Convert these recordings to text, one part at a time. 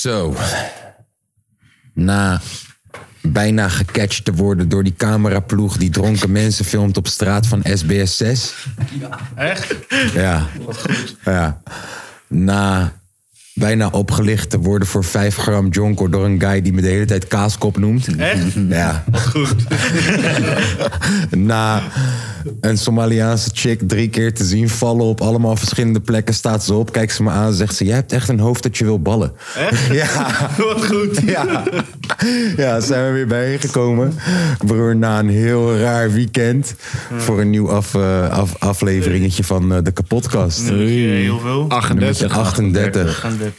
Zo. Na bijna gecatcht te worden door die cameraploeg die dronken mensen filmt op straat van SBS 6. Echt? Ja. Ja. Na bijna opgelicht te worden voor 5 gram jonko door een guy die me de hele tijd kaaskop noemt. Echt? Ja. Goed. Na een Somaliaanse chick drie keer te zien vallen op allemaal verschillende plekken, staat ze op, kijkt ze me aan, zegt ze: Jij hebt echt een hoofd dat je wil ballen. Echt? Ja. Wat goed. Ja. ja, zijn we weer bijeengekomen. Broer, na een heel raar weekend. Voor een nieuw af, eh, af, afleveringetje van eh, de kapotkast. Nummertje heel veel. 38. 38. 38.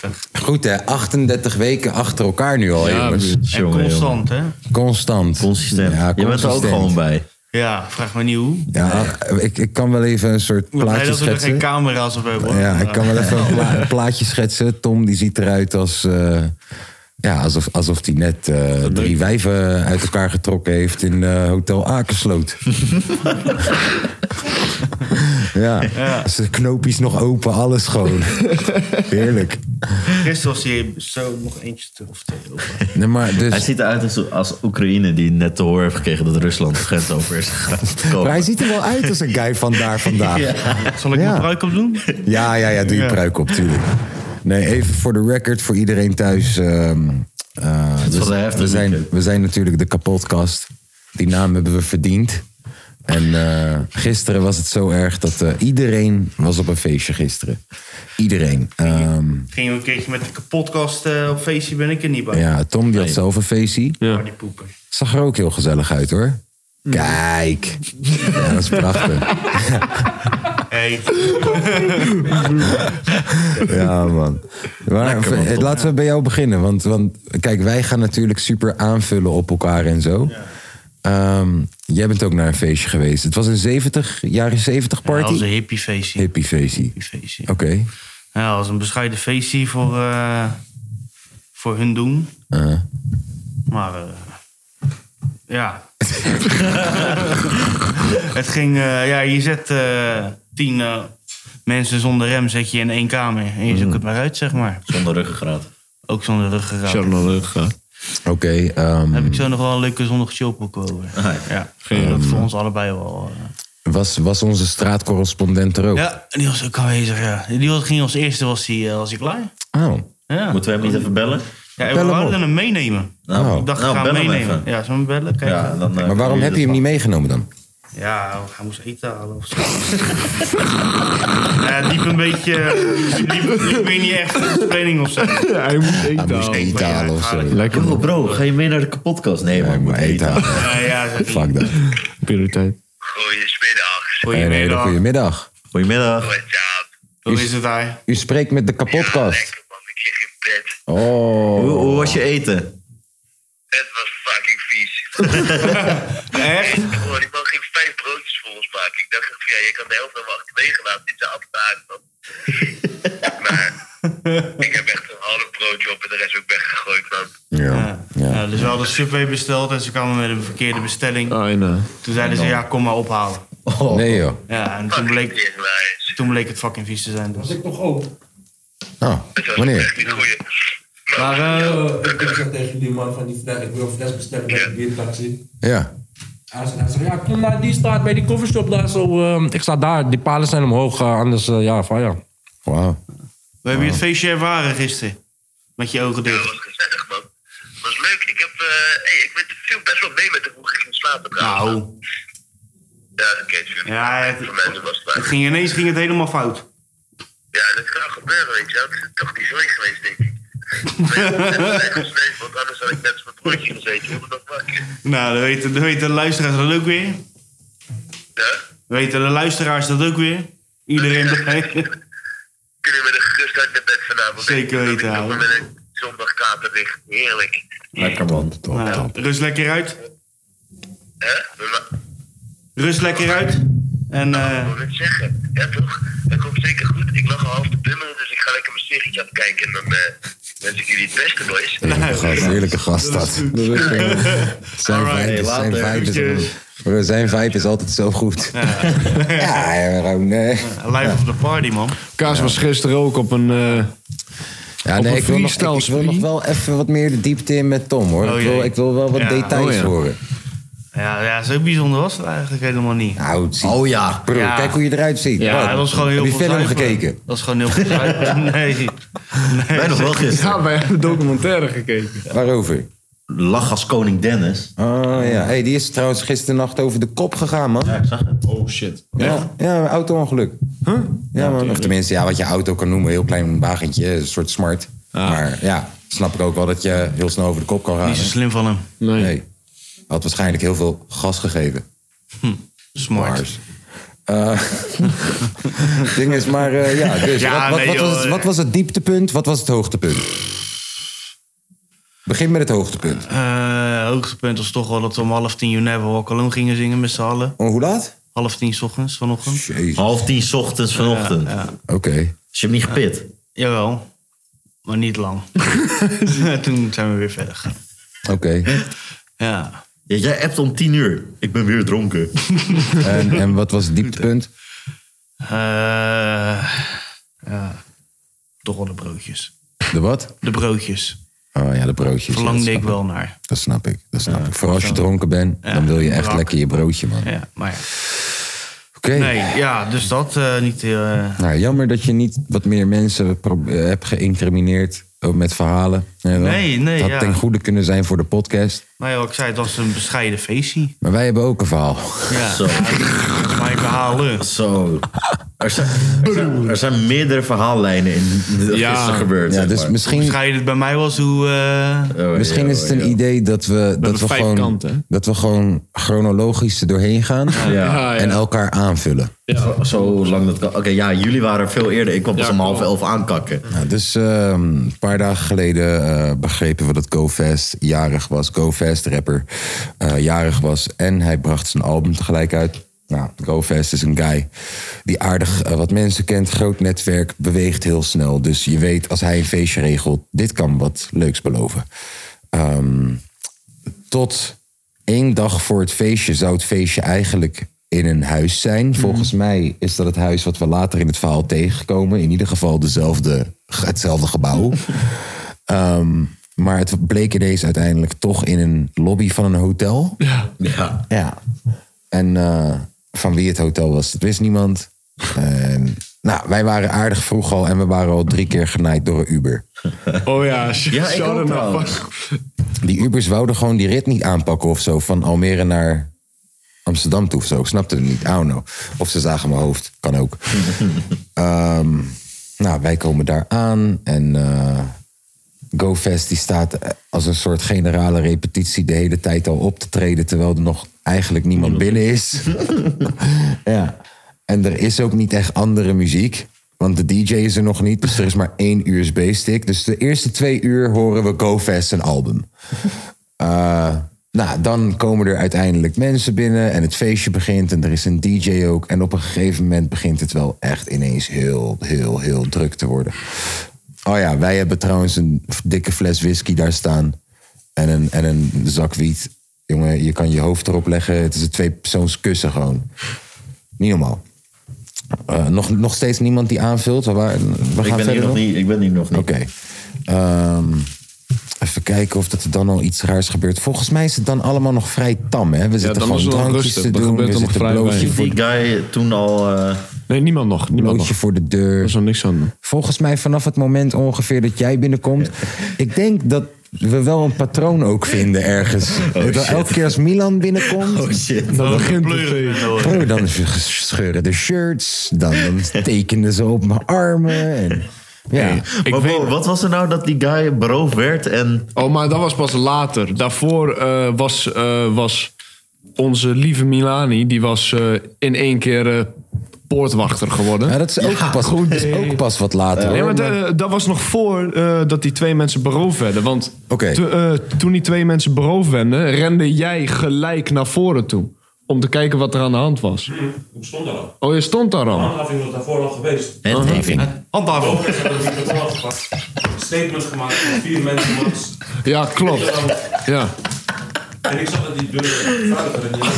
Goed hè, 38 weken achter elkaar nu al, Ja, jongens. En Jongen, constant, hè? Constant. Consistent. Ja, je bent er ook consistent. gewoon bij. Ja, vraag me niet hoe. Ja, ik, ik kan wel even een soort Ik ben blij plaatje dat we er geen schetsen. camera's op hebben. hoor. Ja, ik kan wel even een, pla- een plaatje schetsen. Tom die ziet eruit als... eh, ja, alsof, alsof hij net eh, drie wijven uit elkaar getrokken heeft in eh, Hotel Akersloot. ja, zijn knoopjes nog open, alles gewoon. Heerlijk. Gisteren was hier zo nog eentje te of twee over. Nee, maar Hij dus, ziet eruit als, als Oekraïne die net te horen heeft gekregen dat Rusland de grens over is gegaan. maar hij ziet er wel uit als een guy van daar vandaag. Ja, Zal ik Ja. mijn pruik op doen? ja, ja, doe je pruik op, tuurlijk. Nee, even voor de record, voor iedereen thuis. ehm, eh, was we, een heftig we, zijn, weekend. we zijn natuurlijk de kapotkast. Die naam hebben we verdiend. En eh, gisteren was het zo erg dat eh, iedereen was op een feestje gisteren. Iedereen. Ehm, Gingen we een keertje met de kapotkast eh, op feestje, ben ik er niet bij. ja, Tom die had zelf een feestje. Maar die poepen. Zag er ook heel gezellig uit hoor. Kijk. Ja, dat is prachtig. Ja, man. Maar, laten we bij jou beginnen. Want, want kijk, wij gaan natuurlijk super aanvullen op elkaar en zo. Ehm, jij bent ook naar een feestje geweest. Het was een 70, jaren 70 dat was party? een hippie feestje. Hippie feestje. Hippie feestje. Oké. Ja, dat was een bescheiden feestje voor, eh, voor hun doen. Uh, Maar eh, ja. het ging, eh, ja, je zet tien eh, mensen zonder rem zet je in één kamer. En je zoekt het maar uit, zeg maar. Zonder ruggengraat. Ook zonder ruggengraat. Charlotte gaat. Oké. ehm, Heb ik zo nog wel een leuke zondag chillpoek over. Ja, dat voor ons allebei wel. eh. was, was onze straatcorrespondent er ook? Ja, die was ook aanwezig, ja. Die was, ging als eerste, was hij, eh, was hij klaar. Oh. Ja. Moeten we hem niet even bellen? Ja, we Bel hem wouden op. hem meenemen. Nou, Ik dacht, nou, ik ga bel hem meenemen. even. Ja, zullen we hem bellen? Kijk. Ja, dan, Maar waarom heb je hem niet meegenomen dan? Ja, hij moest eten halen of zo. ja, diep een beetje... Diep, diep weer niet echt een training of zo. Hij moet eten Hij moest halen. eten halen of zo. Lekker Yo, bro, ga je mee naar de kapotkast? Nee, Ja, man, ik ik moet eten. eten. Ja, ja, zeg. Fuck dat. Prioriteit. Goedemiddag. Een hele Goedemiddag. goede middag. Goedemiddag. What's up? Hoe is het daar? U spreekt met de kapotkast. Lekker man, ik lig in bed. Oh. Hoe, hoe was je eten? Het was fucking vies. Echt? Ik vijf broodjes voor ons maken. Ik dacht van, ja, je kan de helft nog wel achterwege laten. Dit is afgehaakt man. maar ik heb echt een half broodje op en de rest ook weggegooid man. Ja. Ja. Ja, dus we hadden Subway besteld en ze kwamen met een verkeerde bestelling. Ah, en, eh, Toen zeiden ze, ja, kom maar ophalen. Nee joh. Ja, en toen bleek, toen bleek het fucking vies te zijn. Dus. Oh, was wanneer? echt niet goeie. Maar eh, ik heb gezegd tegen die man van die fles, ik wil een fles bestellen bij de biertaxi. Ja. Hij zei, hij zei, ja, kom naar die straat bij die coffeeshop daar zo. ehm, ik sta daar, die palen zijn omhoog, eh, anders eh, ja, van ja. Wauw. we hebben je het feestje ervaren gisteren. Met je ogen Ja, dicht. was gezellig man. Het was leuk. Ik heb, eh hey, ik weet, viel best wel mee met hoe ik ging slapen trouwens. Nou, Ja, oké, tuurlijk. Ja, het- Voor mensen was het het ging, ineens ging het helemaal fout. Ja, dat kan gebeuren, weet je wel. Het is toch niet zoiets geweest, denk ik. Want anders had ik net mijn broertje gezeten. Hoe dat? Nou, dan weten, dan weten de luisteraars dat ook weer. Ja? Weten de luisteraars dat ook weer. Iedereen blij. Kunnen we met een gerust uit naar bed vanavond? Zeker weten, nog Met een zondagkater dicht. Heerlijk. Lekker man. Top, Nou, top. rust lekker uit. Hè? Rust lekker uit. En eh, Ik wil het zeggen. Ja, toch? Dat komt zeker goed. Ik lag al half te bimmelen, dus ik ga lekker mijn serietje aan het kijken. En dan eh wens ik jullie het beste, boys. Heerlijke gast, heerlijke gast dat. Zijn is- zijn vibe is, zijn vibe is altijd zo goed. Ja, ja gewoon, nee. live of the party, man. Kaas was gisteren ook op een... eh, Ja, Op nee, een ik wil, nog, ik, ik wil nog wel even wat meer de diepte in met Tom, hoor. Oh, ik, wil, ik wil wel wat Ja. details Oh, ja. horen. Ja, ja, zo bijzonder was het eigenlijk helemaal niet. Nou, het ziet- Oh ja. Bro, Ja. kijk hoe je eruit ziet. Ja, dat was gewoon heel Heb je veel film gekeken? Dat is gewoon heel veel. Nee. nee. Wij nog wel gisteren. Ja, wij hebben documentaire gekeken. Waarover? Lach als koning Dennis. Oh ja, hey, die is trouwens gisternacht over de kop gegaan, man. Ja, ik zag het. Oh shit. Ja, ja een auto-ongeluk. Ja, man. Of tenminste, ja, wat je auto kan noemen, een heel klein wagentje, een soort smart. Maar ja, snap ik ook wel dat je heel snel over de kop kan gaan. Niet zo slim van hem. Nee. Nee. Had waarschijnlijk heel veel gas gegeven. Smart. Mars. Eh, ding is, maar eh, ja, dus Ja, wat, wat, nee, wat, was het, wat was het dieptepunt? Wat was het hoogtepunt? Begin met het hoogtepunt. Eh, hoogtepunt was toch wel dat we om half tien You Never Walk Alone gingen zingen met z'n allen. Oh, hoe laat? Half tien 's ochtends vanochtend. Jezus. Half tien 's ochtends vanochtend. Ja, Oké. Is je hem niet gepit? jawel. Maar niet lang. Toen zijn we weer verder gegaan. Oké. Ja. Ja, jij appt om tien uur. Ik ben weer dronken. En, en wat was het dieptepunt? Eh, ja. Toch wel de broodjes. De wat? De broodjes. Oh ja, de broodjes. Verlangde Ja, ik wel naar. Dat snap ik. Dat snap ik. Vooral als je dronken bent, Ja, dan wil je echt brak. lekker je broodje, man. Ja, maar ja. Oké. Nee, ja, dus dat eh, niet... eh, Nou, jammer dat je niet wat meer mensen pro- eh, hebt geïncrimineerd ook met verhalen. Ja, wel. Nee, nee, Het had ja. ten goede kunnen zijn voor de podcast. Nou ja, ik zei, het was een bescheiden feestje. Maar wij hebben ook een verhaal. Ja, Zo. mijn verhalen. Zo. Er zijn, er, zijn, er zijn meerdere verhaallijnen in Ja. gisteren gebeurd. Ja, zeg dus maar. misschien, Bescheiden het bij mij was hoe... eh, Oh, misschien is het een ja. idee dat we, dat we, hebben vijf gewoon, kanten. dat we gewoon chronologisch er doorheen gaan Ja. Ja, en elkaar aanvullen. Zo, zo lang dat kan. Oké, ja, jullie waren er veel eerder. Ik kwam pas Ja, om half elf aankakken. Nou, dus ehm, een paar dagen geleden eh, begrepen we dat GoFast jarig was. Rapper, eh, jarig was. En hij bracht zijn album tegelijk uit. Nou, GoFast is een guy die aardig eh, wat mensen kent. Groot netwerk, beweegt heel snel. Dus je weet, als hij een feestje regelt, dit kan wat leuks beloven. Ehm, tot één dag voor het feestje zou het feestje eigenlijk in een huis zijn. Volgens mij is dat het huis wat we later in het verhaal tegenkomen. In ieder geval dezelfde, hetzelfde gebouw. Ehm, maar het bleek ineens uiteindelijk toch in een lobby van een hotel. Ja. Ja. En eh, van wie het hotel was, dat wist niemand. En, nou, wij waren aardig vroeg al en we waren al drie keer genaaid door een Uber. Oh ja, Ja, ik ook. Bas. Die Ubers wouden gewoon die rit niet aanpakken of zo. Van Almere naar Amsterdam toe of zo. Ik snapte het niet. I don't know. Of ze zagen mijn hoofd. Kan ook. Ehm, nou, wij komen daar aan. En eh GoFest die staat als een soort generale repetitie... de hele tijd al op te treden... terwijl er nog eigenlijk niemand binnen is. ja. En er is ook niet echt andere muziek. Want de DJ is er nog niet, dus er is maar één USB-stick. Dus de eerste twee uur horen we GoFest een album. Eh, nou, dan komen er uiteindelijk mensen binnen en het feestje begint en er is een DJ ook. En op een gegeven moment begint het wel echt ineens heel, heel, heel druk te worden. Oh ja, wij hebben trouwens een dikke fles whisky daar staan en een, en een zak wiet. Jongen, je kan je hoofd erop leggen. Het is een tweepersoons kussen gewoon. Niet normaal. Eh, nog, nog steeds niemand die aanvult? We, we gaan Ik ben verder hier nog nog? niet. Ik ben hier nog niet. Oké. Ehm, even kijken of dat er dan al iets raars gebeurt. Volgens mij is het dan allemaal nog vrij tam. Hè? We zitten gewoon drankjes te Er doen. gebeurt We nog zitten vrij blootje voor, Die guy toen al... eh, Nee, niemand nog. Niemand blootje nog. voor de Er deur. is nog niks aan. Volgens mij vanaf het moment ongeveer dat jij binnenkomt. Ik denk dat we wel een patroon ook vinden ergens. Dat shit. elke keer als Milan binnenkomt... oh shit. Dat begint tegen. Oh, dan scheuren de shirts. Dan, dan tekenen ze op mijn armen. En, ja. Ik maar weet- wow, wat was er nou dat die guy beroofd werd en... Oh, maar dat was pas later. Daarvoor eh, was, eh, was onze lieve Milani, die was eh, in één keer eh, poortwachter geworden. Ja, dat is ook, pas, dat is ook pas wat later. Nee, hoor. maar Maar- dat was nog voor eh, dat die twee mensen beroofd werden. Want Oké. to- eh, toen die twee mensen beroofd werden, rende jij gelijk naar voren toe. Om te kijken wat er aan de hand was. Ik stond daar al. Oh, je stond daar al. Handhaving was daarvoor al geweest. Handhaving. Handhaving. Statement gemaakt van vier mensen max. Ja, klopt. Ja. En ik zag dat die deur werd. en die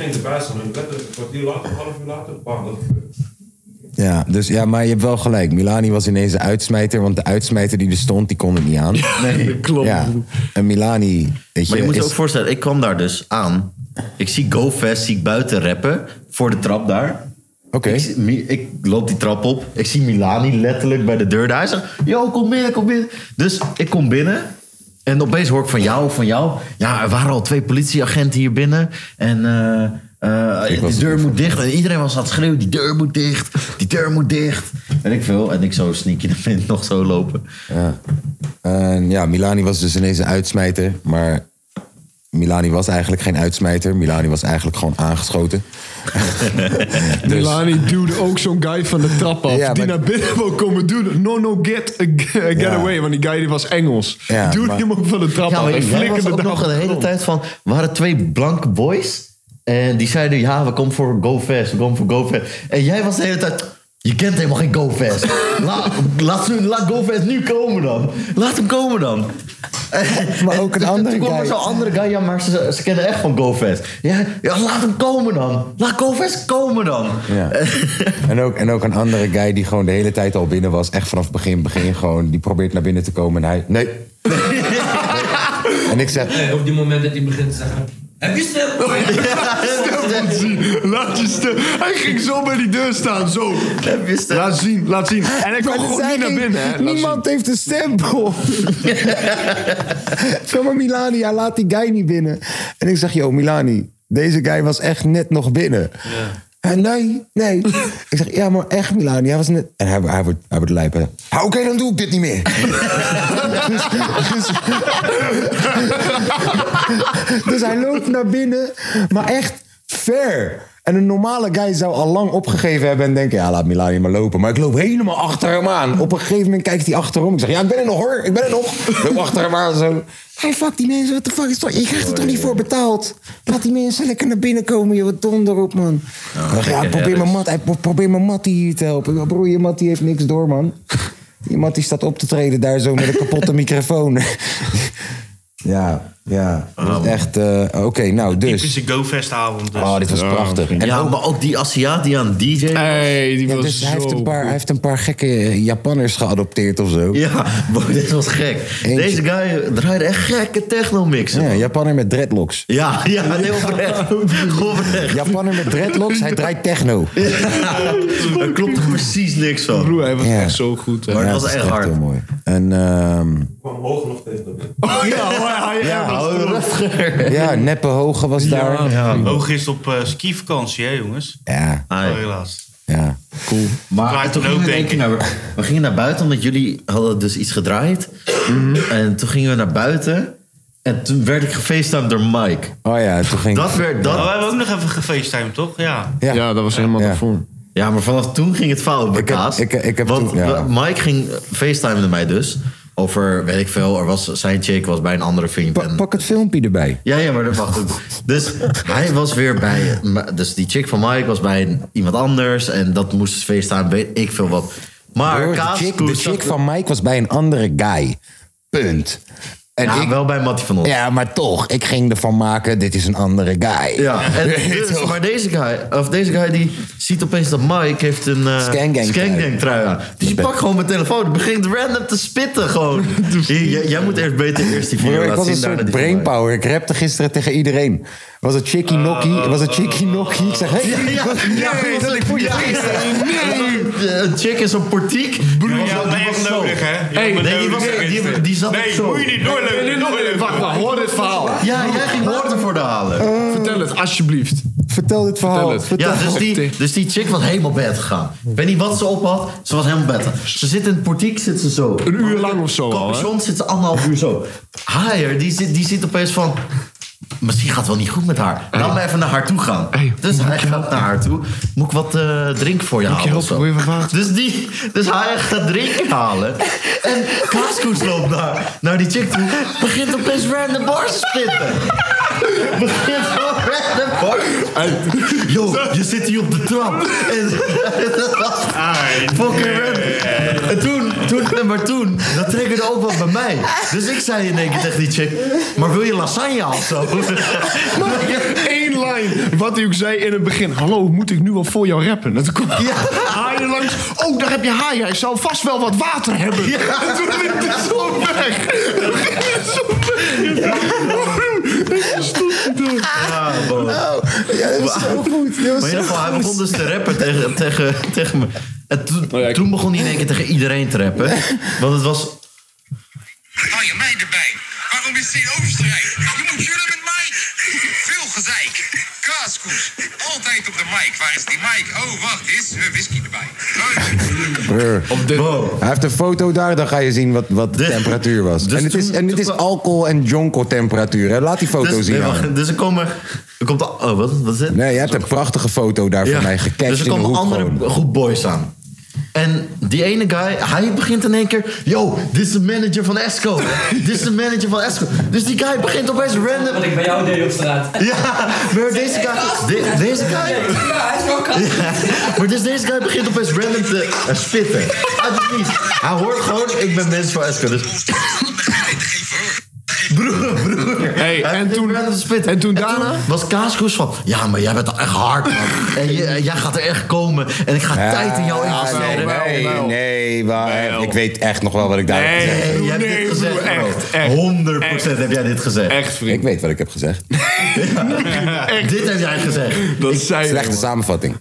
ging erbij staan. En letterlijk een kwartier later, half uur later, bam, dat gebeurt. Ja, dus, ja, maar je hebt wel gelijk. Milani was ineens de uitsmijter, want de uitsmijter die er stond, die kon het niet aan. Nee. Klopt. Ja, en Milani, weet je, Maar je moet je is- ook voorstellen, ik kwam daar dus aan. Ik zie GoFest, zie ik buiten rappen. Voor de trap daar. Oké. Ik, ik loop die trap op. Ik zie Milani letterlijk bij de deur daar. Hij zegt, yo, kom binnen, kom binnen. Dus ik kom binnen. En opeens hoor ik van jou, van jou. Ja, er waren al twee politieagenten hier binnen. En eh, eh, was die deur moet dicht. En iedereen was aan het schreeuwen, die deur moet dicht. Die deur moet dicht. En ik veel. En ik zo sneaky naar binnen nog zo lopen. Ja. En ja, Milani was dus ineens een uitsmijter. Maar Milani was eigenlijk geen uitsmijter. Milani was eigenlijk gewoon aangeschoten. dus, Milani duwde ook zo'n guy van de trap af. Ja, die maar- naar binnen wil komen doen. No, no, get, get Ja. away. Want die guy die was Engels. Ja, duwde maar- hem ook van de trap Ja, af. en was flikkerde ook daar nog de hele tijd van... We hadden twee blanke boys. En die zeiden, ja, we komen voor Go Fast. We komen voor Go Fast. En jij was de hele tijd... Je kent helemaal geen Go Fast. laat, laat, laat Go Fast nu komen dan. Laat hem komen dan. Maar ook een En andere Toen kwam er guy. zo'n andere guy. Ja, maar ze, ze kennen echt van Go Fast. Ja, ja, laat hem komen dan. Laat Go Fast komen dan. ja. en, ook, en ook een andere guy die gewoon de hele tijd al binnen was. Echt vanaf het begin, begin gewoon. Die probeert naar binnen te komen en hij... Nee. en ik zeg... Nee, op die moment dat hij begint te zeggen... Heb je stil? Laat je stil. Hij ging zo bij die deur staan. Zo. Heb je stem? Laat zien, laat zien. En hij kwam gewoon niet naar binnen. Hè. Laat Niemand heeft een stempel. Zeg maar Milani, hij laat die guy niet binnen. En ik zeg, yo Milani, deze guy was echt net nog binnen. En nee, nee. ik zeg, ja, maar echt Milani, hij was net... En hij, hij wordt, hij wordt lijp. hè. Ah, Oké, dan doe ik dit niet meer. dus, dus, dus hij loopt naar binnen, maar echt ver. En een normale guy zou al lang opgegeven hebben en denken... ja, laat Milani maar lopen. Maar ik loop helemaal achter hem aan. Op een gegeven moment kijkt hij achterom. Ik zeg, ja, ik ben er nog hoor. Ik ben er nog. Ik loop achter hem aan zo. Hey, fuck die mensen. Wat de fuck is dat? Je krijgt er toch niet voor betaald? Laat die mensen lekker naar binnen komen. Je wat donder op, man. Ja, ik probeer mijn mat, hij probeer mijn Mattie hier te helpen. Ja, Broer, je Mattie heeft niks door, man. Je Mattie staat op te treden daar zo met een kapotte microfoon. ja, ja. Dat is echt... eh, Oké, nou, dus... Typische GoFest-avond. Dus. Oh, dit was prachtig. En Ja, ook- maar ook die Aziat die aan DJ... Hey, die ja, was dus hij, heeft een paar, hij heeft een paar gekke Japanners geadopteerd of zo. Ja, bro, dit was gek. Eentje. Deze guy draaide echt gekke techno-mixen. Ja. Japanner met dreadlocks. Ja, ja, nee, oprecht. Oprecht. Japanner met dreadlocks, hij draait techno. Er klopt er precies niks van. Broer, hij was Ja. echt zo goed. Hè. Maar Ja, dat was echt hard. heel mooi. En ehm, Oh, ja, hoor, hij- hij was Hou erop. ja, Neppe Hoge was daar. Ja, Hoog is op eh, skivakantie, hè jongens? ja, Ah, Oh, ja. helaas. Cool. Maar Draait toen gingen we, naar, gingen naar buiten omdat jullie hadden dus iets gedraaid. En toen gingen we naar buiten. En toen werd ik gefacetimed door Mike. Oh ja, toen ging Dat werd Oh, dat. we hebben ook nog even gefacetimed, toch? Ja. Ja. Ja, dat was helemaal Ja. daarvoor. Ja, maar vanaf toen ging het fout bij Ik heb- Kaas. ik- ik heb Want toen- ja. Mike ging facetimende mij dus. Over, weet ik veel, er was, zijn chick was bij een andere vriend. Pa- en- pak het filmpje erbij. Ja, ja, maar dat wacht ook. Dus hij was weer bij... Dus die chick van Mike was bij iemand anders. En dat moest FaceTime, weet ik veel wat. Maar de chick, de chick van Mike was bij een andere guy. Punt. En Ja, ik, wel bij Mattie van ons. ja, maar toch, ik ging ervan maken, dit is een andere guy. Ja, en je dus, maar deze guy, of deze guy die ziet opeens dat Mike heeft een uh, Scangang trui. trui aan. Dus die ben- pakt gewoon mijn telefoon en begint random te spitten gewoon. Hier, jij, jij moet eerst beter eerst die video ik laten was een zien. soort van Mike. brainpower. Ik rapte gisteren tegen iedereen. Was het Chicky Nokkie? Was het Chicky Nokkie? Ik zeg, hey, Ja, ja, nee, dat ik voor je nee. Een chick in zo'n portiek. Me die was nodig, hè? Me nee, die nodig, was- die- die zat Nee, zo. moet je niet doorlopen. Wacht, wacht, hoor dit verhaal. Ja, jij ging water voor de halen. Vertel het, alsjeblieft. Vertel dit verhaal. het. Vertel. Ja, dus die, dus die chick was helemaal bed gegaan. Ik weet niet wat ze op had. Ze was helemaal bed. Ze zit in het portiek, zit ze zo. Een uur lang of zo? Capuchon zit ze anderhalf uur zo. Haier, die zit, die zit opeens van... Misschien gaat het wel niet goed met haar. Laat me even naar haar toe gaan. Hey, dus hij gaat naar haar toe. Moet ik wat eh, drinken voor je halen? je helpen? Dus, die, dus hij gaat drinken halen. En Kaaskoes loopt naar, naar die chick toe. Begint opeens random bars te spitten. Begint gewoon random bars. Yo, je zit hier op de trap. En dat was fucking random. En toen, toen, maar toen, dat triggerde ook wel bij mij. Dus ik zei in één keer tegen die chick... Maar wil je lasagne of zo? Eén lijn. Wat hij ook zei in het begin. Hallo, moet ik nu al voor jou rappen? Dat komt. Ja. Hij langs. Oh, daar heb je haai. Hij zou vast wel wat water hebben. En toen liep hij zo weg. Zo weg. Hij daar. Ja, bro. Ja, dat was zo goed. Dat was Maar in zo ieder geval, hij begon dus te rappen tegen, tegen, tegen me. En toen, Oh ja, ik- toen begon hij in één keer tegen iedereen te rappen. Want het was... Hou je mij erbij. Waarom is dit overstrijd? Je moet jullie met mij. Veel gezeik. Kaaskoes. Altijd op de mic. Waar is die mic? Oh, wacht. Is uh, whisky erbij. Op dit, Wow. Hij heeft een foto daar, dan ga je zien wat, wat de temperatuur was. dus en het is, en dit is alcohol- en jonko-temperatuur. hè. Laat die foto Dus, zien. nee, wacht, dus er komen... Er komt... al- Oh, wat, wat is dit? Nee, je hebt een prachtige foto daar Ja. van mij gecatcht Dus er in de komen hoek andere gewoon. groep boys aan. En die ene guy, hij begint in één keer... Yo, dit is de manager van Esco. dit is de manager van Esco. Dus die guy begint opeens random... Wat ik bij jou deed op straat. Ja, maar deze guy... de- deze guy... Ja, hij is wel koud. Ja, maar dus deze guy begint opeens random te spitten. Uit het niets. Hij hoort gewoon, ik ben mens van Esco. Dus broer, broer. Hey, en toen- en toen daarna? was Kaaskoes van... Ja, maar jij bent al echt hard, man. En je- en jij gaat er echt komen. En ik ga tijd in jou investeren. nee, nee, waar, Wel. ik weet echt nog wel wat ik daar heb Nee. gezegd. Nee, jij hebt Nee, dit gezegd, echt, echt. 100% heb jij dit gezegd. echt Ik vriend. weet wat ik heb gezegd. Dit heb jij gezegd. Dat zei je. Slechte samenvatting.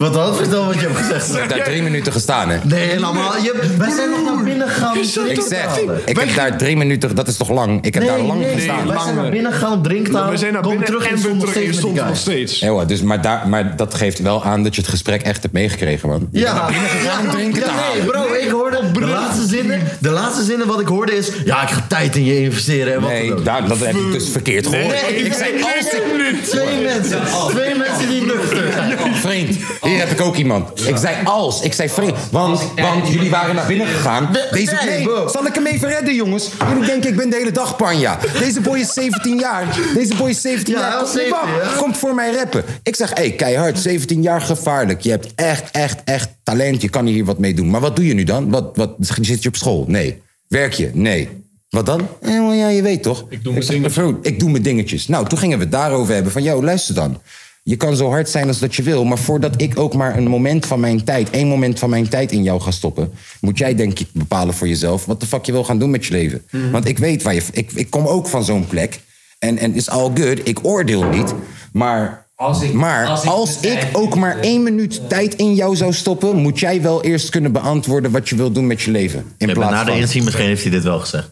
Wat dan? Vertel wat je hebt gezegd. Ik heb daar drie minuten gestaan, hè. Nee, helemaal. Je, wij zijn nog naar binnen gegaan drinken Ik zeg, ik heb daar drie minuten, dat is toch lang? Ik heb daar lang nee, gestaan. Wij zijn naar binnen gegaan drinken. We zijn naar Kom binnen terug en we stond nog terug en stond nog steeds. Ja, dus, maar, daar, maar dat geeft wel aan dat je het gesprek echt hebt meegekregen, man. Ja, gegaan om drinken te ja, nee, bro, ik hoorde de laatste zinnen. De laatste zinnen wat ik hoorde is, ja, ik ga tijd in je investeren en wat dan Nee, ook. daar, dat heb ik dus verkeerd gehoord. Nee, ik zei, nee, als ik... Twee mensen, twee mensen die nuchter zijn. Vriend, hier heb ik ook iemand. Ik zei als. Ik zei vriend. Want, want jullie waren naar binnen gegaan. Deze, Nee, zal ik hem even redden, jongens? Jullie denken ik ben de hele dag panja. Deze boy is 17 jaar. Deze boy is 17 Ja, jaar. hij was Kom, 17, wacht, ja. Komt voor mij rappen. Ik zeg, hé, hey, keihard. 17 jaar gevaarlijk. Je hebt echt, echt, echt talent. Je kan hier wat mee doen. Maar wat doe je nu dan? Wat, wat, zit je op school? Nee. Werk je? Nee. Wat dan? Eh, ja, je weet toch? Ik doe mijn dingetjes. Ik doe mijn dingetjes. Nou, toen gingen we het daarover hebben. Van, yo, luister dan. Je kan zo hard zijn als dat je wil. Maar voordat ik ook maar een moment van mijn tijd... één moment van mijn tijd in jou ga stoppen... moet jij denk ik bepalen voor jezelf... wat de fuck je wil gaan doen met je leven. Want ik weet waar je... Ik, ik kom ook van zo'n plek. En en is all good. Ik oordeel niet. Maar... Als ik- maar als ik ook maar één minuut tijd in jou zou stoppen... moet jij wel eerst kunnen beantwoorden wat je wil doen met je leven. In Ja, maar plaats na de inzien misschien heeft hij dit wel gezegd.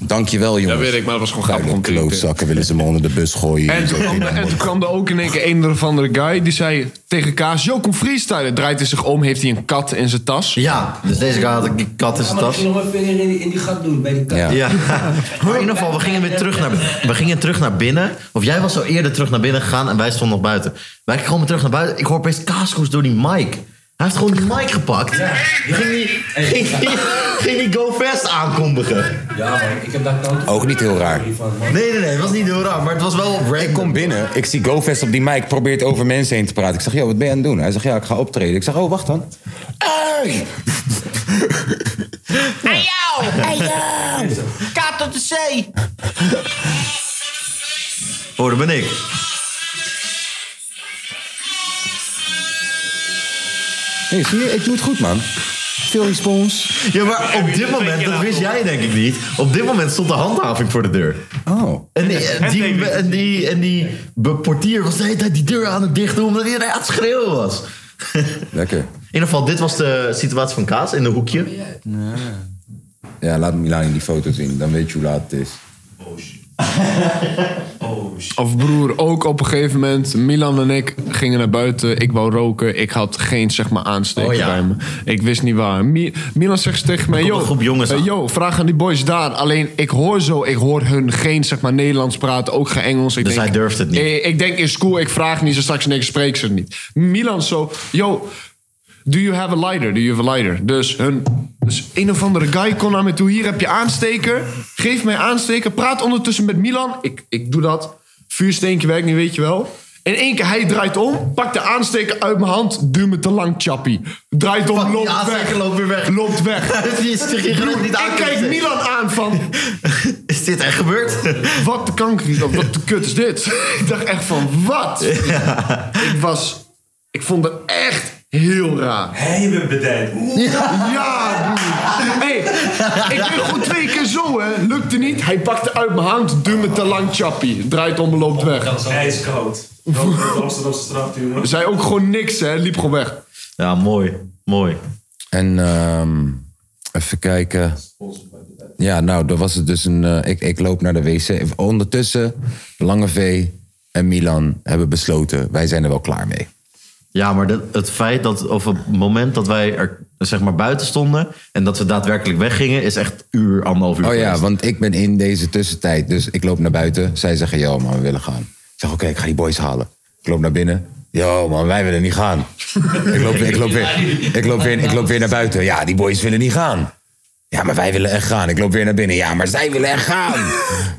Dankjewel, jongens. Ja, weet ik, maar dat was gewoon grappig om te klootzakken willen ze me onder de bus gooien. En toen, kwam er, en toen kwam er ook in één keer een of andere guy die zei tegen Kaas: Yo, kom freestylen. Draait hij zich om, heeft hij een kat in zijn tas. Ja, dus deze guy had een kat in zijn ik tas. ging nog mijn vinger in die, in die gat doen bij die kat. Ja. Ja, maar in ieder geval, we gingen weer terug naar, we gingen terug naar binnen. Of jij was zo eerder terug naar binnen gegaan en wij stonden nog buiten. Wij komen terug naar buiten. Ik hoor opeens kaaskoes door die mic. Hij heeft gewoon die mic gepakt. Ging die, ging, die, ging die Go aankondigen. Ja, man, ik heb daar kant Ook niet heel raar. Nee, nee, nee, het was niet heel raar, maar het was wel Ik random. kom binnen, ik zie GoFest op die mic, probeert over mensen heen te praten. Ik zeg, joh, wat ben je aan het doen? Hij zegt, ja, ik ga optreden. Ik zeg, oh, wacht dan. Hey! Hey jou! Hey jou! K tot de C! Oh, dat ben ik. Hey, zie je, ik doe het goed, man. Veel respons. Ja, maar op dit moment, dat wist jij denk ik niet. Op dit moment stond de handhaving voor de deur. Oh. En die, en die, en die, en die be- portier was de hele tijd die deur aan het dicht doen omdat iedereen aan het schreeuwen was. Lekker. In ieder geval, dit was de situatie van Kaas in de hoekje. Ja, laat Milani die foto zien, dan weet je hoe laat het is. Of broer, ook op een gegeven moment, Milan en ik gingen naar buiten. Ik wou roken. Ik had geen, zeg maar, aansteker Oh ja. bij me. Ik wist niet waar. Mi- Milan zegt tegen mij, komt groep jongens eh, aan. vraag aan die boys daar. Alleen, ik hoor zo, ik hoor hun geen, zeg maar, Nederlands praten. Ook geen Engels. Ik Dus hij durft het niet. Ik, ik denk, in school, ik vraag niet, ze straks niks, spreek ze niet. Milan zo, yo, do you have a lighter? Do you have a lighter? Dus, hun, dus een of andere guy kon naar me toe. Hier heb je aansteker. Geef mij aansteker. Praat ondertussen met Milan. Ik, ik doe dat. Vuursteentje werkt niet, weet je wel. In één keer, hij draait om, pakt de aansteker uit mijn hand, duw me te lang, chappie. Draait om, loopt weg. loopt weer weg. Loopt weg. Is niet Ik kijk. Milan aan van, Is dit echt gebeurd? wat de kanker is dat? Wat de kut is dit? Ik dacht echt van, wat? Ik was, ik vond het echt heel raar. Bent bedenkt. Ja, broer. Hey, ik deed gewoon twee keer zo, hè. Lukte niet. Hij pakte uit mijn hand, duw me te lang chappie. Draait om en loopt weg. IJskoud. Welkom op de Amsterdamse straat, jongen. Zei ook gewoon niks, hè. Liep gewoon weg. Ja, mooi. Mooi. En ehm, even kijken. Ja, nou, dat was het dus een. eh, ik, ik loop naar de wc. Ondertussen, Lange V en Milan hebben besloten: wij zijn er wel klaar mee. Ja, maar dat, het feit dat, of het moment dat wij er zeg maar buiten stonden en dat we daadwerkelijk weggingen, is echt uur, anderhalf uur. Oh ja, geweest. want ik ben in deze tussentijd. Dus ik loop naar buiten. Zij zeggen: Yo, man, we willen gaan. Ik zeg: Oké, ik ga die boys halen. Ik loop naar binnen. Yo, man, wij willen niet gaan. ik, loop, ik, loop weer, ik, loop weer, ik loop weer naar buiten. Ja, die boys willen niet gaan. Ja, maar wij willen echt gaan. Ik loop weer naar binnen. Ja, maar zij willen echt gaan.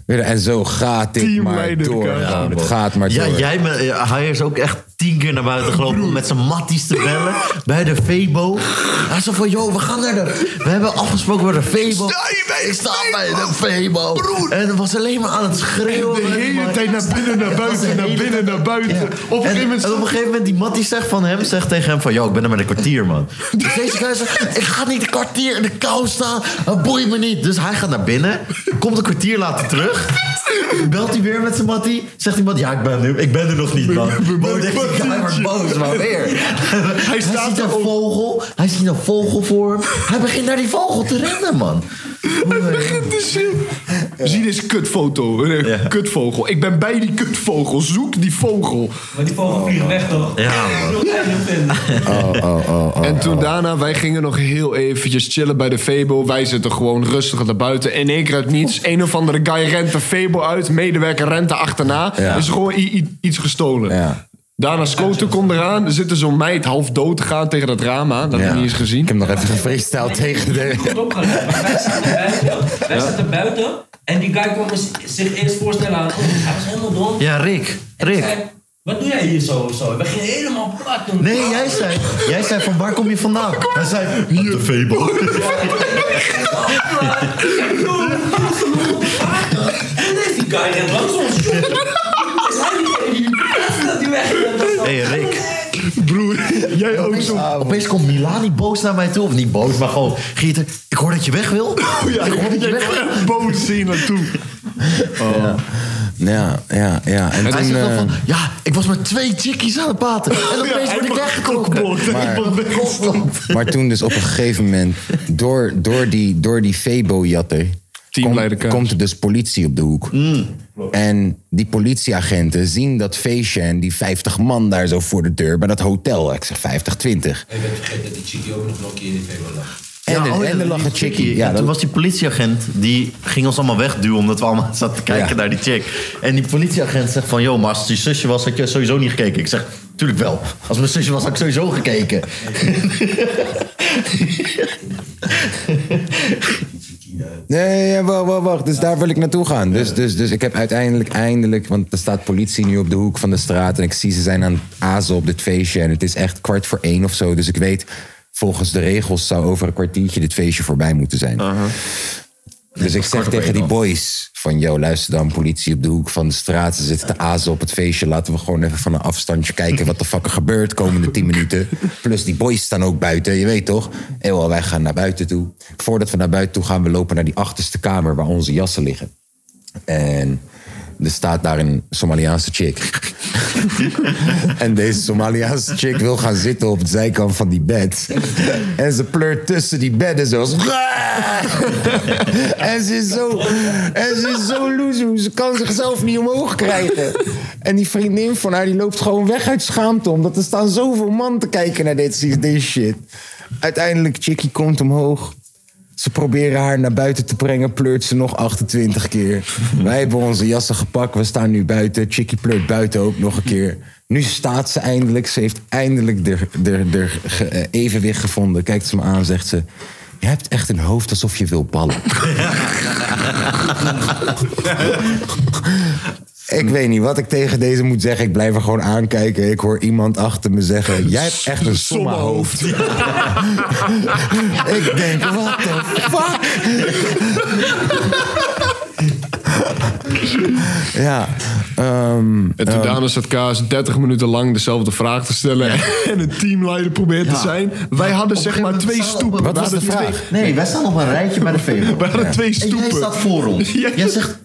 En zo gaat dit maar door. Gewoon. het gaat maar Ja, door. jij ja, hij is ook echt tien keer naar buiten gelopen om met zijn matties te bellen bij de Febo. Hij zei van, joh, we gaan naar de... We hebben afgesproken bij de Febo. Ik sta bij de Febo. En het was alleen maar aan het schreeuwen. De hele tijd naar binnen, naar buiten, naar binnen, naar buiten. Op een En, moment... en op een gegeven moment, die Mattie zegt van hem, zegt tegen hem van... Yo, ik ben er met een kwartier, man. Dus deze guy zegt, ik ga niet een kwartier in de kou staan. Dat boeit me niet. Dus hij gaat naar binnen, komt een kwartier later terug. Belt hij weer met zijn Mattie. Zegt die Mattie, ja, ik ben, er, ik ben er nog niet, man. Die guy, maar boos, maar weer. Hij, staat ziet een vogel, hij ziet een vogel voor hem. Hij begint naar die vogel te rennen, man. Zie deze kutfoto. Ja. Kutvogel. Ik ben bij die kutvogel. Zoek die vogel. Maar die vogel vliegt weg toch? Ja, man. Ik wil het niet vinden. Oh, oh, oh, oh. En toen daarna, wij gingen nog heel eventjes chillen bij de Febo. Wij zitten gewoon rustig naar buiten. In één keer uit niets. Een of andere guy rent de Febo uit. Medewerker rent er achterna. Ja. Is gewoon i- i- iets gestolen. Ja. Daarna Scoto komt eraan. Er zit er zo'n meid half dood te gaan tegen dat raam aan. Dat heb ik niet eens gezien. Ik heb nog even gefreestyled tegen de... Goed opgelet. Maar wij zaten buiten. Wij zaten buiten. En die guy kwam zich eerst voorstellen aan. Hij was helemaal dom. Ja, Rick. En Rick. zei, Wat doe jij hier zo of zo? We gingen helemaal plat toen. Nee, jij zei, jij zei van waar kom je vandaan? Hij zei, op de Febo. En deze guy rent langs ons. Is hij die dat hey, Rick. Broer, jij ook zo. Opeens komt Milani boos naar mij toe. Of niet boos, maar gewoon... Gieter, ik hoor dat je weg wil. Ja, ik hoor dat je weg wil. boos zien naartoe. Ja, ja, ja. En Hij toen... zegt dan eh, van... Ja, ik was met twee chickies aan het praten. En opeens word ik weggetrokken. Maar-. Maar toen dus op een gegeven moment, door, door die, door die Febo-jatter... Teamleider komt, er dus politie op de hoek. Mm. En die politieagenten zien dat feestje en die 50 man daar zo voor de deur bij dat hotel. Ik zeg 50, 20. Ik ben vergeten dat die chickie ook nog een keer in de lag. En, Ja, er- oh ja, en er lag die een chickie. Ja, toen dat, was die politieagent, die ging ons allemaal wegduwen... omdat we allemaal zaten te kijken Ja. naar die chick. En die politieagent zegt van... joh, maar als het je zusje was, had je sowieso niet gekeken. Ik zeg, tuurlijk wel. Als mijn zusje was, had ik sowieso gekeken. Nee, ja, wacht, wacht, wacht. Dus daar wil ik naartoe gaan. Dus, dus, dus ik heb uiteindelijk, eindelijk... Want er staat politie nu op de hoek van de straat... en ik zie ze zijn aan het azen op dit feestje... en het is echt kwart voor één of zo. Dus ik weet, volgens de regels... zou over een kwartiertje dit feestje voorbij moeten zijn. Dus ik zeg tegen die boys van... yo, luister dan, politie op de hoek van de straat. Ze zitten te azen op het feestje. Laten we gewoon even van een afstandje kijken... wat de fuck er gebeurt komende 10 minuten. Plus die boys staan ook buiten, je weet toch? Wel, wij gaan naar buiten toe. Voordat we naar buiten toe gaan, we lopen naar die achterste kamer... waar onze jassen liggen. En er staat daar een Somaliaanse chick. en deze Somaliaanse chick wil gaan zitten op de zijkant van die bed. en ze pleurt tussen die bedden zo. en ze is zo, en ze is zo loezoe. Ze kan zichzelf niet omhoog krijgen. En die vriendin van haar die loopt gewoon weg uit schaamte. Omdat er staan zoveel man te kijken naar dit, deze shit. Uiteindelijk, Chickie komt omhoog. Ze proberen haar naar buiten te brengen, pleurt ze nog 28 keer. Wij hebben onze jassen gepakt, we staan nu buiten. Chickie pleurt buiten ook nog een keer. Nu staat ze eindelijk, ze heeft eindelijk de, de, de ge- eh, evenwicht gevonden. Kijkt ze me aan, zegt ze... Je hebt echt een hoofd alsof je wil ballen. Ik weet niet wat ik tegen deze moet zeggen. Ik blijf er gewoon aankijken. Ik hoor iemand achter me zeggen... Jij hebt echt een sommahoofd. ik denk, what the fuck? ja, Ehm, En toen daarna zat Kaas 30 minuten lang dezelfde vraag te stellen. En een teamleider probeert te zijn. Wij hadden zeg maar twee stoepen. Wat was de twee- vraag? Nee, wij staan op een rijtje bij de Veemel. We hadden twee En jij stoepen. staat voor ons. Jij zegt...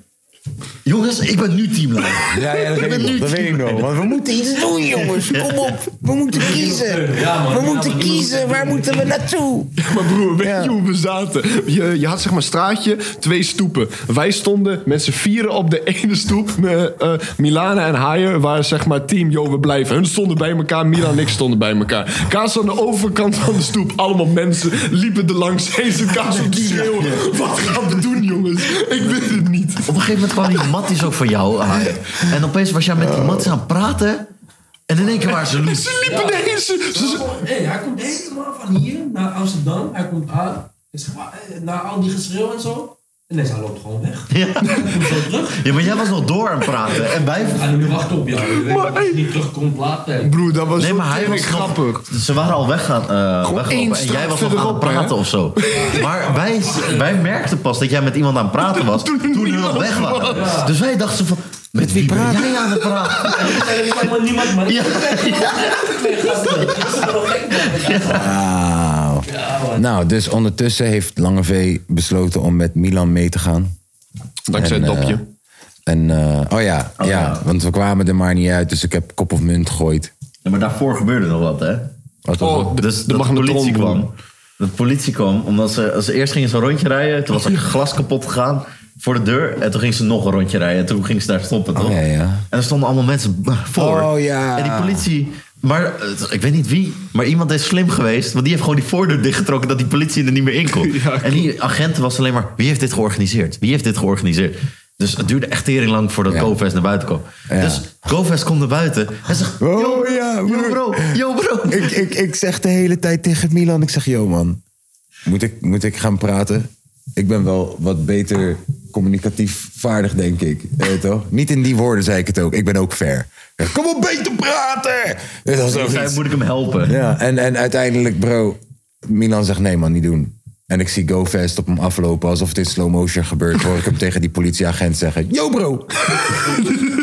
Jongens, ik ben nu teamleider. Ja, ja, dat Ik weet ik Dat weet ik nog. Want we moeten iets doen, jongens. Kom op. We moeten kiezen. Ja, man. We Ja, moeten man. kiezen. Waar moeten we naartoe? Maar broer, weet Ja. je hoe we zaten? Je, je had zeg maar straatje, twee stoepen. Wij stonden met z'n vieren op de ene stoep. Met, eh, Milana en Haier waren zeg maar team, yo, we blijven. Hun stonden bij elkaar, Milan en ik stonden bij elkaar. Kaas aan de overkant van de stoep. Allemaal mensen liepen er langs heen. Zit Kaas op te schreeuwen. Wat gaan we doen, jongens? Ik weet het niet. Op een gegeven moment kwam die matties ook van jou. Hai. En opeens was jij met die matties aan het praten. En in één keer waren ze loes. Ze liepen erheen. Ze, ze- ze- Hey, hij komt helemaal van hier naar Amsterdam. Hij komt aan. Maar, eh, na al die geschreeuw en zo. En hij loopt gewoon weg. Ja. Hij zo terug. ja, maar jij was nog door aan het praten. En wij... We gaan nu wachten op jou. Je weet dat als je hey. niet terugkomt later. Broer, dat was Nee, zo maar hij was nog- grappig. Ze waren al weggaan, eh weggelopen. En jij was nog aan het praten of zo. Maar wij, wij merkten pas dat jij met iemand aan het praten was. Toen al niemand weg waren. was. Dus wij dachten van... Met wie praat jij aan het praten? Helemaal niemand, maar ik Ja. nog gek Nou, dus ondertussen heeft Lange V besloten om met Milan mee te gaan. Dankzij En, het eh, dopje. En, eh, oh ja, ja, ja. want we kwamen er maar niet uit, dus ik heb kop of munt gegooid. Ja, maar daarvoor gebeurde nog wat, hè? Wat Oh, de, Dus de politie kwam. De politie kwam, omdat ze, als ze eerst gingen ze een rondje rijden. Toen was er glas kapot gegaan voor de deur. En toen gingen ze nog een rondje rijden. En toen gingen ze daar stoppen, toch? Oh, ja, ja. En er stonden allemaal mensen voor. Oh, ja. En die politie... Maar eh, ik weet niet wie, maar iemand is slim geweest. Want die heeft gewoon die voordeur dichtgetrokken dat die politie er niet meer in kon. Ja, en die agent was alleen maar... Wie heeft dit georganiseerd? Wie heeft dit georganiseerd? Dus het duurde echt tering lang voordat Ja. GoFest naar buiten kwam. Ja. Dus GoFest komt naar buiten en zegt... Oh, yo, ja, yo bro, yo bro. Ik, ik, ik zeg de hele tijd tegen Milan, ik zeg, yo man, moet ik, moet ik gaan praten? Ik ben wel wat beter communicatief vaardig, denk ik. Eh, toch? Niet in die woorden zei ik het ook. Ik ben ook fair. Kom op, beter praten! Dat was Ik ook zei, iets. moet ik hem helpen? Ja, en, en uiteindelijk, bro, Milan zegt nee man, niet doen. En ik zie GoFest op hem aflopen alsof het in slow motion gebeurt. Hoor ik hem tegen die politieagent zeggen: Yo bro!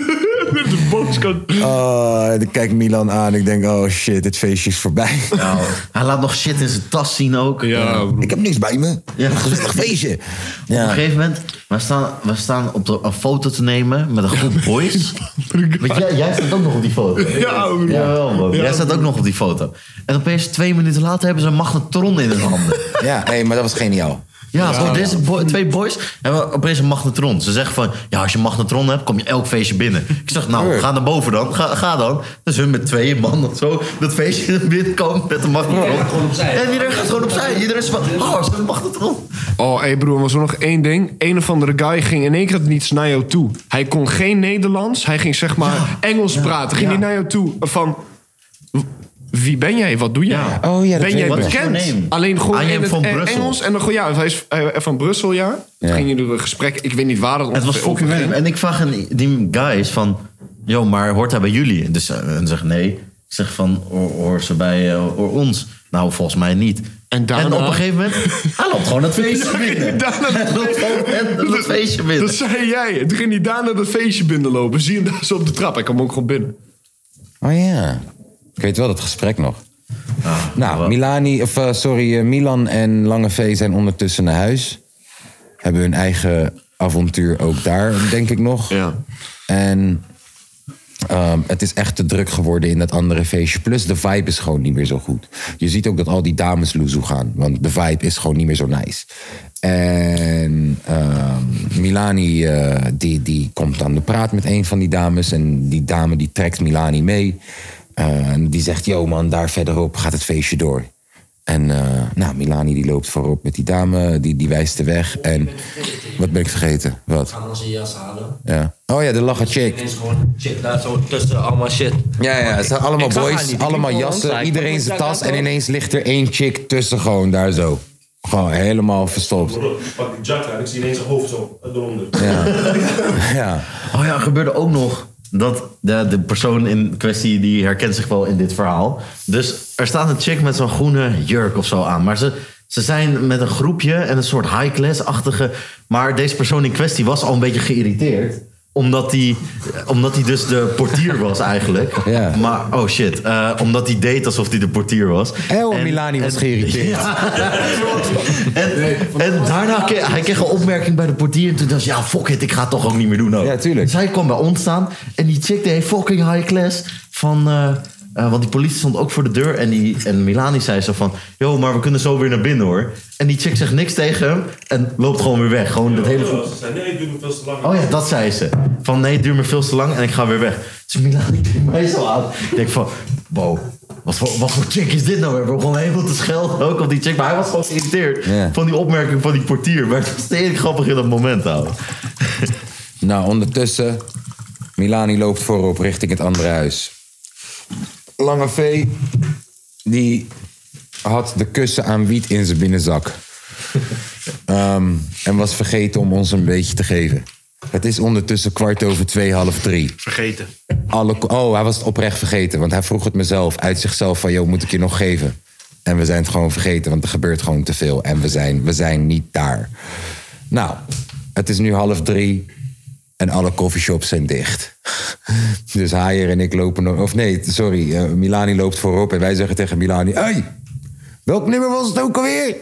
Oh, dan kijkt Milan aan. Ik denk: Oh shit, dit feestje is voorbij. Nou, hij laat nog shit in zijn tas zien ook. Ja. Ik heb niks bij me. Ja. Gezellig feestje. Op een Ja. gegeven moment, we staan, we staan op de, een foto te nemen met een groep boys. Weet jij, jij staat ook nog op die foto. Ja, broer. Jawel. Ja, Jij staat ook nog op die foto. En opeens twee minuten later hebben ze een magnetron in hun handen. ja, nee, maar dat was geniaal. Ja, gewoon deze boy- twee boys hebben opeens een magnetron. Ze zeggen van, ja, als je een magnetron hebt, kom je elk feestje binnen. Ik zeg, nou, ga naar boven dan. Ga, ga dan. Dus hun met tweeën man of zo, dat feestje binnenkomen met een magnetron. Gewoon opzij. En iedereen gaat gewoon opzij. Iedereen is van, oh, ze hebben een magnetron. Oh, hé broer, was er nog één ding. Een of andere guy ging in één keer niet naar jou toe. Hij kon geen Nederlands. Hij ging zeg maar Engels praten. Ging ja. hij naar jou toe van... "W- Wie ben jij? Wat doe jij? Ja. Oh ja, dat ben jij bekend? Alleen gewoon in het from eh, Brussel. Engels. En dan gewoon, ja, hij is eh, van Brussel, ja. Toen Ja. ging je een gesprek. Ik weet niet waar het Het was fucking random. En ik vraag aan die guys van... Yo, maar hoort hij bij jullie? Dus uh, en zeggen nee. Ik zeg van, hoor, ze bij eh, hoor ons? Nou, volgens mij niet. En daarna- op een gegeven moment... Hij loopt gewoon het feestje binnen. daarna- Hij loopt gewoon het feestje binnen. Dat zei jij. Toen ging hij daarna dat feestje binnenlopen. Zie je hem daar zo op de trap. Hij kwam ook gewoon binnen. Oh ja. Ik weet wel dat gesprek nog. nou, wel. Milani, of, eh, sorry, eh, Milan en Lange V zijn ondertussen naar huis. Hebben hun eigen avontuur ook daar, denk ik nog. Ja. En ehm, het is echt te druk geworden in dat andere feestje. Plus de vibe is gewoon niet meer zo goed. Je ziet ook dat al die dames loezoe gaan. Want de vibe is gewoon niet meer zo nice. En ehm, Milani eh, die, die komt aan de praat met een van die dames. En die dame die trekt Milani mee. En die zegt, yo man, daar verderop gaat het feestje door. En eh, nou, Milani die loopt voorop met die dame. Die, die wijst de weg. En wat ben ik vergeten? Wat? Gaan onze jas halen. Ja. Oh ja, de lachen chick. Shit daar zo tussen allemaal shit. Ja, ja, het zijn allemaal boys, allemaal jassen, iedereen zijn tas en ineens ligt er één chick tussen gewoon daar zo. Gewoon helemaal verstopt. Ik pak die jack uit, ik zie ineens zijn hoofd zo eronder. Ja. ja. Oh ja, er gebeurde ook nog dat de, de persoon in kwestie die herkent zich wel in dit verhaal. Dus er staat een chick met zo'n groene jurk of zo aan. Maar ze, ze zijn met een groepje en een soort high-class-achtige. Maar deze persoon in kwestie was al een beetje geïrriteerd. Omdat hij, omdat hij dus de portier was eigenlijk. Ja. Maar, oh shit. eh, omdat hij deed alsof hij de portier was. El Milani was geïrriteerd. En, en daarna kreeg hij kreeg een opmerking bij de portier. En toen dacht hij, ja, fuck it, ik ga het toch ook niet meer doen. Ook. Ja, tuurlijk. Dus hij kwam bij ons staan. En die chick deed fucking high class. Van, eh, eh, want die politie stond ook voor de deur. En, die, en Milani zei zo van... Yo, maar we kunnen zo weer naar binnen hoor. En die chick zegt niks tegen hem. En loopt gewoon weer weg. Gewoon het hele... Ze zei, nee, het duurt me veel te lang. Oh ja, dat zei ze. Van nee, het duurt me veel te lang en ik ga weer weg. Dus Milani kijkt mij zo aan. Ik denk van, wow, wat voor, wat voor chick is dit nou weer? We begonnen helemaal te schelden ook op die chick. Maar hij was gewoon geïrriteerd van die opmerking van die portier. Maar het was steeds grappig in dat moment, houden. Nou, ondertussen, Milani loopt voorop richting het andere huis. Lange V, die had de kussen aan wiet in zijn binnenzak. Ehm, en was vergeten om ons een beetje te geven. Het is ondertussen kwart over twee, half drie. Vergeten. Alle, oh, hij was het oprecht vergeten. Want hij vroeg het mezelf uit zichzelf van... joh, moet ik je nog geven? En we zijn het gewoon vergeten, want er gebeurt gewoon te veel. En we zijn, we zijn niet daar. Nou, het is nu half drie en alle coffeeshops zijn dicht. Dus Haier en ik lopen nog... Of nee, sorry, eh, Milani loopt voorop en wij zeggen tegen Milani... Hey, welk nummer was het ook alweer?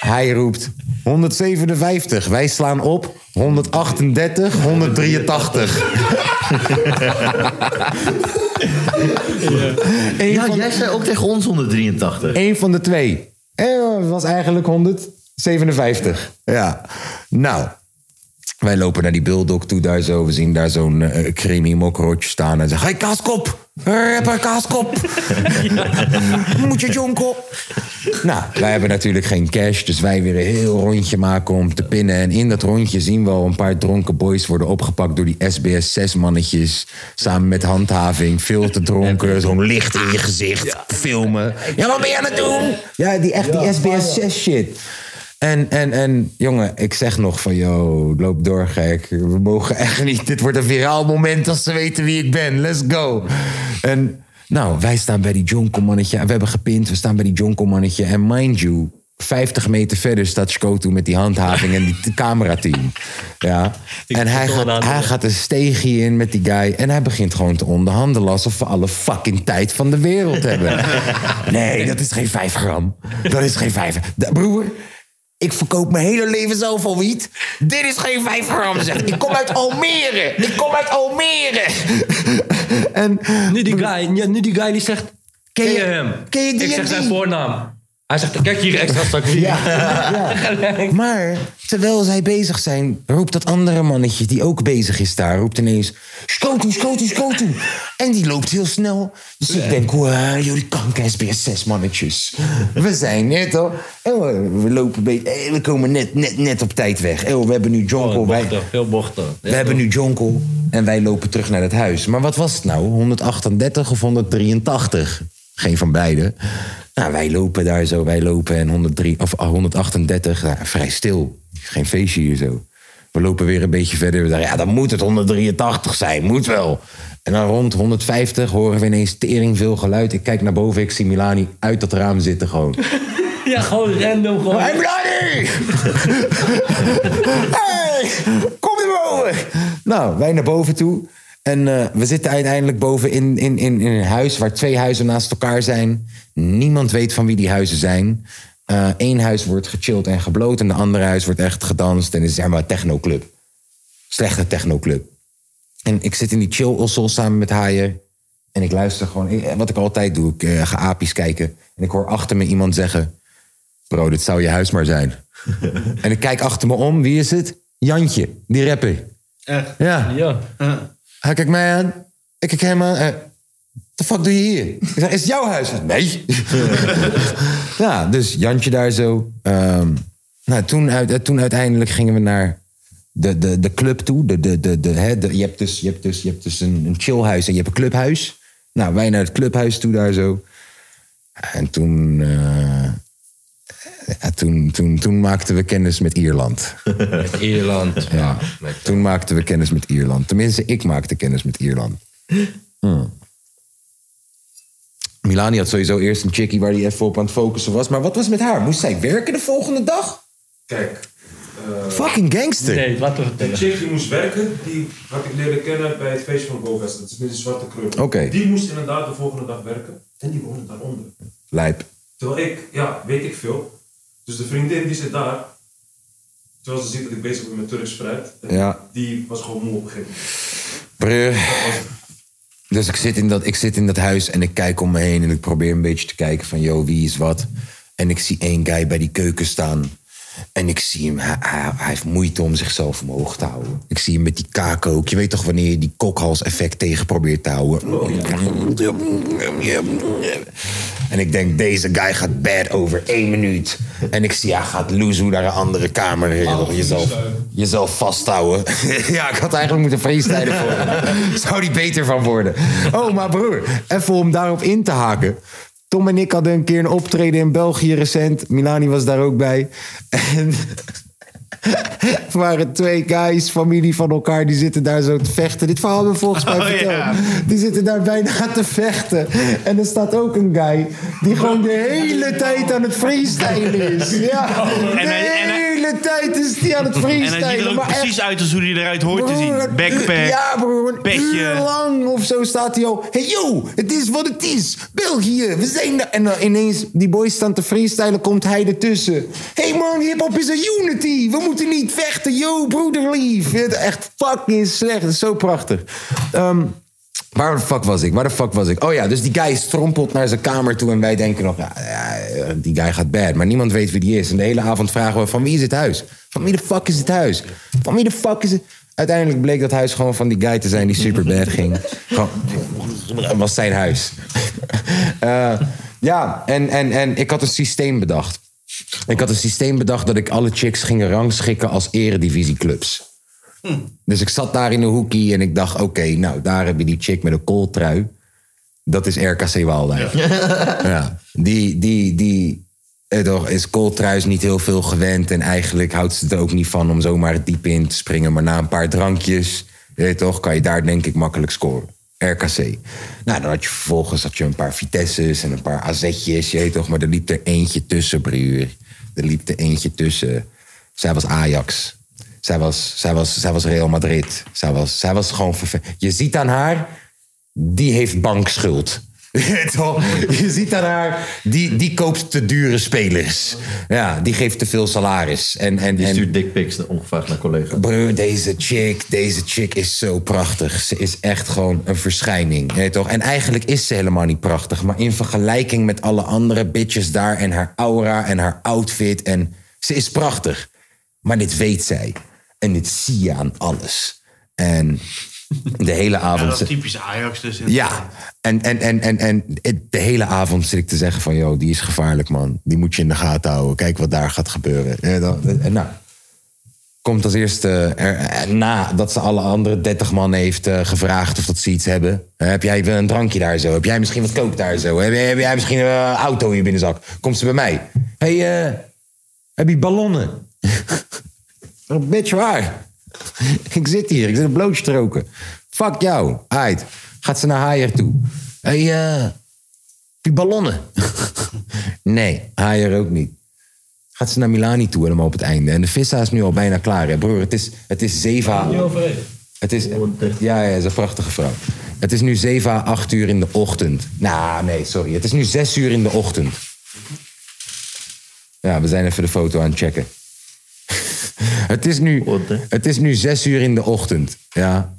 Hij roept 157. Wij slaan op 138, 183. Eén Ja, van- jij zei ook tegen ons 183. Eén van de twee. Eh, het was eigenlijk 157. Ja. Nou, wij lopen naar die bulldog toe daar zo. We zien daar zo'n eh creamy mokrootje staan. En zeggen, hey kaaskop, rapper kaaskop. Moet je jonko. Nou, wij hebben natuurlijk geen cash. Dus wij weer een heel rondje maken om te pinnen. En in dat rondje zien we al een paar dronken boys worden opgepakt door die SBS 6 mannetjes. Samen met handhaving. Veel te dronken. Zo'n licht in je gezicht. Filmen. Ja, wat ben je aan het doen? Ja, die, echt die SBS 6 shit. En, en, en jongen, ik zeg nog van, yo, loop door, gek. We mogen echt niet. Dit wordt een viraal moment als ze weten wie ik ben. Let's go. En nou, wij staan bij die Jonko-mannetje. En we hebben gepind, we staan bij die Jonko-mannetje. En mind you, 50 meter verder staat Scoto met die handhaving en die camerateam. Ja. En hij gaat, hij gaat een steegje in met die guy. En hij begint gewoon te onderhandelen alsof we alle fucking tijd van de wereld hebben. Nee, dat is geen 5 gram. Dat is geen 5. Broer, ik verkoop mijn hele leven zelf al wiet. Dit is geen 5 gram. Zegt. Ik kom uit Almere. Ik kom uit Almere. en Nu die guy, nu die guy die zegt, ken je hem? ken je die Ik zeg zijn voornaam. Hij zegt, kijk hier extra stuk wiet. Ja. Maar terwijl zij bezig zijn, roept dat andere mannetje die ook bezig is daar, roept ineens: Skotu, skotu, skotu. En die loopt heel snel. Dus ik denk: wow, jullie kanker SBS6 mannetjes. We zijn net toch? En we, lopen een beetje, eh, we komen net, net, net op tijd weg. Eh, we hebben nu. Oh, wij, bochten, veel bochten. we hebben nu Jonko en wij lopen terug naar het huis. Maar wat was het nou? 138 of 183? Geen van beide. Nou, wij lopen daar zo, wij lopen en 103, of 138, nou, vrij stil. Geen feestje hier zo. We lopen weer een beetje verder. We dachten, ja, dan moet het 183 zijn, moet wel. En dan rond 150 horen we ineens tering veel geluid. Ik kijk naar boven, ik zie Milani uit dat raam zitten gewoon. Ja, gewoon random. Gewoon. Hey, Milani! hey, kom naar boven! Nou, wij naar boven toe. En eh, we zitten uiteindelijk boven in, in, in, in een huis waar twee huizen naast elkaar zijn. Niemand weet van wie die huizen zijn. Eén huis wordt gechilled en gebloot en de andere huis wordt echt gedanst. En is zeg maar een technoclub. Slechte technoclub. En ik zit in die chill-ossel samen met Haier. En ik luister gewoon, eh, wat ik altijd doe. Ik eh, ga apies kijken. En ik hoor achter me iemand zeggen... Bro, dit zou je huis maar zijn. en ik kijk achter me om. Wie is het? Jantje, die rapper. Echt? Ja. Ja. Hij kijkt mij aan. Ik kijk hem aan. Wat de fuck doe je hier? Ik zeg, is het jouw huis? Nee. ja, dus Jantje daar zo. Ehm, nou, toen, uit, toen uiteindelijk gingen we naar de, de, de club toe. De, de, de, de, hè, de- je hebt dus, je hebt dus, je hebt dus een, een chillhuis en je hebt een clubhuis. Nou, wij naar het clubhuis toe daar zo. En toen, eh, ja, toen, toen, toen maakten we kennis met Ierland. Met Ierland. Ja, toen maakten we kennis met Ierland. Tenminste, ik maakte kennis met Ierland. Hmm. Milani had sowieso eerst een chickie waar hij even op aan het focussen was. Maar wat was met haar? Moest zij werken de volgende dag? Kijk, eh, Fucking gangster. Nee, toch Een chick die moest werken, die had ik leren kennen bij het feestje van Bovest. Dat is met die zwarte krul. Oké. Die moest inderdaad de volgende dag werken. En die woonde daaronder. Lijp. Terwijl ik, ja, weet ik veel. Dus de vriendin die zit daar. Terwijl ze ziet dat ik bezig ben met Turks fruit. Ja. Die was gewoon moe op een gegeven moment. Dus ik zit, in dat, ik zit in dat huis en ik kijk om me heen en ik probeer een beetje te kijken van, yo, wie is wat? En ik zie één guy bij die keuken staan. En ik zie hem, hij, hij, hij heeft moeite om zichzelf omhoog te houden. Ik zie hem met die kaak ook. Je weet toch wanneer je die kokhals-effect tegen probeert te houden. En ik denk, deze guy gaat bad over één minuut. En ik zie, hij gaat loezoe naar een andere kamer. jezelf, jezelf vasthouden. ja, ik had eigenlijk moeten freestylen voor hem. Zou die beter van worden. Oh, maar broer, even om daarop in te haken. Tom en ik hadden een keer een optreden in België recent. Milani was daar ook bij. En er waren twee guys, familie van elkaar, die zitten daar zo te vechten. Dit verhaal hebben we volgens mij Oh, verteld. Die zitten daar bijna te vechten. En er staat ook een guy die gewoon de hele tijd aan het freestylen is. Ja, En hij- en hij- hele tijd is hij aan het En freestylen. hij ziet er ook echt- precies uit als hoe hij eruit hoort te zien. Backpack. Ja, broer. Een petje. uur lang of zo staat hij al. Hey, yo, het is wat het is. België, we zijn er. En dan ineens, die boys staan te freestylen, komt hij ertussen. hey man, hip-hop is een unity. We moeten niet vechten. Yo, broederlief. Het- Echt fucking slecht. Het is zo prachtig. Ehm, Waar de fuck was ik? Waar de fuck was ik? Oh ja, dus die guy strompelt naar zijn kamer toe en wij denken nog, ja, ja, die guy gaat bad. Maar niemand weet wie die is. En de hele avond vragen we, van wie is het huis? Van wie de fuck is het huis? Van wie de fuck is het? Uiteindelijk bleek dat huis gewoon van die guy te zijn die super bad ging. Gewoon, was zijn huis. Eh, ja, en, en, en ik had een systeem bedacht. Ik had een systeem bedacht dat ik alle chicks ging rangschikken als eredivisieclubs. Dus ik zat daar in een hoekie en ik dacht, oké, nou, daar heb je die chick met een kooltrui. Dat is RKC Waalwijk. Ja. Die, die, die eh, toch, is kooltruis niet heel veel gewend. En eigenlijk houdt ze er ook niet van om zomaar het diepe in te springen. Maar na een paar drankjes, je weet toch, kan je daar denk ik makkelijk scoren. RKC. Nou, dan had je vervolgens had je een paar Vitesse's en een paar AZ'tjes, je weet toch. Maar er liep er eentje tussen, broer. Er liep er eentje tussen. Zij was Ajax. Zij was, zij was, zij was Real Madrid. Zij was, zij was gewoon verve- Je ziet aan haar, die heeft bankschuld. Je ziet aan haar, die, die koopt te dure spelers. Ja, die geeft te veel salaris. En, en, Die stuurt dickpics ongevraagd naar collega's. Broer, deze chick, deze chick is zo prachtig. Ze is echt gewoon een verschijning. Weet toch? En eigenlijk is ze helemaal niet prachtig. Maar in vergelijking met alle andere bitches daar... en haar aura en haar outfit... en ze is prachtig. Maar dit weet zij. En dit zie je aan alles. En de hele Ja, avond... dat is typisch Ajax dus. Ja, en, en, en, en, en de hele avond zit ik te zeggen van... joh, die is gevaarlijk, man. Die moet je in de gaten houden. Kijk wat daar gaat gebeuren. Ja, dan- En nou, komt als eerste... Er, eh, nadat ze alle andere 30 man heeft eh, gevraagd of dat ze iets hebben. Eh, heb jij een drankje daar zo? Heb jij misschien wat kook daar zo? Heb, jij- heb jij misschien een auto in je binnenzak? Komt ze bij mij. hey, heb je ballonnen? Bitch, waar? Ik zit hier, ik zit een blootje te roken. Fuck jou. Ait. Gaat ze naar Haier toe. Hé, hey, eh, die ballonnen? nee, Haier ook niet. Gaat ze naar Milani toe helemaal op het einde. En de vissa is nu al bijna klaar. Hè? Broer, het is, het is 7 à... Het is, ja, ja, is een prachtige vrouw. Het is nu 7 à 8 uur in de ochtend. Nou, nee, sorry. Het is nu 6 uur in de ochtend. Ja, we zijn even de foto aan het checken. Het, is nu, het is nu 6 uur in de ochtend. Ja.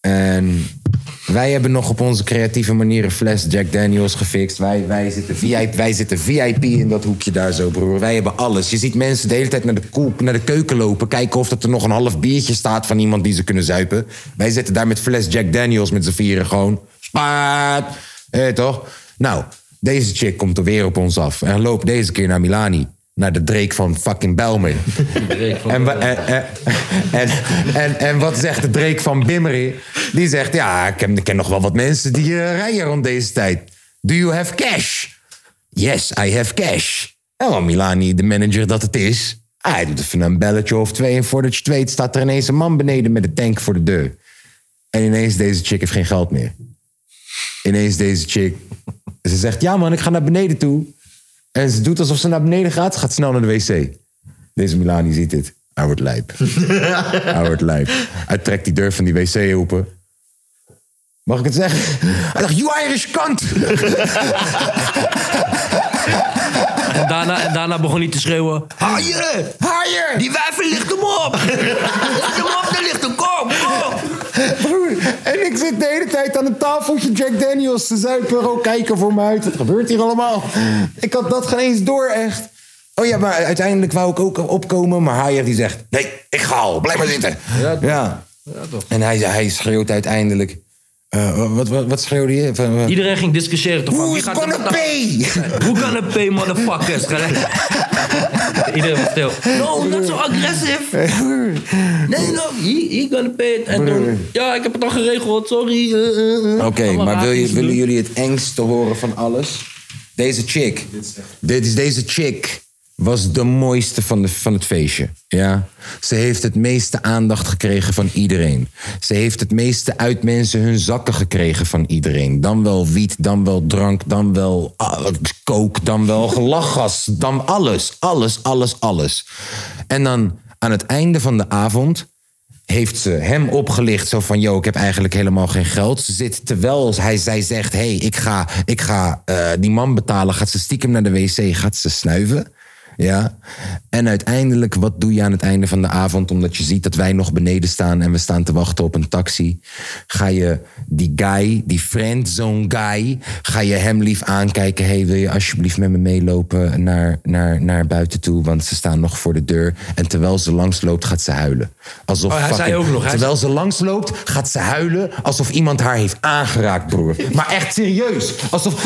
En wij hebben nog op onze creatieve manier een fles Jack Daniels gefixt. Wij, wij, zitten VIP, wij zitten VIP in dat hoekje daar zo, broer. Wij hebben alles. Je ziet mensen de hele tijd naar de, koek, naar de keuken lopen... kijken of dat er nog een half biertje staat van iemand die ze kunnen zuipen. Wij zitten daar met fles Jack Daniels met z'n vieren gewoon. Spaat! Eh, toch? Nou, deze chick komt er weer op ons af. En loopt deze keer naar Milani. Naar de Drake van fucking Belmer. En, wa- en, en, en, en, wat zegt de Drake van Bimmery? Die zegt, ja, ik ken, ik ken nog wel wat mensen die eh, rijden rond deze tijd. Do you have cash? Yes, I have cash. En wat Milani, de manager dat het is... Hij doet even een belletje of twee... en voordat je weet staat er ineens een man beneden met een tank voor de deur. En ineens deze chick heeft geen geld meer. Ineens deze chick... Ze zegt, ja man, ik ga naar beneden toe. En ze doet alsof ze naar beneden gaat. Ze gaat snel naar de wc. Deze Milani ziet dit. Hij wordt lijp. Hij wordt lijp. Hij trekt die deur van die wc open. Mag ik het zeggen? Hij dacht, you Irish cunt! En daarna, en daarna begon hij te schreeuwen. Haaien! Haaien! Die wijven ligt hem op! Ligt hem op, daar ligt hem, kom, kom! Broer, en ik zit de hele tijd aan een tafeltje Jack Daniels te zuipen. Gewoon kijken voor me uit. Wat gebeurt hier allemaal? Ik had dat geen eens door, echt. Oh ja, maar uiteindelijk wou ik ook opkomen. Maar Haier die zegt, nee, ik ga al. Blijf maar zitten. Ja, En hij, hij schreeuwt uiteindelijk... eh, wat, wat, wat schreeuwde je? Van, eh, Iedereen ging discussiëren toch is gaat gonna er- pay? Who gonna pay, motherfuckers? Iedereen was stil. No, not so aggressive. Nee, no, he, he gonna pay it. En toen, ja, ik heb het al geregeld, sorry. eh. Oké, maar wil je, willen jullie het engste horen van alles? Deze chick. Dit is deze chick was de mooiste van, de, van het feestje. Ja? Ze heeft het meeste aandacht gekregen van iedereen. Ze heeft het meeste uit mensen hun zakken gekregen van iedereen. Dan wel wiet, dan wel drank, dan wel ah, kook, dan wel gelachgas. Dan alles, alles, alles, alles. En dan aan het einde van de avond heeft ze hem opgelicht. Zo van, yo, ik heb eigenlijk helemaal geen geld. Ze zit, terwijl hij, zij zegt, hey, ik ga, ik ga eh, die man betalen. Gaat ze stiekem naar de wc, gaat ze snuiven. Ja. En uiteindelijk, wat doe je aan het einde van de avond? Omdat je ziet dat wij nog beneden staan en we staan te wachten op een taxi. Ga je die guy, die friendzone guy, ga je hem lief aankijken. hey, wil je alsjeblieft met me meelopen naar, naar, naar buiten toe? Want ze staan nog voor de deur. En terwijl ze langsloopt, gaat ze huilen. Alsof Oh, hij zei fucking- ook nog, hij terwijl ze langsloopt, gaat ze huilen alsof iemand haar heeft aangeraakt, broer. Maar echt serieus. Alsof...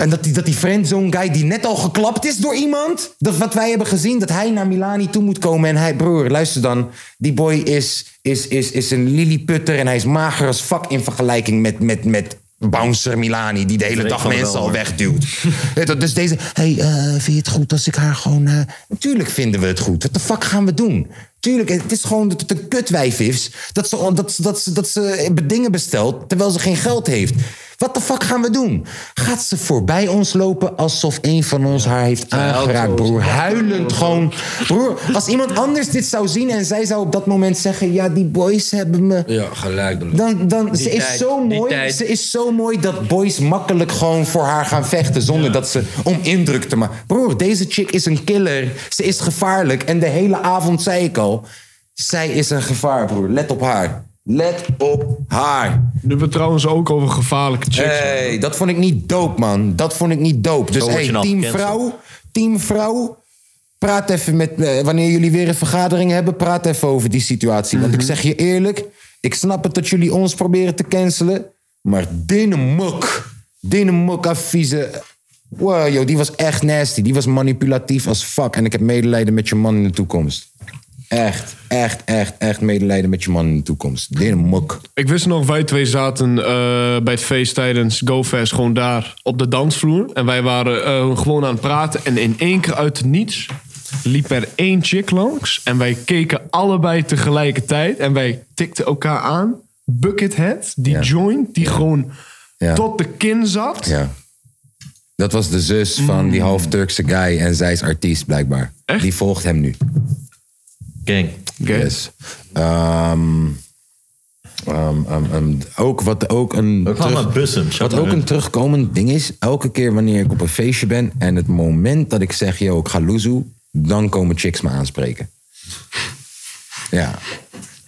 En dat die, dat die friendzone guy die net al geklapt is door iemand. Dat wat wij hebben gezien, dat hij naar Milani toe moet komen. En hij, broer, luister dan. Die boy is, is, is, is een lilliputter en hij is mager als fuck in vergelijking met, met, met Bouncer Milani. Die de hele dag mensen al wegduwt. Dus deze, hey, eh, vind je het goed als ik haar gewoon... eh, Natuurlijk vinden we het goed. Wat de fuck gaan we doen? Tuurlijk, het is gewoon dat het een kutwijf is. Dat ze, dat, dat, ze, dat ze dingen bestelt terwijl ze geen geld heeft. Wat de fuck gaan we doen? Gaat ze voorbij ons lopen alsof een van ons haar heeft aangeraakt, broer? Huilend gewoon. Broer, als iemand anders dit zou zien en zij zou op dat moment zeggen... ja, die boys hebben me... Ja, gelijk. Dan, dan, ze is zo mooi. Ze is zo mooi dat boys makkelijk gewoon voor haar gaan vechten. Zonder dat ze om indruk te maken. Broer, deze chick is een killer. Ze is gevaarlijk. En de hele avond zei ik al. Zij is een gevaar, broer. Let op haar. Let op haar. Nu hebben we trouwens ook over gevaarlijke chicks. Hey, dat vond ik niet dope, man. Dat vond ik niet dope. Dus hey, team vrouw. Team vrouw. Praat even met... eh, wanneer jullie weer een vergadering hebben... praat even over die situatie. Want Mhm. ik zeg je eerlijk... ik snap het dat jullie ons proberen te cancelen... maar Denemuk... Denemuk afvieze... Wow, yo, die was echt nasty. Die was manipulatief als fuck. En ik heb medelijden met je man in de toekomst. Echt, echt, echt, echt medelijden met je man in de toekomst. Denemuk. Ik wist nog, wij twee zaten eh, bij het feest tijdens GoFest gewoon daar op de dansvloer. En wij waren eh, gewoon aan het praten. En in één keer uit het niets liep er één chick langs. En wij keken allebei tegelijkertijd. En wij tikten elkaar aan. Buckethead, die joint, die gewoon Ja. tot de kin zat. Ja. Dat was de zus van die half Turkse guy en zij is artiest blijkbaar. Echt? Die volgt hem nu. Gang. Yes. Ehm, ehm, ehm, ook wat ook een, bussen. wat ook een terugkomend ding is. Elke keer wanneer ik op een feestje ben en het moment dat ik zeg, yo, ik ga loezoe, dan komen chicks me aanspreken. Ja.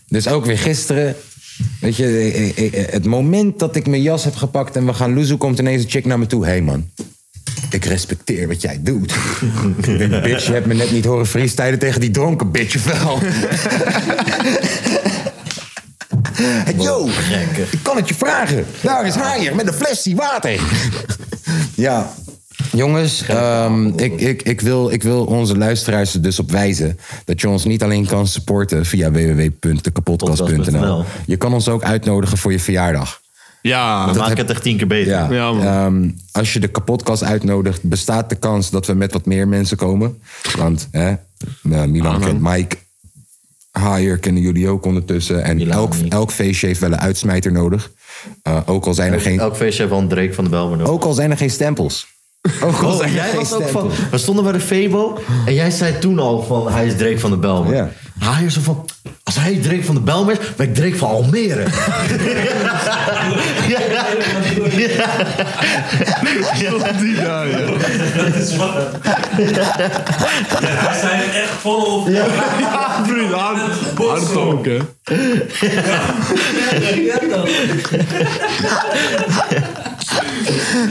Dus ook weer gisteren. Weet je, eh, eh, eh, het moment dat ik mijn jas heb gepakt en we gaan loezoe, komt ineens een chick naar me toe. Hé hey man, ik respecteer wat jij doet. ik denk, bitch, je hebt me net niet horen freestylen tegen die dronken bitch, wel? Yo, ik kan het je vragen. Daar is Haier met een flesje water. ja. Jongens, ehm, ik, ik, ik, wil, ik wil onze luisteraars er dus op wijzen... dat je ons niet alleen kan supporten via www.dekapodcast.nl. Podcast.nl. Je kan ons ook uitnodigen voor je verjaardag. Ja, We maken het echt tien keer beter. Ja. Ja, man. Ehm, als je de kapotkast uitnodigt, bestaat de kans dat we met wat meer mensen komen. Want hè, nou, Milan kent Mike. Haier kennen jullie ook ondertussen. En Milan elk, niet. elk feestje heeft wel een uitsmijter nodig. Eh, ook, al zijn er geen, Elk feestje heeft wel een Drake van de Belmer nodig. ook al zijn er geen stempels. Oh, god, Oh, jij was ook van... We stonden bij de Febo en jij zei toen al van... Hij is Drake van de Belmer. Ja. Hij is zo van... Als hij Drake van de Belmer is, ben ik Drake van Almere. ja, ja. Die daar, ja. Dat is. Ja, wij zijn echt volop. Ja, Ja, vriend, hard, hard ook, hè.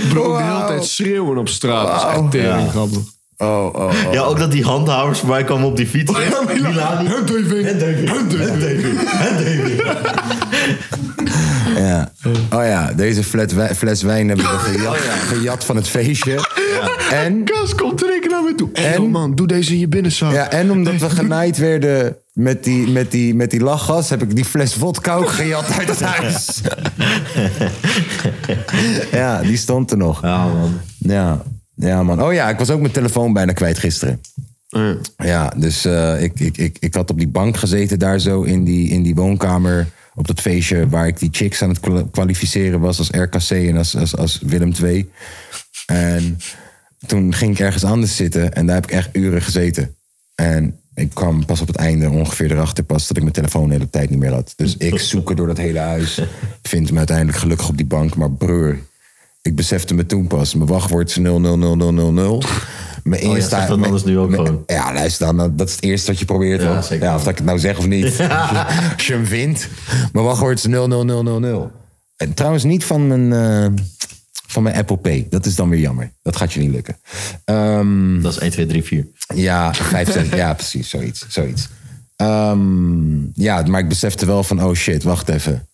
Bro, hele tijd schreeuwen op straat. Dat is echt tering grappig. Oh, oh, oh. ja, ook dat die handhavers voorbij kwamen op die fiets. Milani. En David. En David. Ja. Oh ja, deze fles, wij- fles wijn hebben we gejat, gejat van het feestje. En, Kas komt direct naar me toe. En, En? man, doe deze in je binnenzak. ja, en omdat we genaaid werden met die, met, die, met die lachgas... heb ik die fles vodka ook gejat uit het huis. ja, die stond er nog. Ja, man. Ja, ja, man. Oh ja, ik was ook mijn telefoon bijna kwijt gisteren. Ja, dus eh, ik, ik, ik, ik had op die bank gezeten daar zo in die, in die woonkamer. Op dat feestje waar ik die chicks aan het kwa- kwalificeren was als RKC en als, als, als Willem II. En toen ging ik ergens anders zitten en daar heb ik echt uren gezeten. En ik kwam pas op het einde ongeveer erachter pas dat ik mijn telefoon de hele tijd niet meer had. Dus ik zoeken door dat hele huis. Vind hem uiteindelijk gelukkig op die bank, maar breur. Ik besefte me toen pas. Mijn wachtwoord is 000000. Mijn Oh ja, dat anders nu ook mijn- gewoon. Ja, luister dan. Dat is het eerste wat je probeert. Ja, of dat ik het nou zeg of niet. Als je hem vindt. Mijn wachtwoord is 00000. En trouwens niet van mijn, eh, van mijn Apple Pay. Dat is dan weer jammer. Dat gaat je niet lukken. Ehm, Dat is 1, 2, 3, 4. ja, vijf cent. ja, precies. Zoiets. zoiets. Ehm, ja, maar ik besefte wel van, oh shit, wacht even.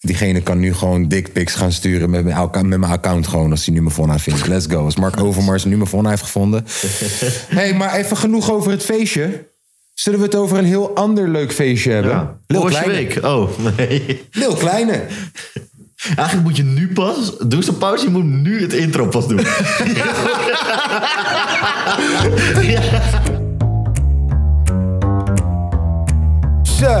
Diegene kan nu gewoon dickpics gaan sturen met mijn, met mijn account gewoon als hij nu mijn phone vindt. Let's go. Als Mark Overmars nu mijn phone heeft gevonden. hey, maar even genoeg over het feestje. Zullen we het over een heel ander leuk feestje hebben? Ja. Lil Kleine. week? Oh, nee. Lil Kleine. Eigenlijk moet je nu pas... Doe eens een pauze, je moet nu het intro pas doen. Zo,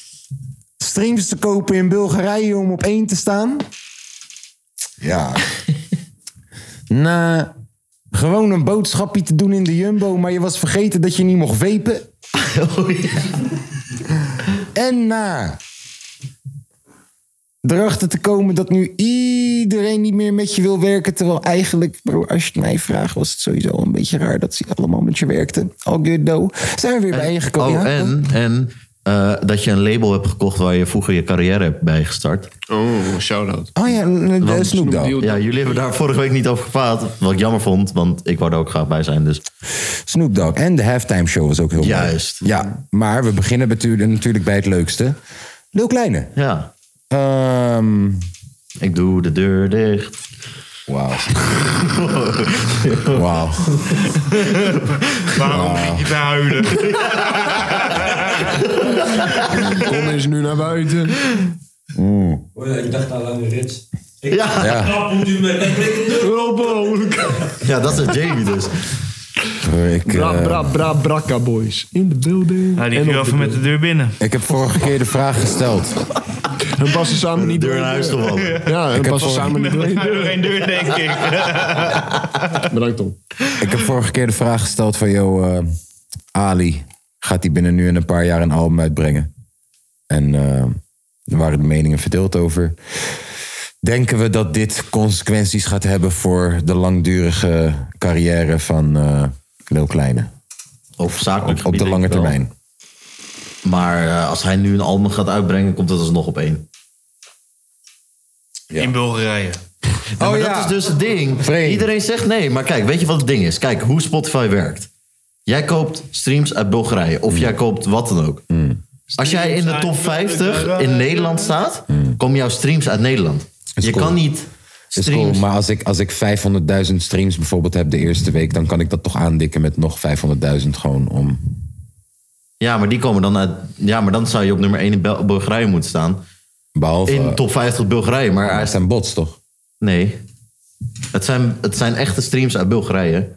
streams te kopen in Bulgarije om op één te staan. Ja. Na gewoon een boodschapje te doen in de Jumbo, maar je was vergeten dat je niet mocht vapen. En na erachter te komen dat nu iedereen niet meer met je wil werken. Terwijl eigenlijk, bro, als je het mij vraagt, was het sowieso een beetje raar dat ze allemaal met je werkten. All good though. Zijn we weer bij je gekomen? Oh, ja? en, en eh, dat je een label hebt gekocht waar je vroeger je carrière hebt bij gestart. Oh, shout-out. Oh ja, de Snoop Dogg. Ja, jullie hebben daar vorige week niet over gepraat. Wat ik jammer vond, want ik wou er ook graag bij zijn. Dus Snoop Dogg. En de halftime show was ook heel mooi. Juist. Ja, maar we beginnen natuurlijk, bij het leukste. Lil Kleine. ja, Ehm ik doe de deur dicht. Wauw. Wauw. Waarom begin je huilen? Kom eens nu naar buiten. Oh ja, ik dacht aan lange rits. Ja, Ja, Knap moet u met een ja dat is Jamie dus. ik, Bra, eh, bra, bra, brakka boys. In the building. Die En even met de deur binnen. ik heb vorige keer de vraag gesteld. En passen samen niet Deur door. in huis gevallen. Ja, en passen samen niet door. We geen deur, denk ik. Bedankt, Tom. Ik heb vorige keer de vraag gesteld van, joh, eh, Ali, gaat hij binnen nu en een paar jaar een album uitbrengen? En eh, er waren de meningen verdeeld over. Denken we dat dit consequenties gaat hebben voor de langdurige carrière van eh Lil Kleine? Op zakelijk Op, de lange termijn. Maar eh, als hij nu een album gaat uitbrengen, komt het alsnog op één. In Bulgarije. Ja, maar Oh, dat ja. is dus het ding. Vreemd. Iedereen zegt nee, maar kijk, weet je wat het ding is? Kijk hoe Spotify werkt. Jij koopt streams uit Bulgarije Mm. of jij koopt wat dan ook. Als jij in de top 50 in Nederland staat, komen jouw streams uit Nederland. Je cool. kan niet Is streams. cool, maar als ik, als ik 500.000 streams bijvoorbeeld heb de eerste week, dan kan ik dat toch aandikken met nog 500.000 gewoon om. Ja, maar die komen dan uit... Ja, maar dan zou je op nummer 1 in Bel- Bulgarije moeten staan. Behalve. In top 50 Bulgarije, maar... Het zijn bots, toch? Nee. Het zijn, het zijn echte streams uit Bulgarije.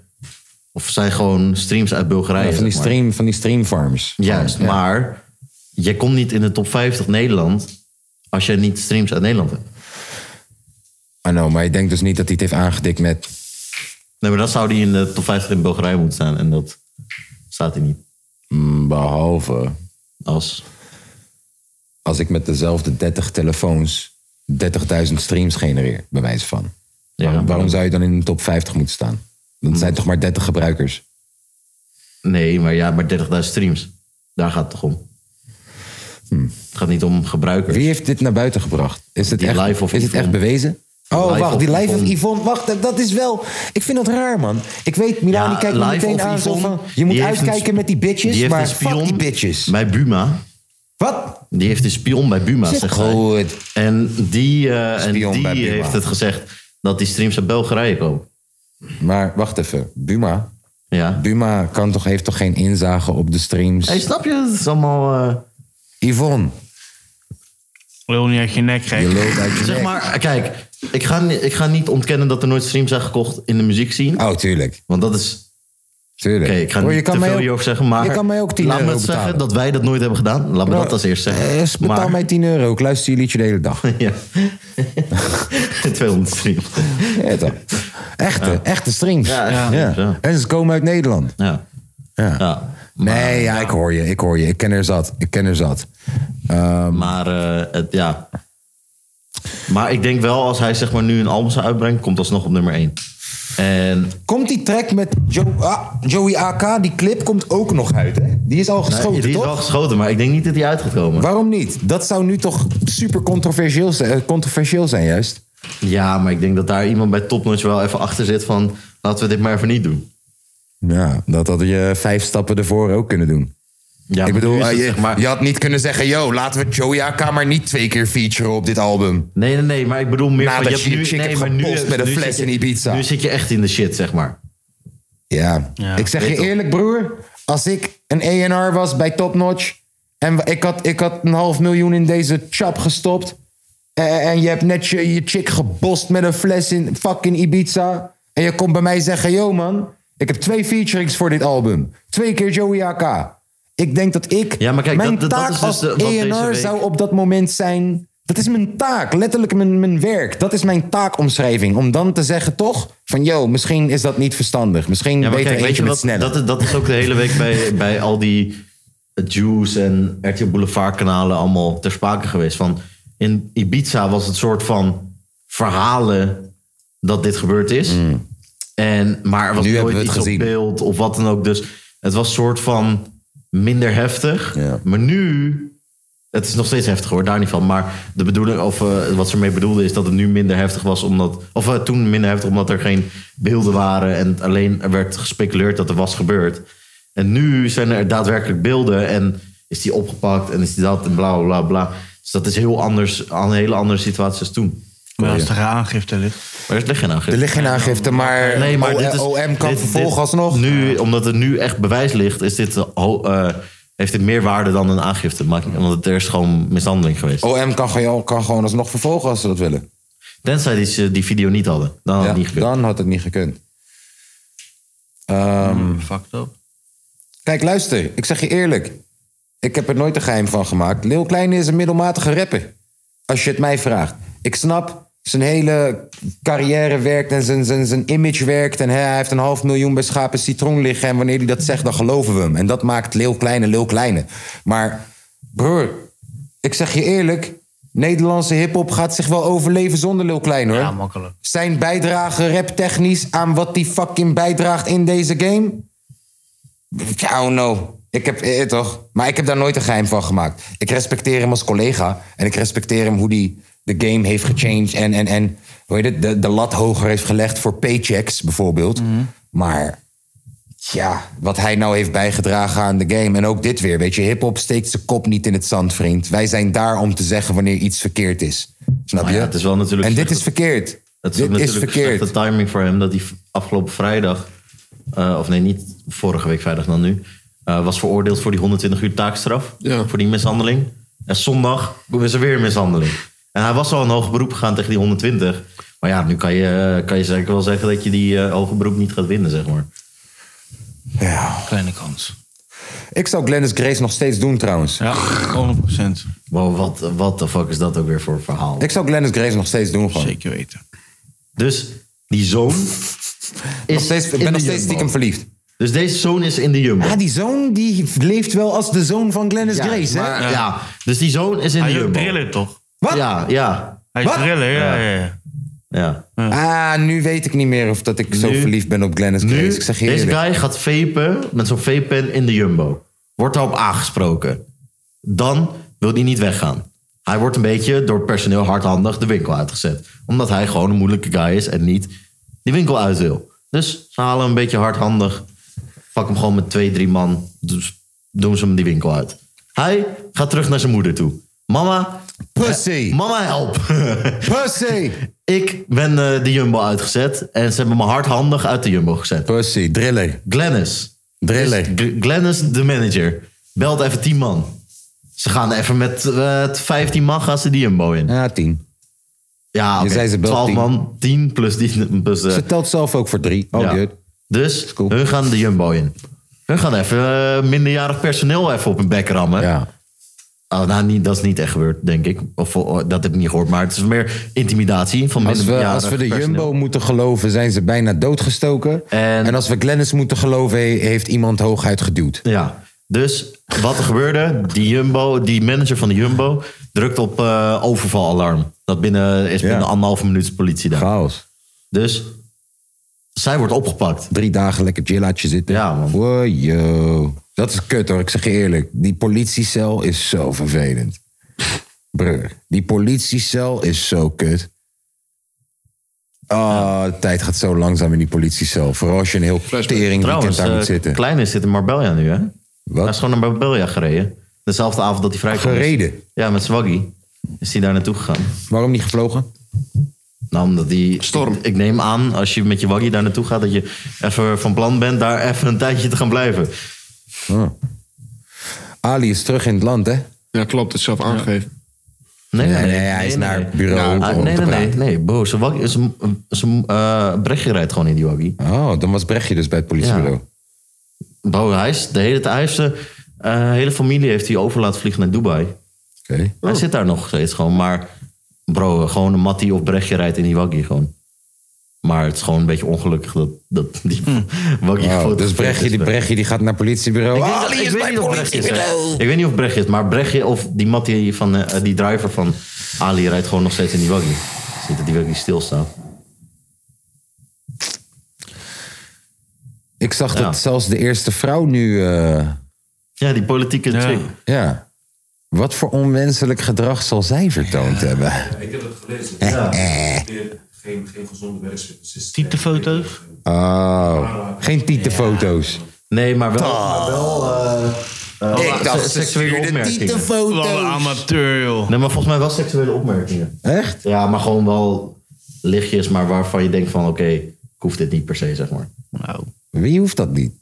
Of zijn gewoon streams uit Bulgarije. Ja, van, die zeg maar. stream, van die streamfarms. Juist, Ja. maar je komt niet in de top 50 Nederland als je niet streams uit Nederland hebt. I know, maar je denkt dus niet dat hij het heeft aangedikt met. Nee, maar dan zou die in de top 50 in Bulgarije moeten staan. En dat staat hij niet. mm, Behalve. Als. Als ik met dezelfde 30 telefoons 30.000 streams genereer, bij wijze van. waarom, waarom zou je dan in de top 50 moeten staan? Dat zijn toch maar 30 gebruikers? Nee, maar ja, maar 30.000 streams. Daar gaat het toch om. Het gaat niet om gebruikers. Wie heeft dit naar buiten gebracht? Is het, Die echt, live of is het echt bewezen? Oh, Live wacht, die live of Yvonne. Wacht, dat- is wel... Ik vind dat raar, man. Ik weet, Milan, Ja, die kijkt me meteen aan Yvonne, van... Je moet een uitkijken met die bitches, Die maar fuck spion die bitches. bij Buma. Wat? Die heeft een spion bij Buma, Zit zegt zij. goed. En die, eh, en die heeft het gezegd dat die streams uit Bulgarije komen. Maar wacht even, Buma? Ja. Buma kan toch, heeft toch geen inzage op de streams? Hey, snap je? Het is allemaal... eh, Yvonne, Lul niet uit je nek, je loopt uit je Zeg nek. maar, kijk, ik ga, ni- ik ga niet ontkennen dat er nooit streams zijn gekocht in de muziekscene. Oh, tuurlijk. Want dat is... Tuurlijk. Oké, ik ga niet je kan te veel ook- hierover zeggen, maar... je kan mij ook 10 Laat me euro het zeggen betalen. dat wij dat nooit hebben gedaan. Laat me dat als eerst zeggen. Eh, betaal Maar- mij 10 euro, ik luister je liedje de hele dag. Ja. 200 streams. Ja, toch? Echte, echte streams. Ja, Ja. ja. En ze komen uit Nederland. Ja. Ja. ja. nee, ja, ik hoor je, ik hoor je. Ik ken er zat, ik ken er zat. Ehm, Maar eh, het, ja. Maar ik denk wel, als hij zeg maar nu een album zou uitbrengen, komt alsnog op nummer 1. En Komt die track met Joe, ah, Joey AK, die clip komt ook nog uit, hè? Die is al geschoten, Nee, die is toch? wel geschoten, maar ik denk niet dat die uit gaat komen. Waarom niet? Dat zou nu toch super controversieel zijn, eh, controversieel zijn juist. Ja, maar ik denk dat daar iemand bij Topnotch wel even achter zit van... laten we dit maar even niet doen. Ja, dat had je vijf stappen ervoor ook kunnen doen. Ja, ik bedoel, het, je, zeg maar- je had niet kunnen zeggen... yo, laten we Joey AK maar niet twee keer featuren op dit album. Nee, nee, nee, maar ik bedoel meer Nadat van... je hebt je nu, chick nee, maar nu, met een fles in Ibiza. Nu zit je echt in de shit, zeg maar. Ja. Ik zeg je toch? eerlijk, broer. Als ik een A&R was bij Top Notch... en ik had, ik had een half miljoen in deze chap gestopt... en je hebt net je, je chick gebost met een fles in fucking Ibiza... en je komt bij mij zeggen... yo man, ik heb twee featurings voor dit album. Twee keer Joey AK. Ik denk dat ik... Ja, maar kijk, mijn dat- dat- dat taak is dus als week- zou op dat moment zijn... Dat is mijn taak, letterlijk mijn, mijn werk. Dat is mijn taakomschrijving. Om dan te zeggen toch van... yo, misschien is dat niet verstandig. Misschien Ja, beter kijk, weet je wat? sneller. Dat, is- dat is ook de hele week bij, bij al die Juice en RTL Boulevard kanalen allemaal ter sprake geweest. Van in Ibiza was het soort van verhalen dat dit gebeurd is. En, maar er was Mm. Nu nooit iets gezien. op beeld of wat dan ook. Dus het was soort van minder heftig. Maar nu, het is nog steeds heftig hoor, daar niet van. Maar de bedoeling, of eh, wat ze ermee bedoelde, is dat het nu minder heftig was. Omdat, of eh, toen minder heftig omdat er geen beelden waren. En alleen er werd gespeculeerd dat er was gebeurd. En nu zijn er daadwerkelijk beelden. En is die opgepakt en is die dat en bla bla. bla. Dus dat is heel anders, een hele andere situatie als toen. Maar als er geen aangifte ligt. Maar er ligt geen aangifte. Er ligt geen aangifte, maar, Nee, maar O- dit is, OM kan dit- vervolgen dit- alsnog. Nu, omdat er nu echt bewijs ligt, is dit, eh, eh, heeft dit meer waarde dan een aangifte. Omdat er is gewoon mishandeling geweest. OM kan, gewoon- kan gewoon alsnog vervolgen als ze dat willen. Tenzij die, ze die video niet hadden. Dan had Ja, het niet gekund. dan had het niet gekund. Ehm, Fucked up. Kijk, luister. Ik zeg je eerlijk. Ik heb er nooit een geheim van gemaakt. Lil Kleine is een middelmatige rapper. Als je het mij vraagt. Ik snap, zijn hele carrière werkt en zijn, zijn, zijn image werkt. En hij heeft een half miljoen bij Schapen Citroen liggen. En wanneer hij dat zegt, dan geloven we hem. En dat maakt Lil Kleine Lil Kleine. Maar broer, ik zeg je eerlijk. Nederlandse hiphop gaat zich wel overleven zonder Lil Kleine hoor. Ja, makkelijk. Zijn bijdrage raptechnisch aan wat hij fucking bijdraagt in deze game? I don't know. Ik heb, eh, toch? Maar ik heb daar nooit een geheim van gemaakt. Ik respecteer hem als collega. En ik respecteer hem hoe hij de game heeft gechanged. En, en, en hoe heet het, de, de lat hoger heeft gelegd voor paychecks bijvoorbeeld. Maar ja, wat hij nou heeft bijgedragen aan de game. En ook dit weer, weet je. Hip-hop steekt zijn kop niet in het zand, vriend. Wij zijn daar om te zeggen wanneer iets verkeerd is. Snap je? ja, het is wel natuurlijk en dit is verkeerd. Het is Dit ook is natuurlijk verkeerd. slechte timing voor hem dat hij afgelopen vrijdag, eh, of nee, niet vorige week vrijdag dan nu, eh, was veroordeeld voor die 120 uur taakstraf. Ja. Voor die mishandeling. En zondag is er weer een mishandeling. En hij was al een hoger beroep gegaan tegen die 120. Maar ja, nu kan je, kan je zeker wel zeggen dat je die eh hoger beroep niet gaat winnen, zeg maar. Ja. Kleine kans. Ik zou Glennis Grace nog steeds doen trouwens. Ja, 100%. Wow, wat, wat de fuck is dat ook weer voor een verhaal? Ik zou Glennis Grace nog steeds doen gewoon. Zeker weten. Dus die zoon is Nog steeds, ik ben nog steeds Jumbo. stiekem verliefd. Dus deze zoon is in de Jumbo. Ja, die zoon die leeft wel als de zoon van Glennis Ja, Grace, hè? maar- ja. dus die zoon is in Hij de Jumbo. driller, toch? Wat? Ja, ja, Hij is Wat? ja. ja. ja. ja. Ah, nu weet ik niet meer of dat ik zo Nu- verliefd ben op Glennis Grace. Nu, ik zeg je deze eerlijk. guy gaat vapen met zo'n vape-pen in de Jumbo. Wordt daarop aangesproken. Dan wil hij niet weggaan. Hij wordt een beetje door het personeel hardhandig de winkel uitgezet. Omdat hij gewoon een moeilijke guy is en niet die winkel uit wil. Dus ze halen hem een beetje hardhandig. Pak hem gewoon met twee, drie man. Dus doen ze hem die winkel uit. Hij gaat terug naar zijn moeder toe. Mama, Pussy. mama help. Pussy. Ik ben eh, de Jumbo uitgezet. En ze hebben me hardhandig uit de Jumbo gezet. Pussy. Driller. Glennis. Driller. G- Glennis, de manager. Belt even 10 man. Ze gaan even met eh 15 man gaan ze die Jumbo in. Ja, tien. Ja, Je oké. ze belt 12 10. man, 10 plus die. Plus, eh, Ze telt zelf ook voor drie. Oh, ja. Dus cool. hun gaan de Jumbo in. Hun gaan even eh, minderjarig personeel even op hun bek rammen. Ja. Oh, nou, niet, dat is niet echt gebeurd, denk ik. Of oh, dat heb ik niet gehoord. Maar het is meer intimidatie van Als we, als we de personeel. Jumbo moeten geloven, zijn ze bijna doodgestoken. En- En, als we Glennis moeten geloven, he- heeft iemand hooguit geduwd. Ja, dus wat er gebeurde, die Jumbo, die manager van de Jumbo drukt op eh, overvalalarm. Dat binnen, is binnen Ja. anderhalve minuut politie daar. Chaos. Dus zij wordt opgepakt. Drie dagen lekker chillaatje zitten. Ja, man. Wow, yo. Dat is kut hoor, ik zeg je eerlijk. Die politiecel is zo vervelend. Brr, die politiecel is zo kut. Oh, de tijd gaat zo langzaam in die politiecel. Vooral als je een heel tering weekend Trouwens, daar eh, moet zitten. Kleine zit in Marbella nu, hè? Hij Wat? is gewoon naar Marbella gereden. Dezelfde avond dat hij vrij kwam. Gereden? Ja, met Swaggy. Is hij daar naartoe gegaan. Waarom niet gevlogen? Nou, omdat die... Storm. Ik, ik neem aan, als je met je waggy daar naartoe gaat... dat je even van plan bent daar even een tijdje te gaan blijven. Oh. Ali is terug in het land, hè? Ja, klopt. Het is zelf aangegeven. Nee, Nee, nee, hij is naar het bureau Ah, om nee, te nee, nee, nee, bro. Zijn zijn, eh, Brechtje rijdt gewoon in die waggy. Oh, dan was Brechtje dus bij het politiebureau. Bro, hij is de hele tijd... Hij heeft zijn eh, hele familie heeft hij over laten vliegen naar Dubai. Oké. Hij zit daar nog steeds gewoon. Maar bro, gewoon een Mattie of Brechtje rijdt in die waggy gewoon. Maar het is gewoon een beetje ongelukkig dat, dat die waggy Wow, dus Brechtje, die, Brechtje die gaat naar het politiebureau. Ik, weet bij niet of Brechtje is. politiebureau. Ik weet niet of Brechtje is, maar Brechtje of die Mattie van eh, die driver van Ali rijdt gewoon nog steeds in die waggy. Ziet dat die waggy stilstaat. Ik zag Ja. dat zelfs de eerste vrouw nu... eh, Ja, die politieke Ja. chick. ja. Wat voor onwenselijk gedrag zal zij vertoond hebben? Ja, ik heb het gelezen. Geen, geen gezonde. Dus Tietenfoto's? Oh, geen tietenfoto's. Nee, maar wel... Maar wel eh, eh, se- seksuele opmerkingen. Wat een amateur, joh. Nee, maar volgens mij wel seksuele opmerkingen. Echt? Ja, maar gewoon wel lichtjes, maar waarvan je denkt van... Oké, ik hoef dit niet per se, zeg maar. Nou, Wie hoeft dat niet?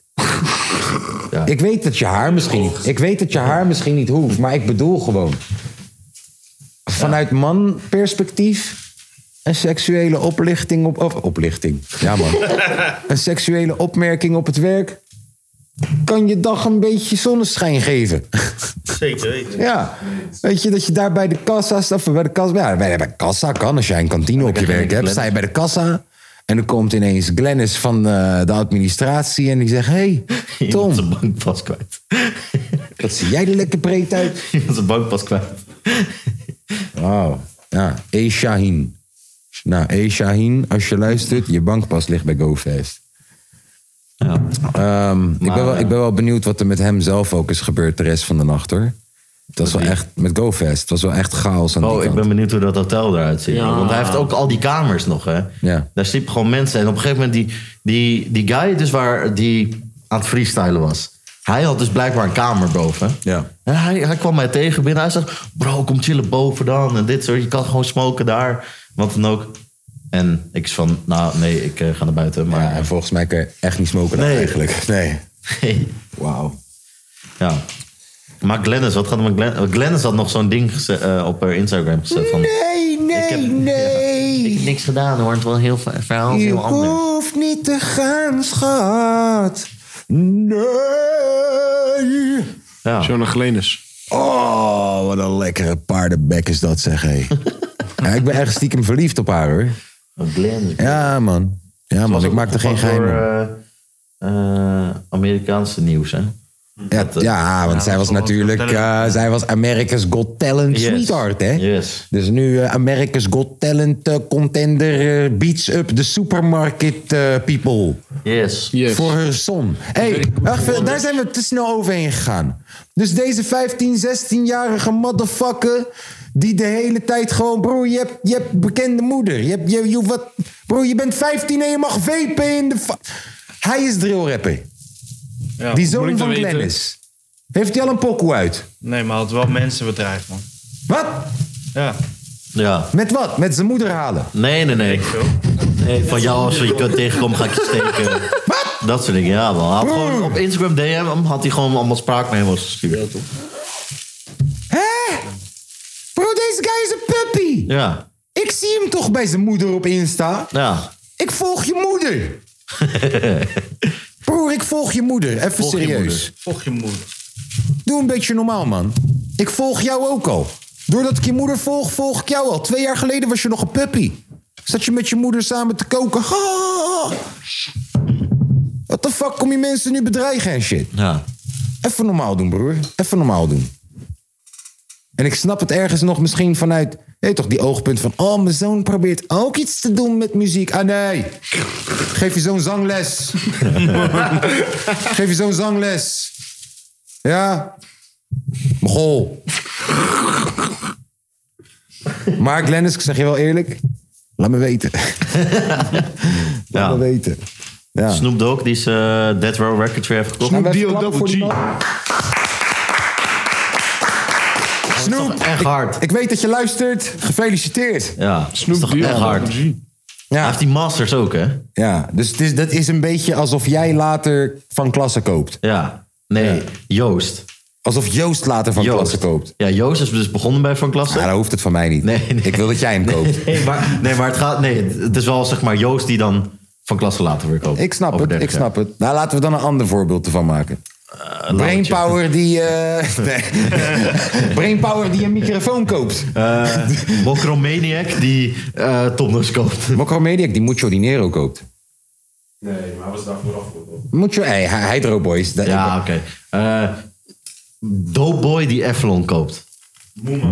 Ja. Ik weet dat je haar misschien niet. Ik weet dat je haar misschien niet hoeft, maar ik bedoel gewoon. Vanuit man-perspectief. Een seksuele oplichting op. Of oplichting. Ja, man. een seksuele opmerking op het werk. Kan je dag een beetje zonneschijn geven. zeker weten. Ja. Weet je dat je daar bij de kassa staat? Of bij de kassa. Ja, bij de kassa kan. Als jij een kantine op je werk hebt, sta je bij de kassa. En dan komt ineens Glennis van eh, de administratie en die zegt: Hey, Iemand Tom, zijn bankpas kwijt. wat zie jij er lekker breed uit? Iemand zijn bankpas kwijt. Wauw. Ja, E. Shaheen. Nou. Shaheen, als je luistert, je bankpas ligt bij GoFast. Ja. Ehm, ik, ben wel, eh, ik ben wel benieuwd wat er met hem zelf ook is gebeurd de rest van de nacht hoor. Het was wel echt, met GoFast, het was wel echt chaos aan die Oh, ik ben benieuwd hoe dat hotel eruit ziet. Want hij heeft ook al die kamers nog, hè. Ja. Daar sliepen gewoon mensen. En op een gegeven moment, die, die, die guy dus waar die aan het freestylen was... Hij had dus blijkbaar een kamer boven. Ja. En hij, hij kwam mij tegen binnen. Hij zegt, bro, kom chillen boven dan. En dit soort, je kan gewoon smoken daar. Wat dan ook. En ik is van, nou nee, ik eh, ga naar buiten. Maar Ja, en volgens mij kan je echt niet smoken Nee. eigenlijk. Nee. Nee. Wauw. Ja. Maar Glennis, wat gaat er met Glennis? Glennis had nog zo'n ding eh, op haar Instagram gezet van... Nee, nee, nee. Ik heb niks gedaan hoor, het was een heel ver- verhaal is Je heel anders. hoeft niet te gaan, schat. Nee. Ja. Jonah Glennis. Oh, wat een lekkere paardenbek is dat, zeg hé. ja, ik ben echt stiekem verliefd op haar, hoor. Glennis. Ja, man. Ja, man, ik maak er geen geheim door, om. eh, eh, Amerikaanse nieuws, hè? Ja, ja, want zij was natuurlijk... eh, zij was America's Got Talent Yes. sweetheart, hè? Yes. Dus nu eh, America's Got Talent eh, contender eh, beats up the supermarket eh, people. Yes. Yes. Voor haar son. hey, daar zijn we te snel overheen gegaan. Dus deze 15, 16-jarige motherfucker... die de hele tijd gewoon... Bro, je hebt, je hebt bekende moeder. Je hebt, je, je, wat, bro, je bent 15 en je mag vapen in de... fa- Hij is drillrapper. Ja. Die zoon van? Glennis. Heeft hij al een pokoe uit? Nee, maar hij had wel mensen bedreigd, man. Wat? Ja. Ja. Met wat? Met zijn moeder halen? Nee, nee, nee. Nee, van jou als je kunt tegenkomen ga ik je steken. Wat? Dat soort dingen, ja man. Hij had gewoon op Instagram DM hem, had hij gewoon allemaal spraakmemo's gestuurd. Hè? Is een puppy. Ja, Ik zie hem toch bij zijn moeder op Insta. ja. Ik volg je moeder. Broer, ik volg je moeder. Even Volg je serieus. moeder. Volg je moeder. Doe een beetje normaal, man. Ik volg jou ook al. Doordat ik je moeder volg, volg ik jou al. Twee jaar geleden was je nog een puppy. Zat je met je moeder samen te koken. Wat de fuck kom je mensen nu bedreigen en shit? Ja. Even normaal doen, broer. Even normaal doen. En ik snap het ergens nog misschien vanuit... Weet toch, die oogpunt van... Oh, mijn zoon probeert ook iets te doen met muziek. Ah, nee. Geef je zo'n zangles. Geef je zo'n zangles. Ja. Mogol. Maar Glennis, ik zeg je wel eerlijk... Laat me weten. Laat me weten. Ja. Snoop Dogg, die is eh, Dead Row Records weer heeft gekocht. Double G. Snoep, Echt hard. ik weet dat je luistert. Gefeliciteerd. Ja, Snoop is toch echt hard. G. Hij Ja, heeft die masters ook, hè? ja dus het is, dat is een beetje alsof jij later van klasse koopt. Ja. Nee, Joost. Alsof Joost later van Joost. klasse koopt. Ja, Joost is dus begonnen bij Van Klasse. Ja, dan hoeft het van mij niet. Nee, nee. Ik wil dat jij hem koopt. Nee, maar, nee, maar het gaat. Nee, het is wel zeg maar Joost die dan van klasse later weer koopt. Ik snap Over het, 30 ik snap het. Nou, laten we dan een ander voorbeeld ervan maken. Brainpower die... eh nee. Brainpower die een microfoon koopt. Eh, Mokromaniac die eh Tomnos koopt. Mokromaniac die Mucho Dinero koopt. Nee, maar was daar vooraf voor. Mucho, hey, Hydro Boys. Ja, oké. Eh Dope Boy die Effelon koopt.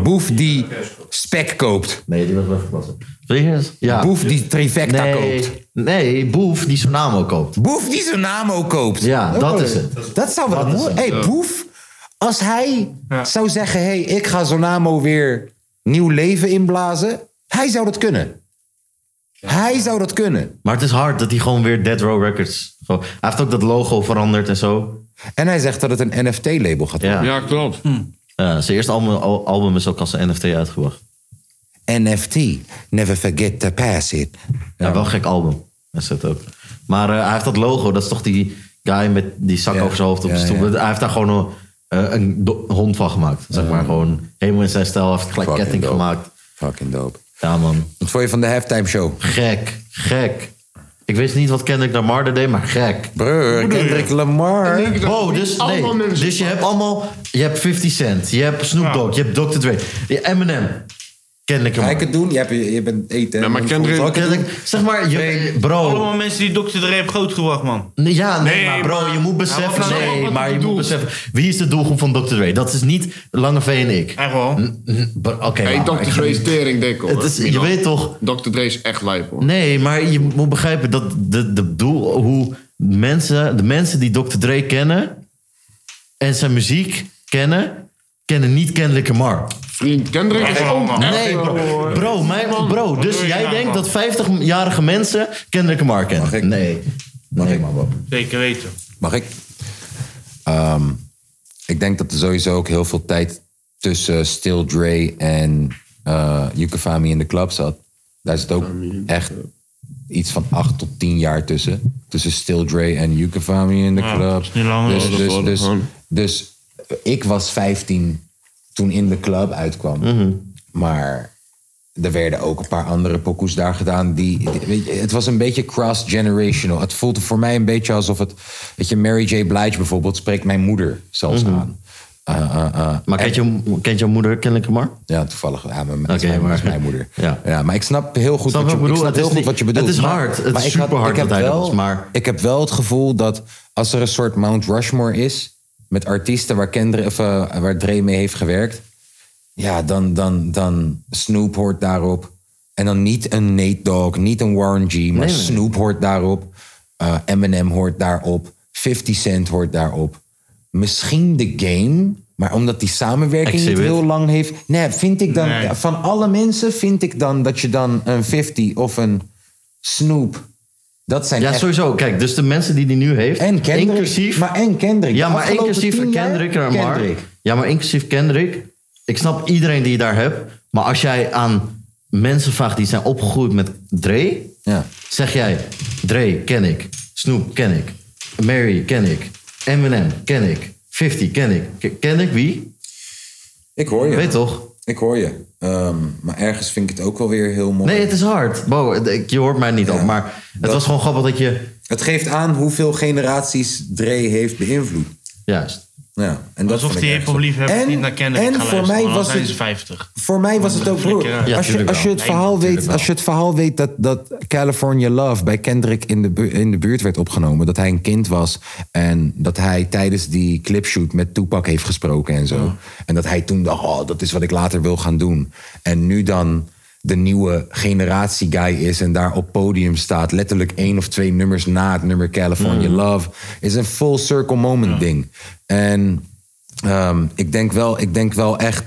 Boef die Spec koopt. Nee, die was wel. Serieus? Ja. Boef die Trifecta nee, koopt. Nee, Boef die Sonamo koopt. Boef die ook koopt. Ja, dat is het. Dat zou wel mooi. Hey, Boef, als hij zou zeggen: hey, ik ga Zonamo weer nieuw leven inblazen. Hij zou dat kunnen. Hij zou dat kunnen. Maar het is hard dat hij gewoon weer Dead Row Records. Gewoon, hij heeft ook dat logo veranderd en zo. En hij zegt dat het een NFT-label gaat worden. Ja. Ja, klopt. Ja, zijn eerste album, al- album is ook als een NFT uitgebracht. NFT, never forget to pass it. Ja, wel een gek album. Is het ook. Maar eh, hij heeft dat logo, dat is toch die guy met die zak Ja. over zijn hoofd op de stoel. Hij heeft daar gewoon een, eh, een hond van gemaakt. Zeg maar gewoon helemaal in zijn stijl. Hij heeft gelijk ketting dope. gemaakt. Fucking dope. Ja, man. Wat vond je van de halftime show? Gek, gek. Ik wist niet wat Kendrick Lamar deed, maar gek. Brr, Kendrick Lamar. Oh, dus, nee, dus je hebt allemaal... Je hebt 50 Cent, je hebt Snoop Dogg, je hebt Dr. Dre, je hebt Eminem. Ga Lamar. ik het doen? Je, hebt, je bent eten. Ja, maar zeg maar, je, bro. Allemaal mensen die Dr. Dre hebben grootgebracht, man. Nee, Ja, nee, Nee, maar bro, maar- je moet beseffen... nou- nee, maar je moet beseffen... Wie is de doelgroep van Dr. Dre? Dat is niet Lange V en ik. Echt wel. Oké, Hey, nou, Dr. Dre is tering dik, hoor. Het is, je weet toch... Dr. Dre is echt lijp, hoor. Nee, maar je moet begrijpen dat de, de doel... Hoe mensen, de mensen die Dr. Dre kennen... en zijn muziek kennen... kennen niet Kendrick Lamar. Vriend, Kendrick is echt Nee, wel- bro, mijn, bro. Dus jij nou, denkt dat 50-jarige mensen Kendrick Lamar kennen? Mag ik? Nee. Nee, man, bro. Zeker weten. Mag ik? Ehm, ik denk dat er sowieso ook heel veel tijd tussen Still Dre en eh Yukafami in de club zat. Daar zit ook echt iets van acht tot tien jaar tussen. Tussen Still Dre en Yukavami in de Ja, club. dat is niet lang. Dus, Ja, dat dus, wel, dus, gewoon. dus ik was 15 toen in de club uitkwam. Mhm. Maar er werden ook een paar andere pokoes daar gedaan. Die, die- weet je, het was een beetje cross-generational. Het voelde voor mij een beetje alsof het... Weet je, Mary J. Blige bijvoorbeeld spreekt mijn moeder zelfs Mhm. aan. Uh, uh, uh. Maar kent, je, kent jouw moeder kennelijk maar? Ja, toevallig. Ja, mijn, dat is maar- mijn moeder. Ja. maar ik snap heel goed, Snap wat, je, ik snap Het heel is goed niet- wat je bedoelt. het is hard. Het is maar ik had- ik heb wel- was, maar- Ik heb wel het gevoel dat als er een soort Mount Rushmore is... met artiesten waar, Kendrick, of, eh, waar Dre mee heeft gewerkt... ja, dan, dan, dan Snoop hoort daarop. En dan niet een Nate Dogg, niet een Warren G... maar Nee, nee. Snoop hoort daarop. eh, Eminem hoort daarop. 50 Cent hoort daarop. Misschien The Game... Maar omdat die samenwerking niet heel lang heeft. Nee, vind ik dan. Nee. Van alle mensen vind ik dan dat je dan een 50 of een Snoop. Dat zijn Ja, echt- sowieso. Kijk, dus de mensen die die nu heeft. En Kendrick. Inclusief. Maar en Kendrick. Ja, maar inclusief 10 jaar, Kendrick, Lamar. Kendrick. Ja, maar inclusief Kendrick. Ik snap iedereen die je daar hebt. Maar als jij aan mensen vraagt die zijn opgegroeid met Dre. Ja. Zeg jij, Dre ken ik. Snoop ken ik. Mary ken ik. Eminem ken ik. 50 ken ik. Ken ik wie? Ik hoor je. Weet toch? Ik hoor je. Ehm, maar ergens vind ik het ook wel weer heel mooi. Nee, het is hard. Bo, je hoort mij niet op. Maar het Dat- was gewoon grappig dat je... Het geeft aan hoeveel generaties Dre heeft beïnvloed. Juist. Ja, en dat Alsof die ergens hip-hop liefhebbers En- niet naar Kendrick en gaan voor mij was het- ze 50. Voor mij was het ook, broer. Als, je, als, je het verhaal Nee, weet, als je het verhaal weet dat, dat California Love bij Kendrick in de, bu- in de buurt werd opgenomen. Dat hij een kind was. En dat hij tijdens die clipshoot met Tupac heeft gesproken en zo. En dat hij toen dacht, oh, dat is wat ik later wil gaan doen. En nu dan de nieuwe generatie guy is en daar op podium staat. Letterlijk één of twee nummers na het nummer California Mm. Love. Is een full circle moment ding. En ehm, ik, denk wel, ik denk wel echt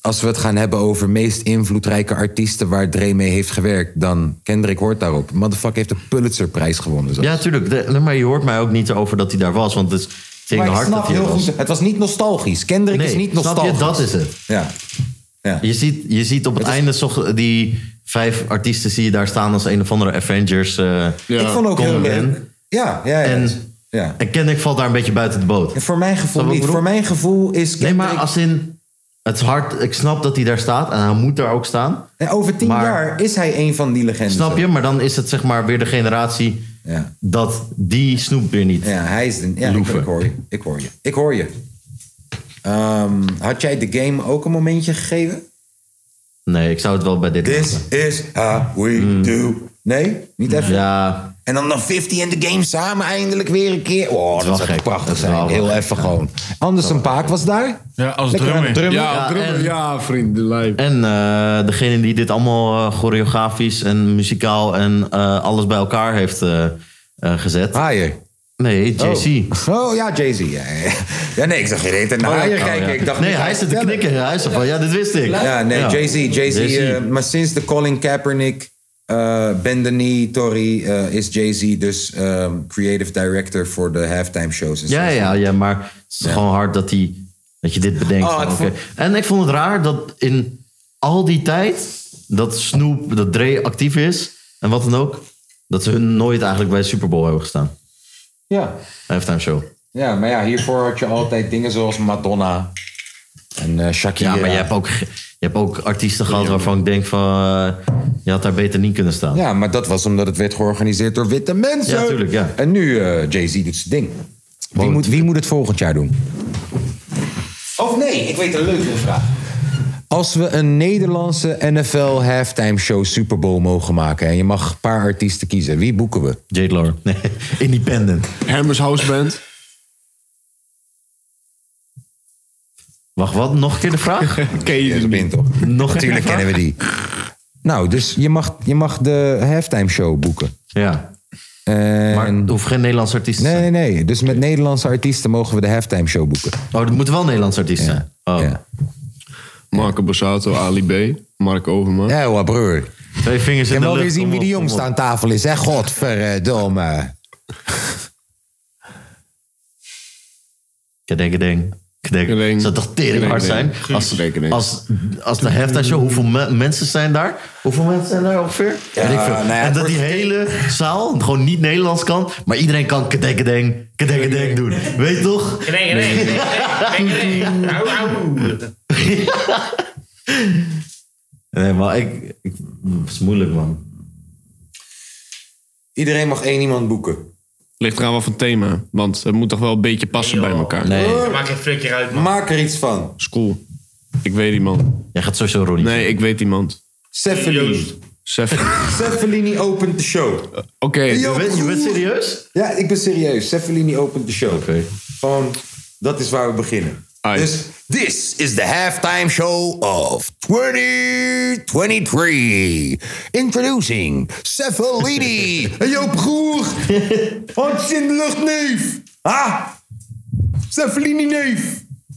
als we het gaan hebben over meest invloedrijke artiesten waar Dre mee heeft gewerkt, dan Kendrick hoort daarop. Motherfucker heeft de Pulitzerprijs gewonnen. zelfs. Ja, tuurlijk. De- maar je hoort mij ook niet over dat hij daar was. Want het is maar ik snap heel was. goed. Het was niet nostalgisch. Kendrick Nee, is niet snap je? nostalgisch. Dat is het. Ja. Ja. Je, ziet, je ziet op het, einde zocht, die vijf artiesten zie je daar staan als een of andere Avengers. eh Ik vond ook heel leuk. Ja, ja, ja. En, ja. en Kendrick valt daar een beetje buiten de boot. voor mijn gevoel niet. Voor mijn gevoel is Nee, maar als in... Het is hard. Ik snap dat hij daar staat. En hij moet daar ook staan. En over tien Maar- jaar is hij een van die legendes. Snap je? Maar dan is het zeg maar weer de generatie... Ja. dat die Snoep weer niet Ja, hij is de, ja, ik hoor je. Ik hoor je. Ik hoor je. Ehm, had jij de game ook een momentje gegeven? Nee, ik zou het wel bij dit This is how we do. Nee? Niet even? Hmm. Ja. En dan nog 50 in de game samen eindelijk weer een keer. Oh, dat, wel zou gek. prachtig Dat zijn. wel Heel even gewoon. Anders een Paak was daar. Ja, als drummer. Ja, Ja, drummer, en- ja vriend, de lijf. En eh, degene die dit allemaal eh, choreografisch en muzikaal en eh, alles bij elkaar heeft eh, eh, gezet. Haaien. Nee. Oh, oh ja, Jay-Z. Ja, ja. ja, nee, ik zag je deed naar Oh, kijken. Ik dacht, nee, hij zit te knikken. Hij is van, ja, dit wist ik. Ja, nee, Ja. Jay-Z. Jay-Z, Jay-Z. eh, maar sinds de Colin Kaepernick, eh Ben Denis, Tory, eh, is Jay-Z dus ehm, creative director voor de halftime shows. en Ja, zo. ja, ja, maar het is Ja. gewoon hard dat, hij, dat je dit bedenkt. Oh, van, ik oké. vond- En ik vond het raar dat in al die tijd dat Snoop, dat Dre actief is en wat dan ook, dat ze hun nooit eigenlijk bij de Super Bowl hebben gestaan. Ja. Halftime show. ja, maar ja, hiervoor had je altijd dingen zoals Madonna en eh Shakira. Ja, maar je hebt ook, je hebt ook artiesten gehad waarvan ik denk van, eh, je had daar beter niet kunnen staan. Ja, maar dat was omdat het werd georganiseerd door witte mensen. Ja, tuurlijk, ja. En nu eh, Jay-Z doet zijn ding. Wie moet, wie moet het volgend jaar doen? Of nee, ik weet een leuke vraag. Als we een Nederlandse NFL halftime show Super Bowl mogen maken... en je mag een paar artiesten kiezen, wie boeken we? Jade Lore. Nee, independent. Hermes House Band. Wacht, wat? Nog een keer de vraag? Ken je Ja, die dat niet? ben toch? Nog Natuurlijk kennen we die. Nou, dus je mag, je mag de halftime show boeken. Ja, En- maar het hoeft geen Nederlandse artiesten te Nee, zijn. nee, nee. Dus met Nederlandse artiesten mogen we de halftime show boeken. Oh, het moet wel Nederlandse artiesten zijn. Oh. Ja. Marco Borsato, Ali B, Mark Overmars. Ja, hoor, broer. Twee vingers Je in de wil lucht. weer zien kom wie de op, kom jongste op. aan tafel is, hè? Godverdomme. Kedeng, kedeng. Kedek. Zou toch tering hard zijn? Als, als, als de halftime show, hoeveel me- mensen zijn daar? Hoeveel mensen zijn daar ongeveer? Ja, Weet ik veel. nou ja, en dat die hele zaal gewoon niet Nederlands kan, maar iedereen kan kedek kedek, kedek kedek doen. Weet je toch? Nee, maar ik, ik... Het is moeilijk, man. Iedereen mag één iemand boeken. Ligt eraan wat voor thema. Want het moet toch wel een beetje passen bij elkaar. Maak geen flikker uit, man. Maak er iets van. School. Ik weet iemand. Jij gaat sowieso Ronnie. Nee, ik weet iemand. Cefalini. Sef. Cefalini opent de show. Oké. Yo, Je bent, je bent serieus? Ja, ik ben serieus. Cefalini opent de show. Gewoon, dat is waar we beginnen. Dus, this is the halftime show of 2023. Introducing Cefalini. hey, yo, broer. Handjes in de lucht, neef. Ah, Cefalini, neef.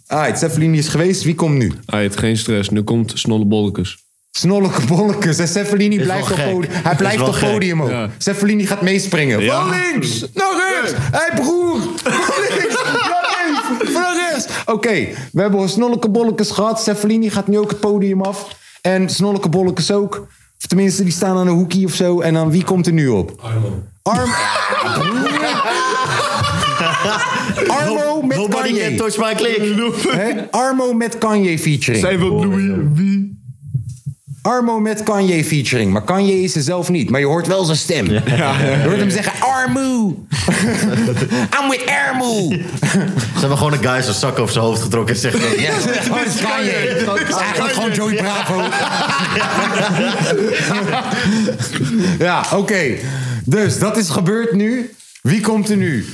Ah, Cefalini is geweest. Wie komt nu? Uit, geen stress. Nu komt Snolle Bollekes. Snolleke bollekes. En Cefalini Is blijft op podium. Hij blijft op podium ook. Ja. Gaat meespringen. Ja. Van links naar rechts. Hé hey, broer. Van links naar rechts. Oké, we hebben Snolleke bollekes gehad. Cefalini gaat nu ook het podium af. En Snolleke bollekes ook. Of tenminste, die staan aan een hoekie of zo. En dan wie komt er nu op? Armo. Arm. Armo met Nobody Kanye. can touch my click. Hè? Armo met Kanye featuring. Zijn we Louis? Wie? Armo met Kanye featuring. Maar Kanye is er zelf niet. Maar je hoort wel zijn stem. Je hoort hem zeggen, Armo. I'm with Armo. Ze hebben gewoon een guy zijn zak over zijn hoofd getrokken en zegt... Ja, dat is Kanye. Het is eigenlijk gewoon Joey Bravo. ja, oké. Dus, dat is gebeurd nu. Wie komt er nu?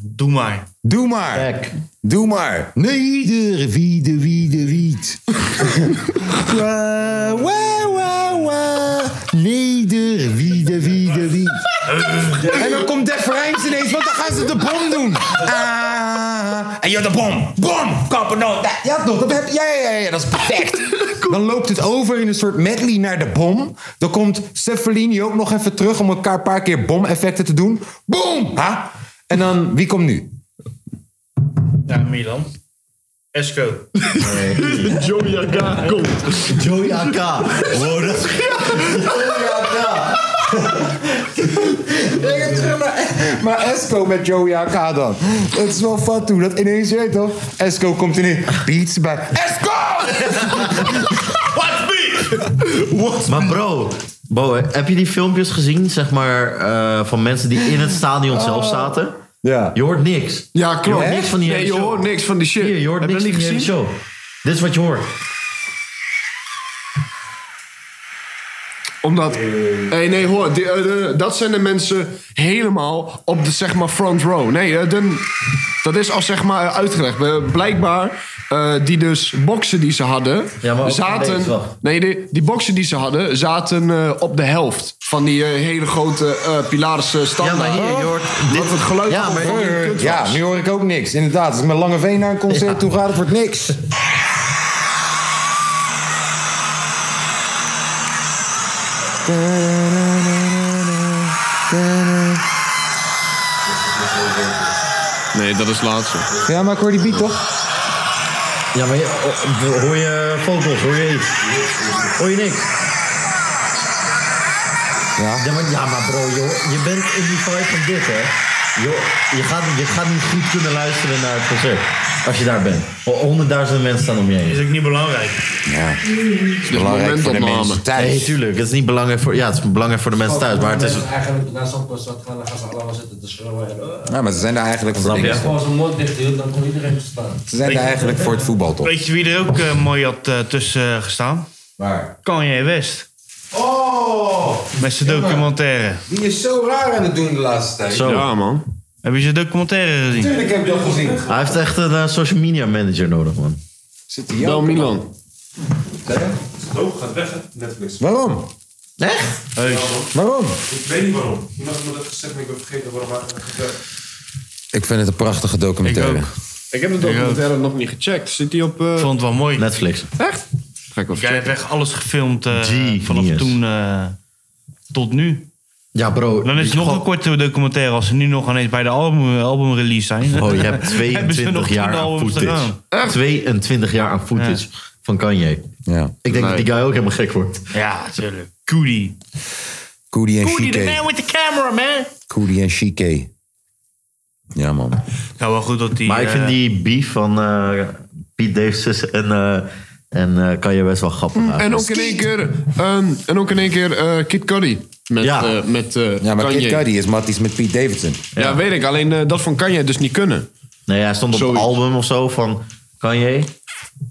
doe maar. Doe maar. Doe maar. Neder, wie de wie de wiet. Wa, wa, wa, wa. Neder, wie de wie de wiet. En dan komt Def Rijms ineens, want dan gaan ze de bom doen. Ah, en joh, de bom. Bom, kampenoot. Ja, toch, dat heb, ja, ja, ja, ja, dat is perfect. Dan loopt het over in een soort medley naar de bom. Dan komt Cefalini ook nog even terug om elkaar een paar keer bom-effecten te doen. Boom! Ha? En dan, wie komt nu? Ja, Milan. Esco. Joey AK komt. Joey AK. Wow, dat is... Joey AK. Ik heb terug naar- Maar Esco met Joey AK dan. Het is wel fat toe. Dat ineens, je weet toch? Esco komt ineens. Beats erbij. Esco! What's me? Maar bro, Bo, heb je die filmpjes gezien, zeg maar, eh, van mensen die in het stadion zelf zaten? Ja. Je hoort niks. Ja, Je klopt. hoort niks van die nee, hele je show. hoort niks van die shit. Hier, je hoort Heb je niks van niet die hele gezien? show. Dit is wat je hoort. Omdat, nee, nee, hoor, die, eh, de- dat zijn de mensen helemaal op de zeg maar front row. Nee, eh, de- dat is al zeg maar uitgelegd. Eh, blijkbaar, eh, die dus boksen die ze hadden, Ja, maar ook zaten. deze, wacht. nee, die, die boksen die ze hadden, zaten eh, op de helft van die eh, hele grote eh pilarische standaard. Ja, maar hier, je hoort dit- Wat het geluid Ja, maar van Ja, nu hoor ik ook niks. Inderdaad, als ik met Lange Veen naar een concert toe ga, dat wordt niks. Nee, dat is laatste. Ja, maar ik hoor die beat toch? Ja, maar je, oh, hoor je vocals, hoor je iets? Hoor je niks? Ja. Ja, maar, ja, maar bro, joh, je bent in die vibe van dit, hè? Joh, je, gaat, je gaat niet goed kunnen luisteren naar het concert. Als je daar bent. Ho- Honderdduizenden mensen staan om je heen. Is ook niet belangrijk. Ja. Het is belangrijk voor de mensen Nee, thuis. tuurlijk. Het is niet belangrijk voor, ja, het is belangrijk voor de mensen thuis. Maar het is... Als eigenlijk naar zo'n concert gaan, dan gaan ze allemaal zitten te schreeuwen. En, Ja, maar ze zijn er eigenlijk voor dingen. Gewoon zijn mond dicht hield, dan kon iedereen staan. Ze zijn er eigenlijk voor het voetbal toch? Weet je wie er ook eh, mooi had eh, tussen eh, gestaan? Waar? Kanye West. Oh! Met zijn documentaire. Die is zo raar aan het doen de laatste tijd. Zo. Ja, man. Heb je zijn documentaire gezien? Tuurlijk heb je dat gezien. Hij heeft echt een eh, social media manager nodig, man. Zit hij Wel Milan. Oh, gaat weg, hè? Netflix. Waarom? Echt? Waarom? Ik weet niet waarom. Iemand heeft me dat gezegd, maar ik ben vergeten waarom hij het gezegd Ik vind het een prachtige documentaire. Ik ook. Ik heb de documentaire nog niet gecheckt. Zit die op... eh, Ik vond het wel mooi. Netflix. Echt? Ga ik wel Jij hebt echt alles gefilmd eh, Genius. vanaf toen eh, tot nu. Ja, bro. Dan is het nog een korte documentaire als ze nu nog ineens bij de album, albumrelease zijn. Oh, je hebt Hebben ze 22 nog jaar aan footage. gaan. 22 jaar aan footage van Kanye. Ja. Ik denk dat die guy ook helemaal gek wordt. Ja, natuurlijk. Koody. Koody en Koody, the man with the camera, man. Koody en Chique. Ja, man. Nou, wel goed dat die... maar ik vind eh, die beef van eh Pete Davidson en, eh en eh Kanye best wel grappig. En eigenlijk. ook in één keer, ehm, en ook in één keer eh, Kid Cudi. Met, Ja. eh, met Ja, maar Kanye. Kid Cudi is matties met Pete Davidson. Ja, weet ik. Alleen dat van Kanye dus niet kunnen. Nee, hij stond op het Zoiets. album of zo van Kanye.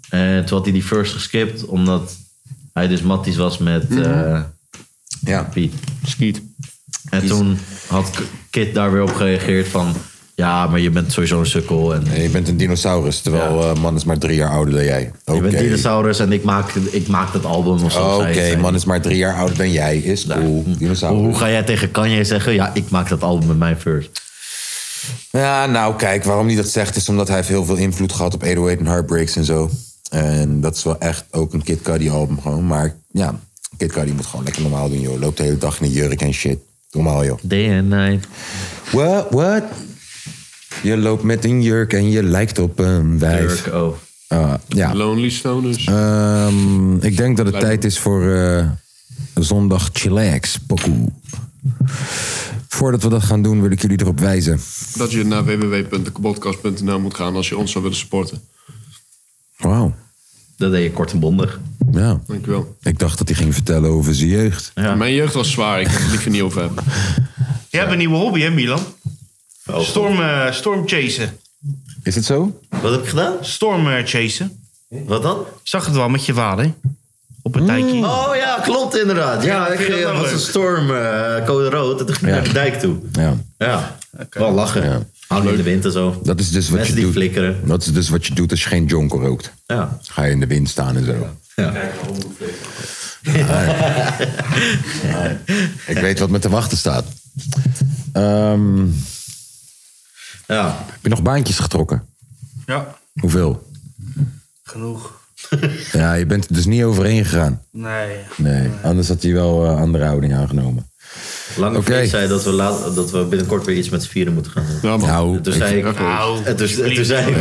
En toen had hij die first geskipt, omdat hij dus matties was met eh Ja. Piet. Skiet. En toen had Kid daar weer op gereageerd van... Ja, maar je bent sowieso een sukkel. En je bent een dinosaurus, terwijl eh, man is maar drie jaar ouder dan jij. Oké, Je bent dinosaurus en ik maak, ik maak dat album of zo. Oké, man is maar drie jaar ouder dan jij. Is cool. Hoe, Dinosaurus. hoe ga jij tegen Kanye zeggen? Ja, ik maak dat album met mijn first. Ja, nou kijk, waarom hij dat zegt is omdat hij heeft heel veel invloed gehad op 808 en Heartbreaks en zo. En dat is wel echt ook een Kid Cudi album gewoon. Maar ja, Kid Cudi moet gewoon lekker normaal doen, joh. Loopt de hele dag in een jurk en shit. Normaal, joh. Day and night. What, what? Je loopt met een jurk en je lijkt op een wijf. Dirk, oh. Ah, ja. Lonely Stoners. Ehm, ik denk dat het tijd is voor eh, zondag chillax, pokoe. Voordat we dat gaan doen, wil ik jullie erop wijzen. Dat je naar www.dekapodcast.nl moet gaan als je ons zou willen supporten. Wauw. Dat deed je kort en bondig. Ja. Dankjewel. Ik dacht dat hij ging vertellen over zijn jeugd. Ja. Mijn jeugd was zwaar. Ik kan het liever niet over hebben. Je hebt een nieuwe hobby, hè, Milan? Oh. Storm, eh, storm chasen. Is het zo? Wat heb ik gedaan? Storm eh, chasen. Wat dan? Ik zag het wel met je vader. Op een dijkje. Oh ja, klopt inderdaad. Ja, Ja, ik ging- was een storm, eh, code rood. En toen ging ik Ja. naar de dijk toe. Ja. Ja, wel lachen. Ja. Hang in de wind en zo. Dat is dus wat Mensen je die doet. flikkeren. Dat is dus wat je doet als je geen jonko rookt. Ja. Ga je in de wind staan en zo. ja. Ik weet wat me te wachten staat. Ehm, ja. heb je nog baantjes getrokken? Ja, Hoeveel? genoeg. Ja, je bent er dus niet overheen gegaan. Nee. Nee, anders had hij wel eh, andere houding aangenomen. Lange. Freek zei dat we, laat, dat we binnenkort weer iets met z'n vieren moeten gaan doen. Ja, man. Nou, En toen zei ik... Nou, En toen, en toen zei ik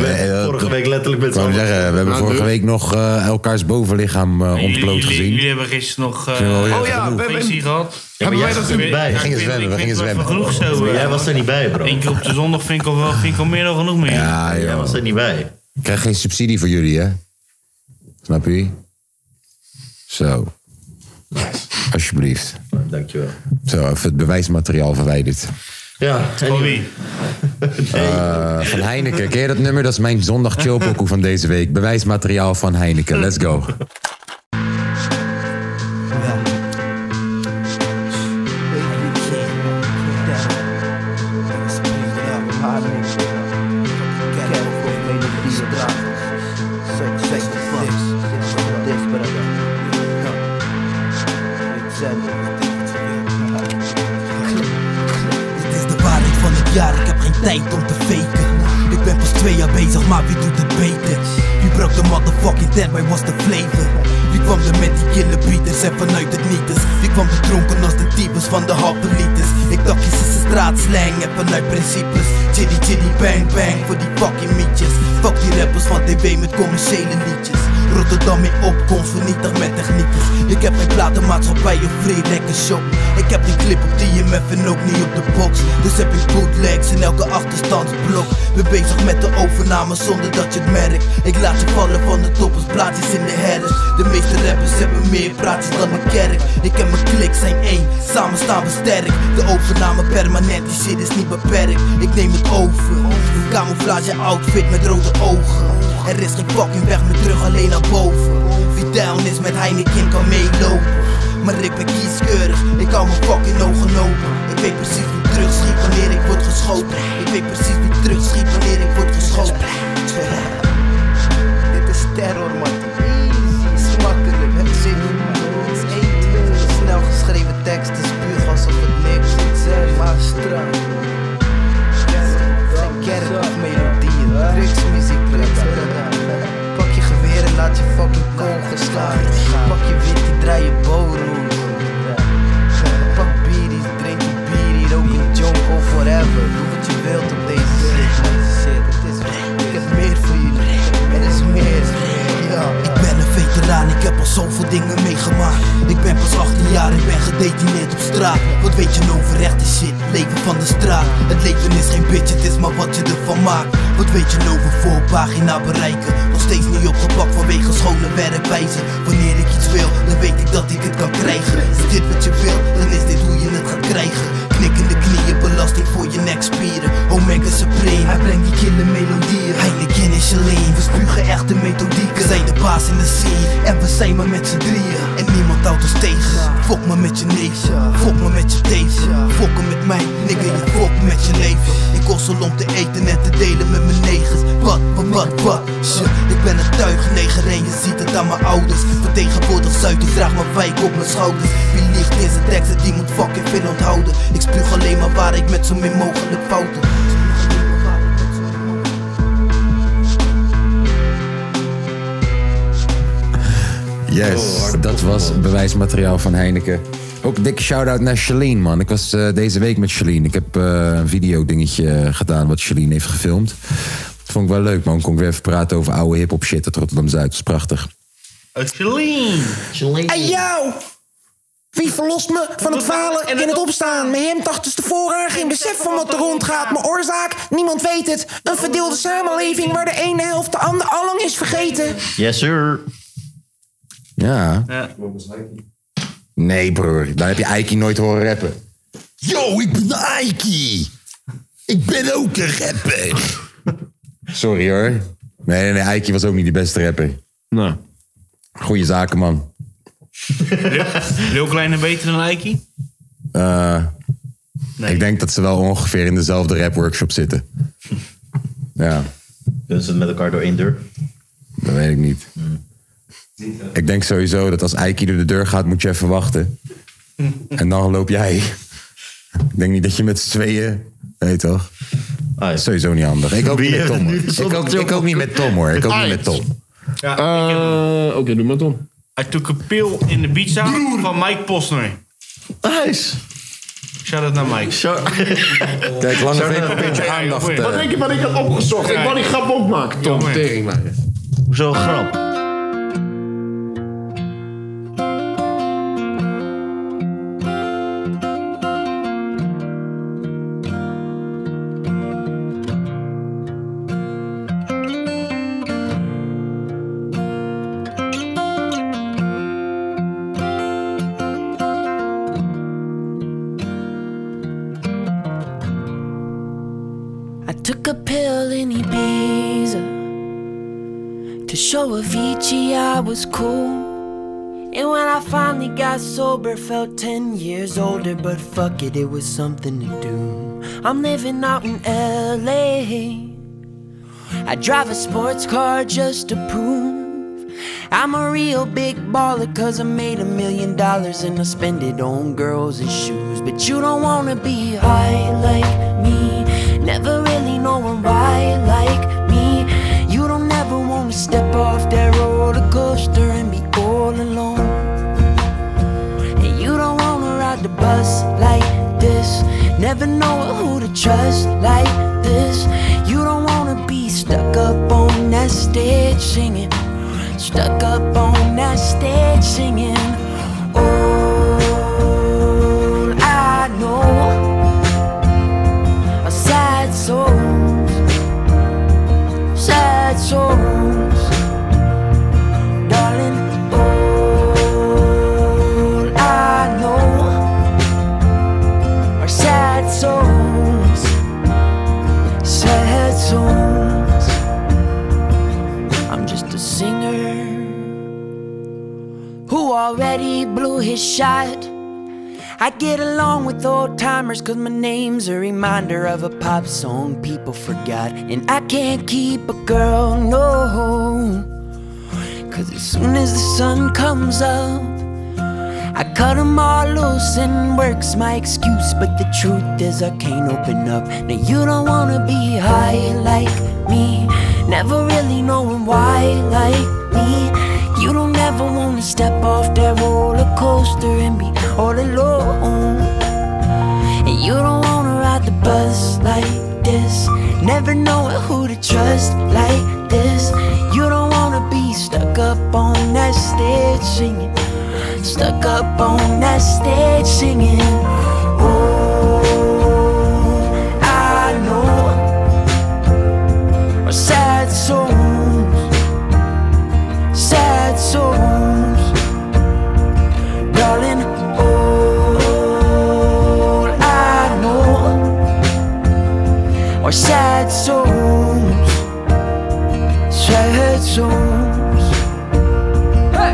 vorige week letterlijk met z'n zeggen, we hebben Nou, vorige week nog eh, elkaars bovenlichaam Jullie, ontbloot gezien. jullie hebben gisteren nog weer Oh ja, genoeg? we gehad. Ja, maar jij wij was dat er niet bij. Ja, gingen zwemmen, we gingen zwemmen. Genoeg zo. Jij was er niet bij, bro. Eén keer op de zondag vind ik al, wel, vind ik al meer dan genoeg meer. Ja, Jij was er niet bij. Ik krijg geen subsidie voor jullie, hè? Snap je? Zo. Alsjeblieft. Dankjewel. Zo, even het bewijsmateriaal verwijderd. Ja, anyway. wie? Eh, van Heineken. Ken je dat nummer? Dat is mijn zondag chillpokoe van deze week. Bewijsmateriaal van Heineken. Let's go. Maar wie doet het beter? Wie brak de motherfucking tent, waar was de flavor? Wie kwam er met die killer beaters en vanuit het nietes? Wie kwam er dronken als de types van de hoppelites? Ik dacht je is straatslang en vanuit principes Chitty chitty bang bang voor die fucking mietjes Fuck die rappers van tv met commerciële liedjes Rotterdam in opkomst, vernietigd met techniekjes Ik heb geen platenmaatschappij of free shop. Ik heb die clip op TMF en ook niet op de box. Dus heb ik bootlegs in elke achterstandsblok. Ben bezig met de overname zonder dat je het merkt. Ik laat je vallen van de toppers, plaatjes in de herfst De meeste rappers hebben meer praatjes dan een kerk. Ik en mijn klik zijn één, samen staan we sterk. De overname permanent, die shit is niet beperkt. Ik neem het over. Camouflage outfit met rode ogen Er is geen fucking weg meer terug, alleen naar boven. Wie down is met Heineken kan meelopen. Maar ik ben kieskeurig, ik hou mijn fucking ogen open. Ik weet precies wie terugschiet wanneer ik word geschoten. Ik weet precies wie terugschiet van Heineken. Ook dikke shout-out naar Shalene, man. Ik was eh, deze week met Shalene. Ik heb eh, een video-dingetje gedaan wat Shalene heeft gefilmd. Dat vond ik wel leuk, man. Kon ik weer even praten over oude hip-hop shit uit Rotterdam-Zuid. Dat is prachtig. Jolien. Hey jou! Wie verlost me van het falen en het opstaan? Mijn hem achterste vooraan, geen besef van wat er rondgaat. Mijn oorzaak, niemand weet het. Een verdeelde samenleving waar de ene helft de ander allang is vergeten. Yes, sir. Ja. Ja. Nee, broer. Daar heb je Eiki nooit horen rappen. Yo, ik ben Aiki. Ik ben ook een rapper. Sorry hoor. Nee, nee, nee. Eiki was ook niet de beste rapper. Nou. Goeie zaken, man. Heel kleine beter dan Eiki? Eh, Ik denk dat ze wel ongeveer in dezelfde rap-workshop zitten. Ja, Kunnen ze het met elkaar door één deur? dat weet ik niet. Ik denk sowieso dat als Eiki door de deur gaat, moet je even wachten. En dan loop jij. Ik denk niet dat je met z'n tweeën... Nee, toch? Ah, ja. Sowieso niet handig. Ik ook niet met Tom. Ik ook, ik ook niet met Tom, hoor. Ik ook niet met Tom. Ja, Eh, Oké, doe maar Tom. I took a pill in de pizza van Mike Posner. Nice. Shout out naar Mike. Shout- Kijk, lange veep een beetje aandacht. goeie. eh. Wat denk je wat ik had opgezocht? Ik wou die grap ook maken, Tom. Teringleier. Hoezo een grap? Avicii I was cool. And when I finally got sober, felt 10 years older, but fuck it, it was something to do. I'm living out in LA. I drive a sports car just to prove I'm a real big baller, cause I made a million dollars and I spend it on girls and shoes. But you don't wanna be high like me, never really knowing why all alone. And you don't wanna ride the bus like this, never know who to trust like this. You don't wanna be stuck up on that stage singing. Stuck up on that stage singing. All shot. I get along with old timers cause my name's a reminder of a pop song people forgot. And I can't keep a girl, no. Cause as soon as the sun comes up, I cut 'em all loose and work's my excuse. But the truth is, I can't open up. Now, you don't wanna be high like me, never really knowing why like me. You wanna step off that roller coaster and be all alone. And you don't wanna ride the bus like this, never knowing who to trust like this. You don't wanna be stuck up on that stage singing. Stuck up on that stage singing. Sad songs, sad songs. Hey.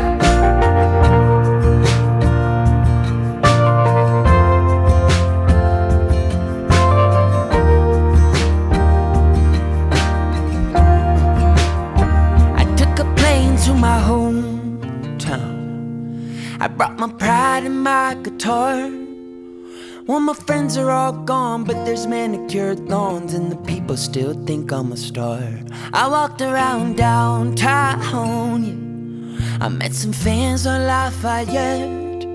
I took a plane to my hometown. I brought my pride and my guitar. Well, my friends are all gone, but there's manicured lawns, and the people still think I'm a star. I walked around downtown, yeah. I met some fans on Lafayette.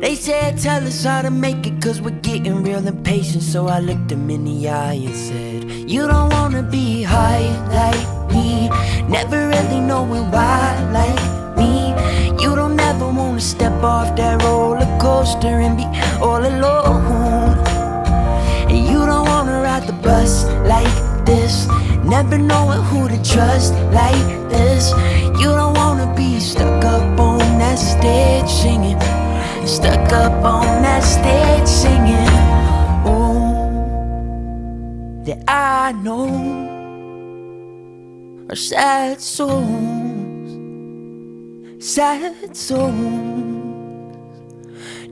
They said, Tell us how to make it, cause we're getting real impatient. So I looked them in the eye and said, You don't wanna be high like me. Never really knowing why like me. You don't ever wanna step off that roller coaster and be all alone. And you don't wanna ride the bus like this. Never knowing who to trust like this. You don't wanna be stuck up on that stage singing. Stuck up on that stage singing. Oh, that I know a sad songs, sad songs,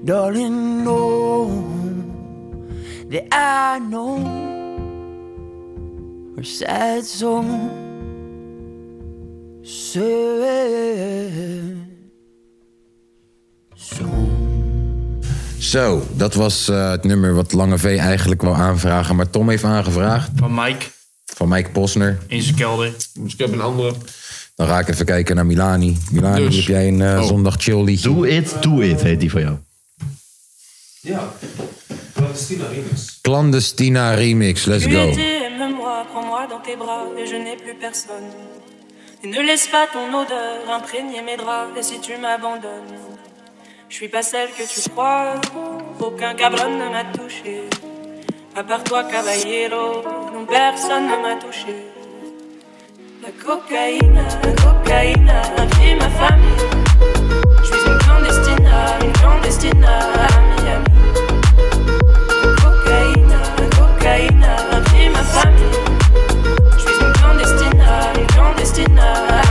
darling. Know that I know are sad songs, sad Zo, dat was eh, het nummer wat Lange V eigenlijk wou aanvragen, maar Tom heeft aangevraagd. Van Mike Van Mike Posner. in zijn kelder. Dus ik heb een andere. Dan ga ik even kijken naar Milani. Milani, Dus- heb jij een eh, Oh. zondag chill liedje? Do It, Do It heet die van jou. Ja. Clandestina remix. Clandestina remix, let's Tu go. étais, aime-moi, prends-moi dans tes bras et je n'ai plus personne. Et ne laisse pas ton odeur imprégner mes draps et si tu m'abandonnes, je suis pas celle que tu crois. Aucun cabron ne m'a touché. À part toi, caballero, non personne ne m'a touché. La cocaïne, la cocaïne a pris ma famille. Je suis une clandestina, une clandestina à Miami. La cocaïne, la cocaïne a pris ma famille. Je suis une clandestina, une clandestina à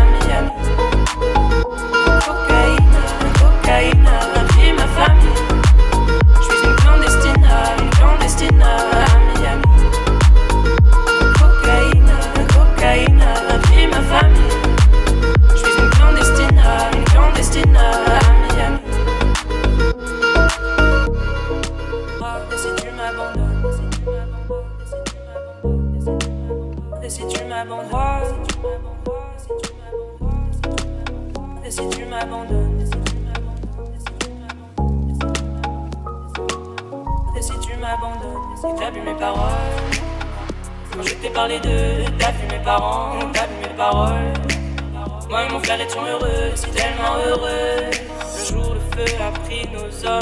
m'abandonnes, et si tu m'abandonnes, et si tu m'abandonnes, si t'as vu mes paroles, quand je t'ai parlé de, t'as vu mes parents, t'as vu mes paroles. Moi et mon frère étions heureux, si tellement heureux. Le jour le feu a pris nos hommes,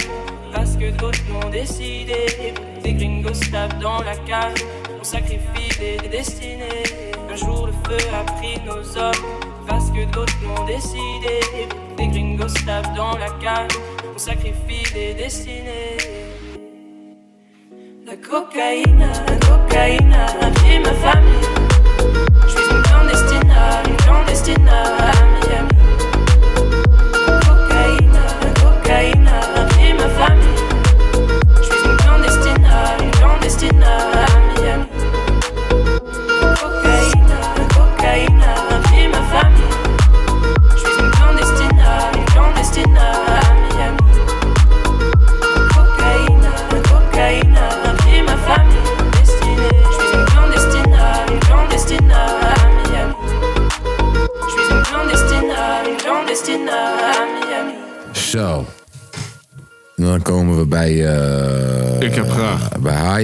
parce que d'autres l'ont décidé. Des gringos tapent dans la cave, on sacrifie des, des destinées. Un jour le feu a pris nos hommes, parce que d'autres l'ont décidé. Des gringos se tapent dans la cave, on sacrifie des destinées. La cocaïne, la cocaïne a ma famille. Je suis une clandestina, une clandestina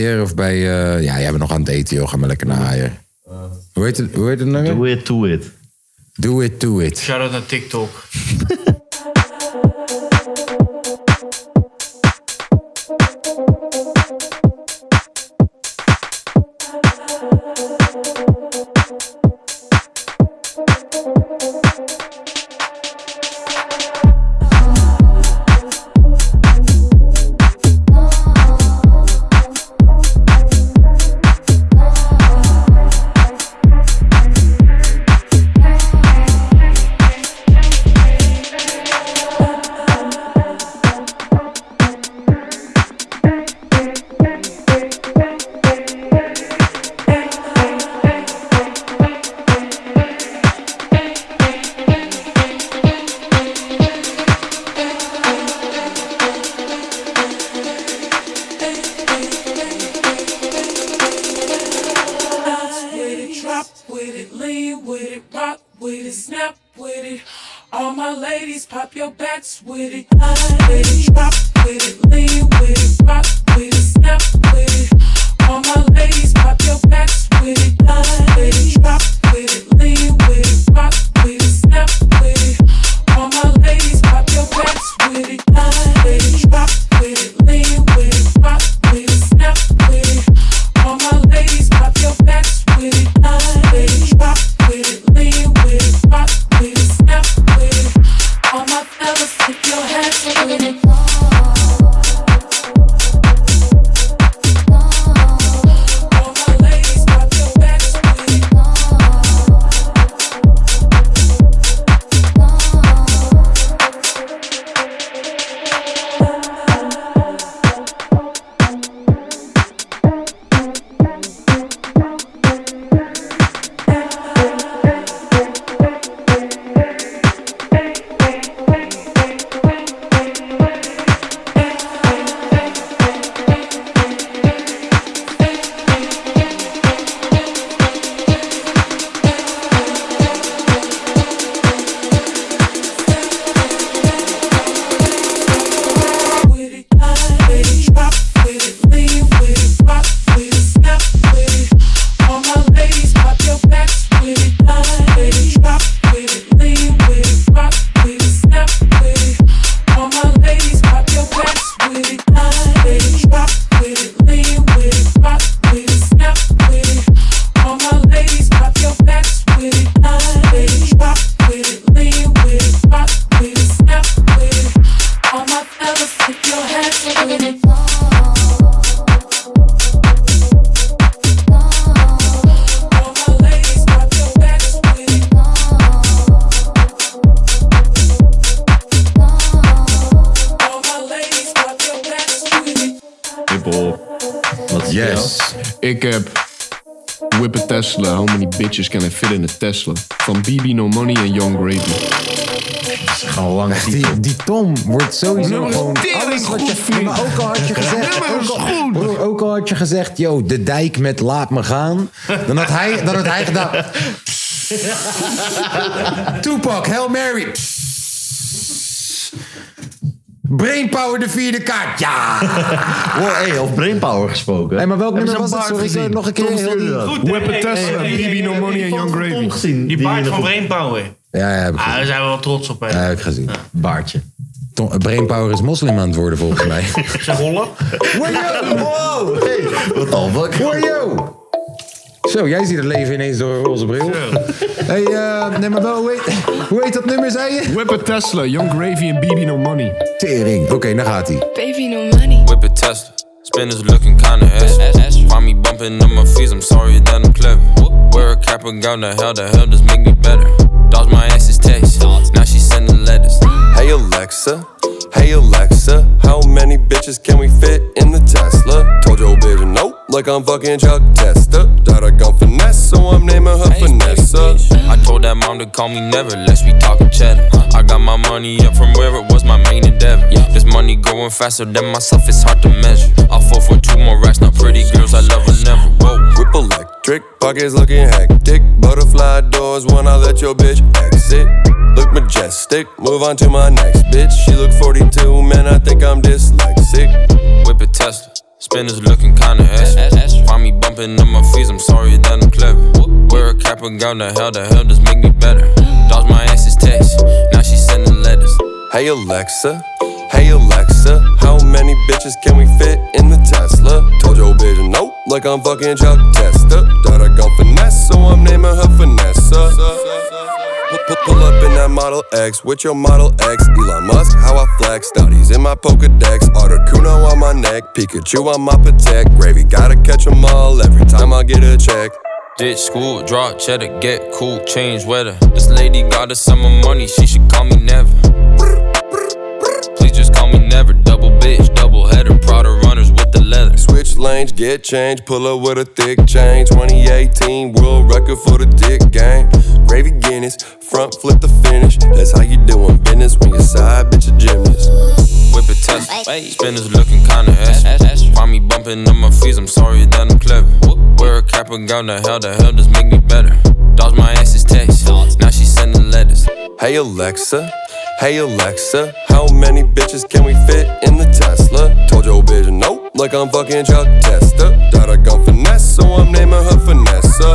Haier of bij... eh, ja, jij bent nog aan het eten, joh. Ga maar lekker naar Haier. Hoe heet het, hoe heet het nummer? Do It, Do It. Do it, do it. Shout out naar TikTok. How many bitches can I fit in a Tesla? Van BB No Money en Young Gravy. Gewoon lang Die, die Tom wordt sowieso Nummer gewoon alles wat je... goed, vriend. Maar ook al had je gezegd... Ook al, ook al had je gezegd, yo, de dijk met laat me gaan. Dan had hij, dan had hij gedaan... Tupac, Hail Mary. Brainpower de vierde kaart, ja! Wow, hey, over brainpower gesproken. Hey, maar welk nummer ze was baard Sorry, nog een keer dat. Goed, hey, Tesla, BB No Money en Young Tom Gravy. gezien. Die baard van. Brainpower. Ja, ja, heb ik Ah, daar zijn we wel trots op. Ja, Hè. heb ik gezien. Baardje. Tom- Brainpower is moslim aan het worden, volgens mij. Zeg rollen. Wow, hey, wat al fuck. Zo, jij ziet het leven ineens door een roze bril. hey, eh, nee, maar wel, hoe heet, hoe heet dat nummer, zei je? Whip a Tesla, Young Gravy en BB No Money. Tering. Oké, daar gaat hij. Baby, no money. Whip a Tesla. Spinners looking kinda ass. Find me bumping on my fees, I'm sorry that I'm clever. Wear a cap and gown, the hell, the hell does make me better. Dodge my ex's text, now she sending letters. Hey Alexa, hey Alexa, how many bitches can we fit in the Tesla? Told your bitch no, like I'm fucking Chuck Tester. I gun finesse, so I'm naming her Vanessa. I told that mom to call me never, let's be talking cheddar. I got my money up from where it was my main endeavor. This money growing faster than myself, it's hard to measure. I'll fall for two more racks, now pretty girls, I love her never. Whoa. Whip electric, pockets looking hectic. Butterfly doors when I let your bitch exit. Look majestic, move on to my next bitch. She look 42, man, I think I'm dyslexic. Whip a Tesla. Spinners looking kinda ass. Find me bumping on my fees, I'm sorry that I'm clever. Wear a cap and gown, the hell, the hell does make me better. Dodge my ex's text, now she sending letters. Hey Alexa, hey Alexa, how many bitches can we fit in the Tesla? Told your bitch no, like I'm fucking Chuck Testa. That I gun finesse, so I'm naming her Vanessa. Pull, up in that Model X with your Model X. Elon Musk, how I flex. Stouties in my Pokedex. Articuno on my neck. Pikachu on my Protect. Gravy, gotta catch 'em all every time I get a check. Ditch school, drop cheddar, get cool, change weather. This lady got us some money, she should call me never. Just. Double bitch, double header, Prada runners with the leather. Switch lanes, get change, pull up with a thick chain. 2018 world record for the dick game. Gravy Guinness, front flip the finish. That's how you doing business when your side bitch a gymnast. Whip a test, spinners looking kinda ass. Find me bumping on my fees, I'm sorry that I'm clever. Wear a cap and gown, the hell, the hell does make me better. Dodge my ex's text, now she sending letters. Hey Alexa, Hey Alexa, how many bitches can we fit in the Tesla? Told your bitch nope, like I'm fucking Chuck Tester. That I gun finesse, so I'm naming her Vanessa.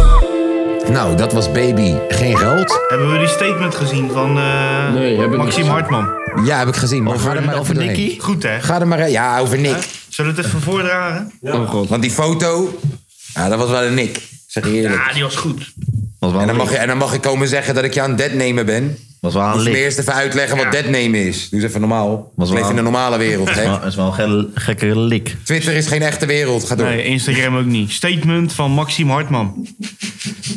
Nou, dat was Baby Geen Geld. Hebben we die statement gezien van eh Maxime Hartman? Ja, heb ik gezien. Maar ga er maar even doorheen. Goed hè? Ga er maar... Ja, over Nick. Zullen we het even voordragen? Oh god. Want die foto... Ja, dat was wel een Nick. Zeg je eerlijk. Ja, die was goed. En dan, mag je, en dan mag ik komen zeggen dat ik je aan het deadnemen ben. Was wel je me eerst even uitleggen wat deadnemen is. Doe eens even normaal. Was leef wel- in een normale wereld, hè? Dat is wel een gekke lik. Twitter is geen echte wereld. Ga door. Nee, Instagram ook niet. Statement van Maxime Hartman.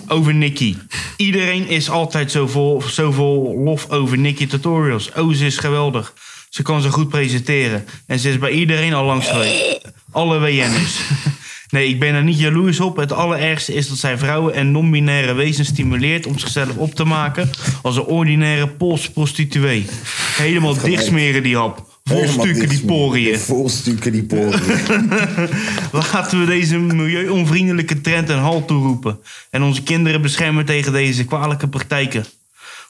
Over Nicky. Iedereen is altijd zo vol, zo vol lof over Nicky Tutorials. Oh, ze is geweldig. Ze kan ze goed presenteren. En ze is bij iedereen al langs geweest. Alle WN'ers. Nee, ik ben er niet jaloers op. Het allerergste is dat zij vrouwen en non-binaire wezens stimuleert om zichzelf op te maken als een ordinaire Poolse prostituee. Helemaal dichtsmeren die hap. Vol stukken die poriën. Vol stukken die poriën. Laten we deze milieuonvriendelijke trend een halt toeroepen. En onze kinderen beschermen tegen deze kwalijke praktijken.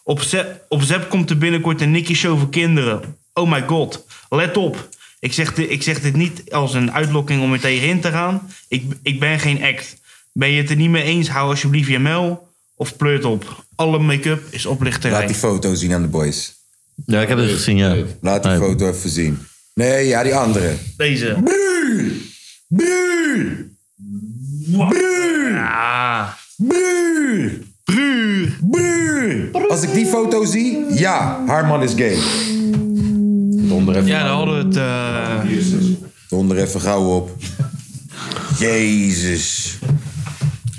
Op Zep, op Zep komt er binnenkort een Nicky Show voor kinderen. Oh my god, let op. Ik zeg, dit, ik zeg dit niet als een uitlokking om er tegenin te gaan. Ik, ik ben geen act. Ben je het er niet mee eens, hou alsjeblieft je mel of pleurt op. Alle make-up is oplichterij. Laat die foto zien aan de boys. Ja, ik heb het gezien, ja. Laat die foto even zien. Nee, ja, die andere. Deze. Ja. Als ik die foto zie, ja, haar man is gay. Donder even. Ja, dan hadden we het... eh, Donder even gauw op. Jezus.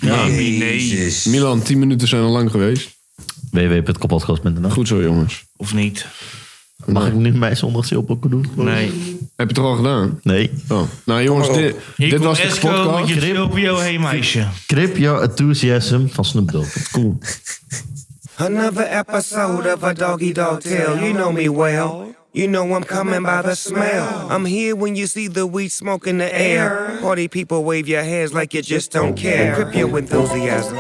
Jezus. Milan, 10 minuten zijn al lang geweest. www.kapotkast.nl Goed zo, jongens. Of niet? Mag ik nu mijn zondagsilpokken doen? Nee. Heb je het al gedaan? Nee. Oh. Nou jongens, dit, Hier dit komt was de Esco met podcast. je Silvio Hey Meisje. Crip Your Enthusiasm van Snoop Dogg. Cool. Another episode of a doggy dog tale. You know me well. You know I'm coming by the smell. I'm here when you see the weed smoke in the air. Party people wave your hands like you just don't care. Grip your enthusiasm.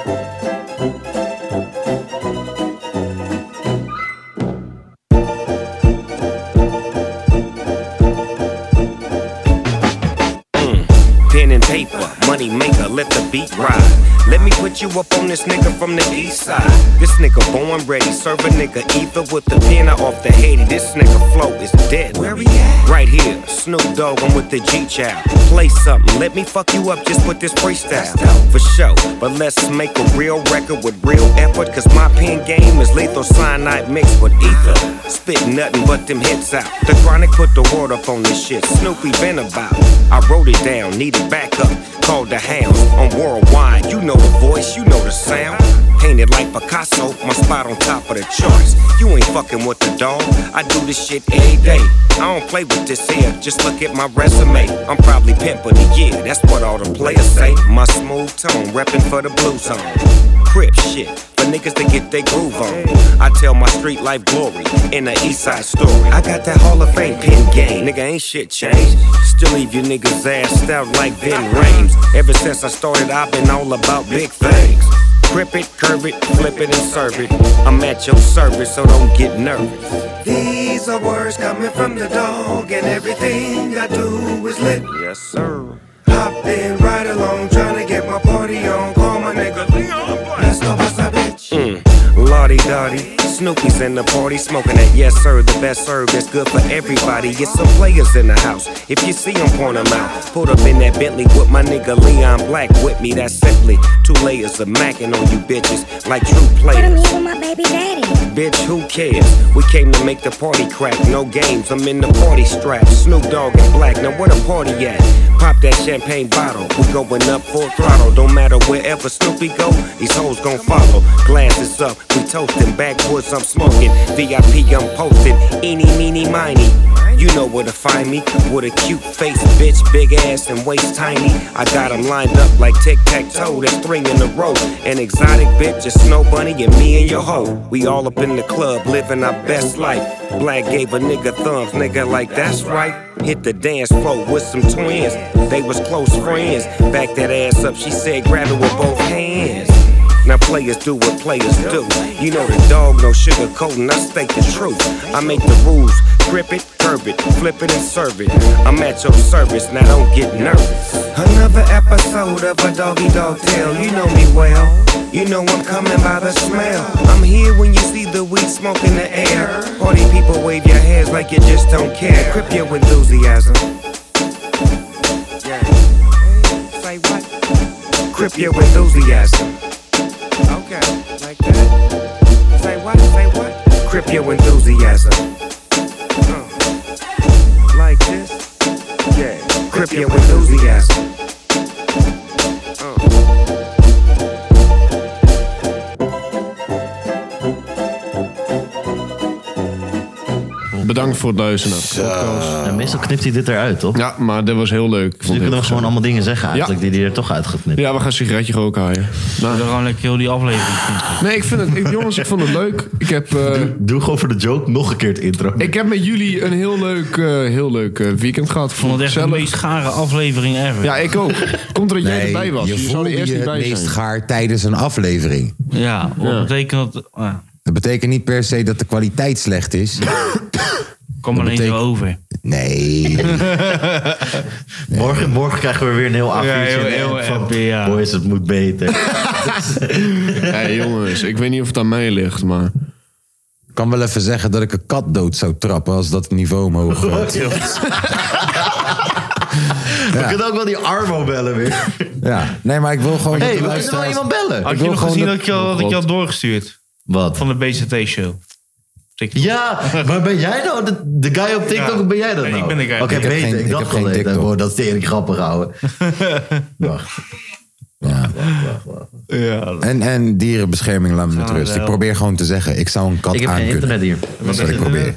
Money maker, let the beat ride. Let me put you up on this nigga from the east side. This nigga born ready, serve a nigga ether with the pen off the head. This nigga flow is dead. Where we at? Right here, Snoop Dogg, I'm with the G Child. Play something, let me fuck you up just with this freestyle. For sure, but let's make a real record with real effort. Cause my pen game is lethal cyanide mixed with ether. Spit nothing but them hits out. The chronic put the word up on this shit. Snoopy been about. I wrote it down, Need needed backup. Called the hounds on worldwide. You know the voice, you know the sound. Picasso, my spot on top of the charts. You ain't fucking with the dog. I do this shit every day. I don't play with this here, just look at my resume. I'm probably pimping the year, that's what all the players say. My smooth tone, reppin' for the blue zone. Crip shit, for niggas to get their groove on. I tell my street life glory in the east side story. I got that Hall of Fame pin game, nigga ain't shit changed. Still leave your niggas assed out like Vin Rames. Ever since I started, I've been all about big things. Grip it, curve it, flip it, and serve it. I'm at your service, so don't get nervous. These are words coming from the dog, and everything I do is lit. Yes, sir. Hopping right along, trying to get my party on. Call my nigga Leon Black. Let's go, what's up, bitch? Mm. Lottie Dottie. Snoopy's in the party, smoking that yes sir, the best serve that's good for everybody. Get some players in the house. If you see them, point them out. Put up in that Bentley with my nigga Leon Black with me. That's simply two layers of macking on you bitches like true players. with my baby daddy. Bitch, who cares? We came to make the party crack. No games, I'm in the party strap. Snoop Dogg and Black, now where the party at? Pop that champagne bottle. We going up full throttle. Don't matter wherever Snoopy go, these hoes gon' follow. Glasses up, we toasting. Backwoods, I'm smoking. VIP, I'm posting. Eeny, meeny, miny. You know where to find me. With a cute face, bitch, big ass and waist tiny. I got 'em lined up like tic tac toe. That's three in a row. An exotic bitch, a snow bunny, and me and your hoe. We all up in the club, living our best life. Black gave a nigga thumbs, nigga, like that's right. Hit the dance floor with some twins. They was close friends. Back that ass up, she said, grab it with both hands. Now players do what players do. You know the dog, no sugar coating, I state the truth. I make the rules, grip it, curb it, flip it and serve it. I'm at your service, now don't get nervous. Another episode of a doggy dog tale, you know me well. You know I'm coming by the smell. I'm here when you see the weed smoke in the air. Party people wave your hands like you just don't care. Crip your enthusiasm. Yeah. Say what? Crip your enthusiasm. Okay, like that. Say what? Say what? Crip your enthusiasm. Uh, like this. Yeah. Crip your enthusiasm. Bedankt voor het luisteren naar de podcast. Ja, meestal knipt hij dit eruit, toch? Ja, maar dit was heel leuk. Dus nu kunnen we gewoon allemaal dingen zeggen eigenlijk die hij er toch uit gaat knippen. Ja, we gaan een sigaretje roken haaien. Nou. Dan gewoon lekker heel die aflevering. Nee, ik vind het, ik- jongens, ik vond het leuk. Ik heb, eh, Doe gewoon voor de joke nog een keer het intro. ik heb met jullie een heel leuk, eh, heel leuk eh, weekend gehad. Ik vond het echt de meest gare aflevering ever. Ja, ik ook. Komt er dat jij erbij was. je Je zou je het meest gaar tijdens een aflevering. Ja, wat betekent dat? Dat betekent niet per se dat de kwaliteit slecht is. Kom alleen betekent- over. Nee. Morgen, morgen krijgen we weer een heel Ja, avondje. heel- heel van, ja. Boys, het moet beter. Hey, jongens, ik weet niet of het aan mij ligt, maar... Ik kan wel even zeggen dat ik een kat dood zou trappen als dat niveau omhoog gaat. We kunnen ook wel die Armo bellen weer. Ja, nee, maar ik wil gewoon. Hey, dat de we kunnen wel iemand bellen. Had Ik je wil nog gezien dat- dat ik, je al, dat ik je had doorgestuurd? Wat? Van de BCT-show. Ja, maar ben jij nou de, de guy op TikTok? Ja. of ben jij dat Nee, nou? ik ben de guy. Oké, Ik heb beter. geen- ik dacht heb al geen even, TikTok. wow, dat is tering grappig houden. Wacht. Ja. Ja. En, en dierenbescherming, laat me met rust. Ik probeer gewoon te zeggen, ik zou een kat Ik heb geen internet hier. Dat is wat ik probeer.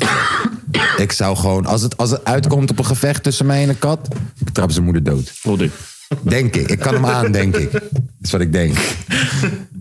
Ik zou gewoon, als het, als het uitkomt op een gevecht tussen mij en een kat, ik trap zijn moeder dood. Denk ik. Ik kan hem aan, denk ik. Dat is wat ik denk.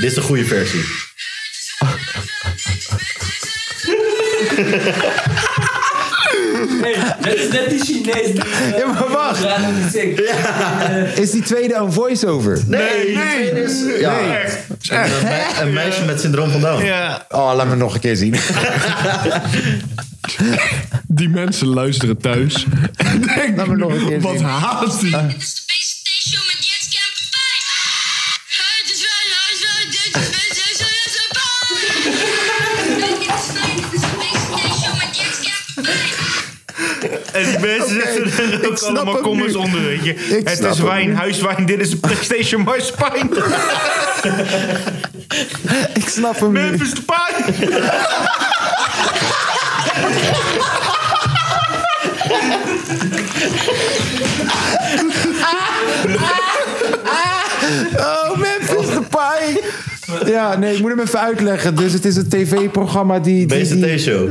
Dit is de goede versie. Het is net die Chinees die... eh, Ja, maar wacht. zingt. Is die tweede een voice-over? Nee, nee. Dit is, ja, Een, me- een meisje met syndroom van Down. Ja. Oh, laat me nog een keer zien. Die mensen luisteren thuis. En denken, Laat me nog een keer wat zien. haat die? En die mensen zetten er ook allemaal comments nu. onder, weet je. Ik Het snap is wijn, nu. huiswijn, dit is een PlayStation Marspijn. Ik snap hem nu. Memphis de pijn. Oh, Memphis de Pie. Ja, nee, ik moet hem even uitleggen. Dus het is een tv-programma die... die, die- BCT-show.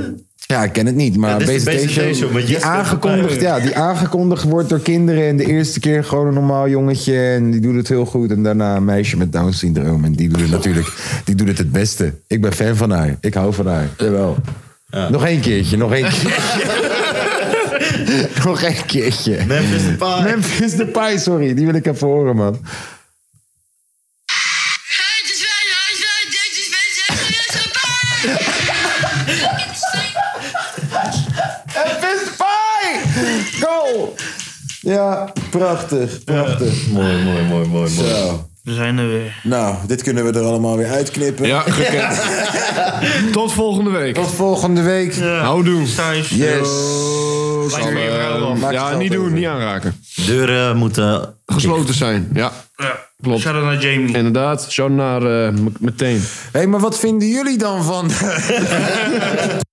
Ja, ik ken het niet, maar Ja, met die, aangekondigd, ja, die aangekondigd wordt door kinderen. En de eerste keer gewoon een normaal jongetje. En die doet het heel goed. En daarna een meisje met Down syndroom. En die doet het natuurlijk die doet het het beste. Ik ben fan van haar. Ik hou van haar. Jawel. Nog één keertje, nog één keertje. nog één keertje. Memphis de Pie. Memphis de Pie, sorry. Die wil ik even horen, man. Ja, prachtig, prachtig. Mooi, mooi, mooi, mooi, mooi. Zo. We zijn er weer. Nou, dit kunnen we er allemaal weer uitknippen. Ja, gekend. Tot volgende week. Tot volgende week. Houdoe. Thuis. Yes. Ja, niet doen, over. niet aanraken. Deuren moeten... Gesloten zijn, ja. Ja. Klopt. Shout-out naar Jamie. Inderdaad, shout naar eh, meteen. Hé, hey, maar wat vinden jullie dan van...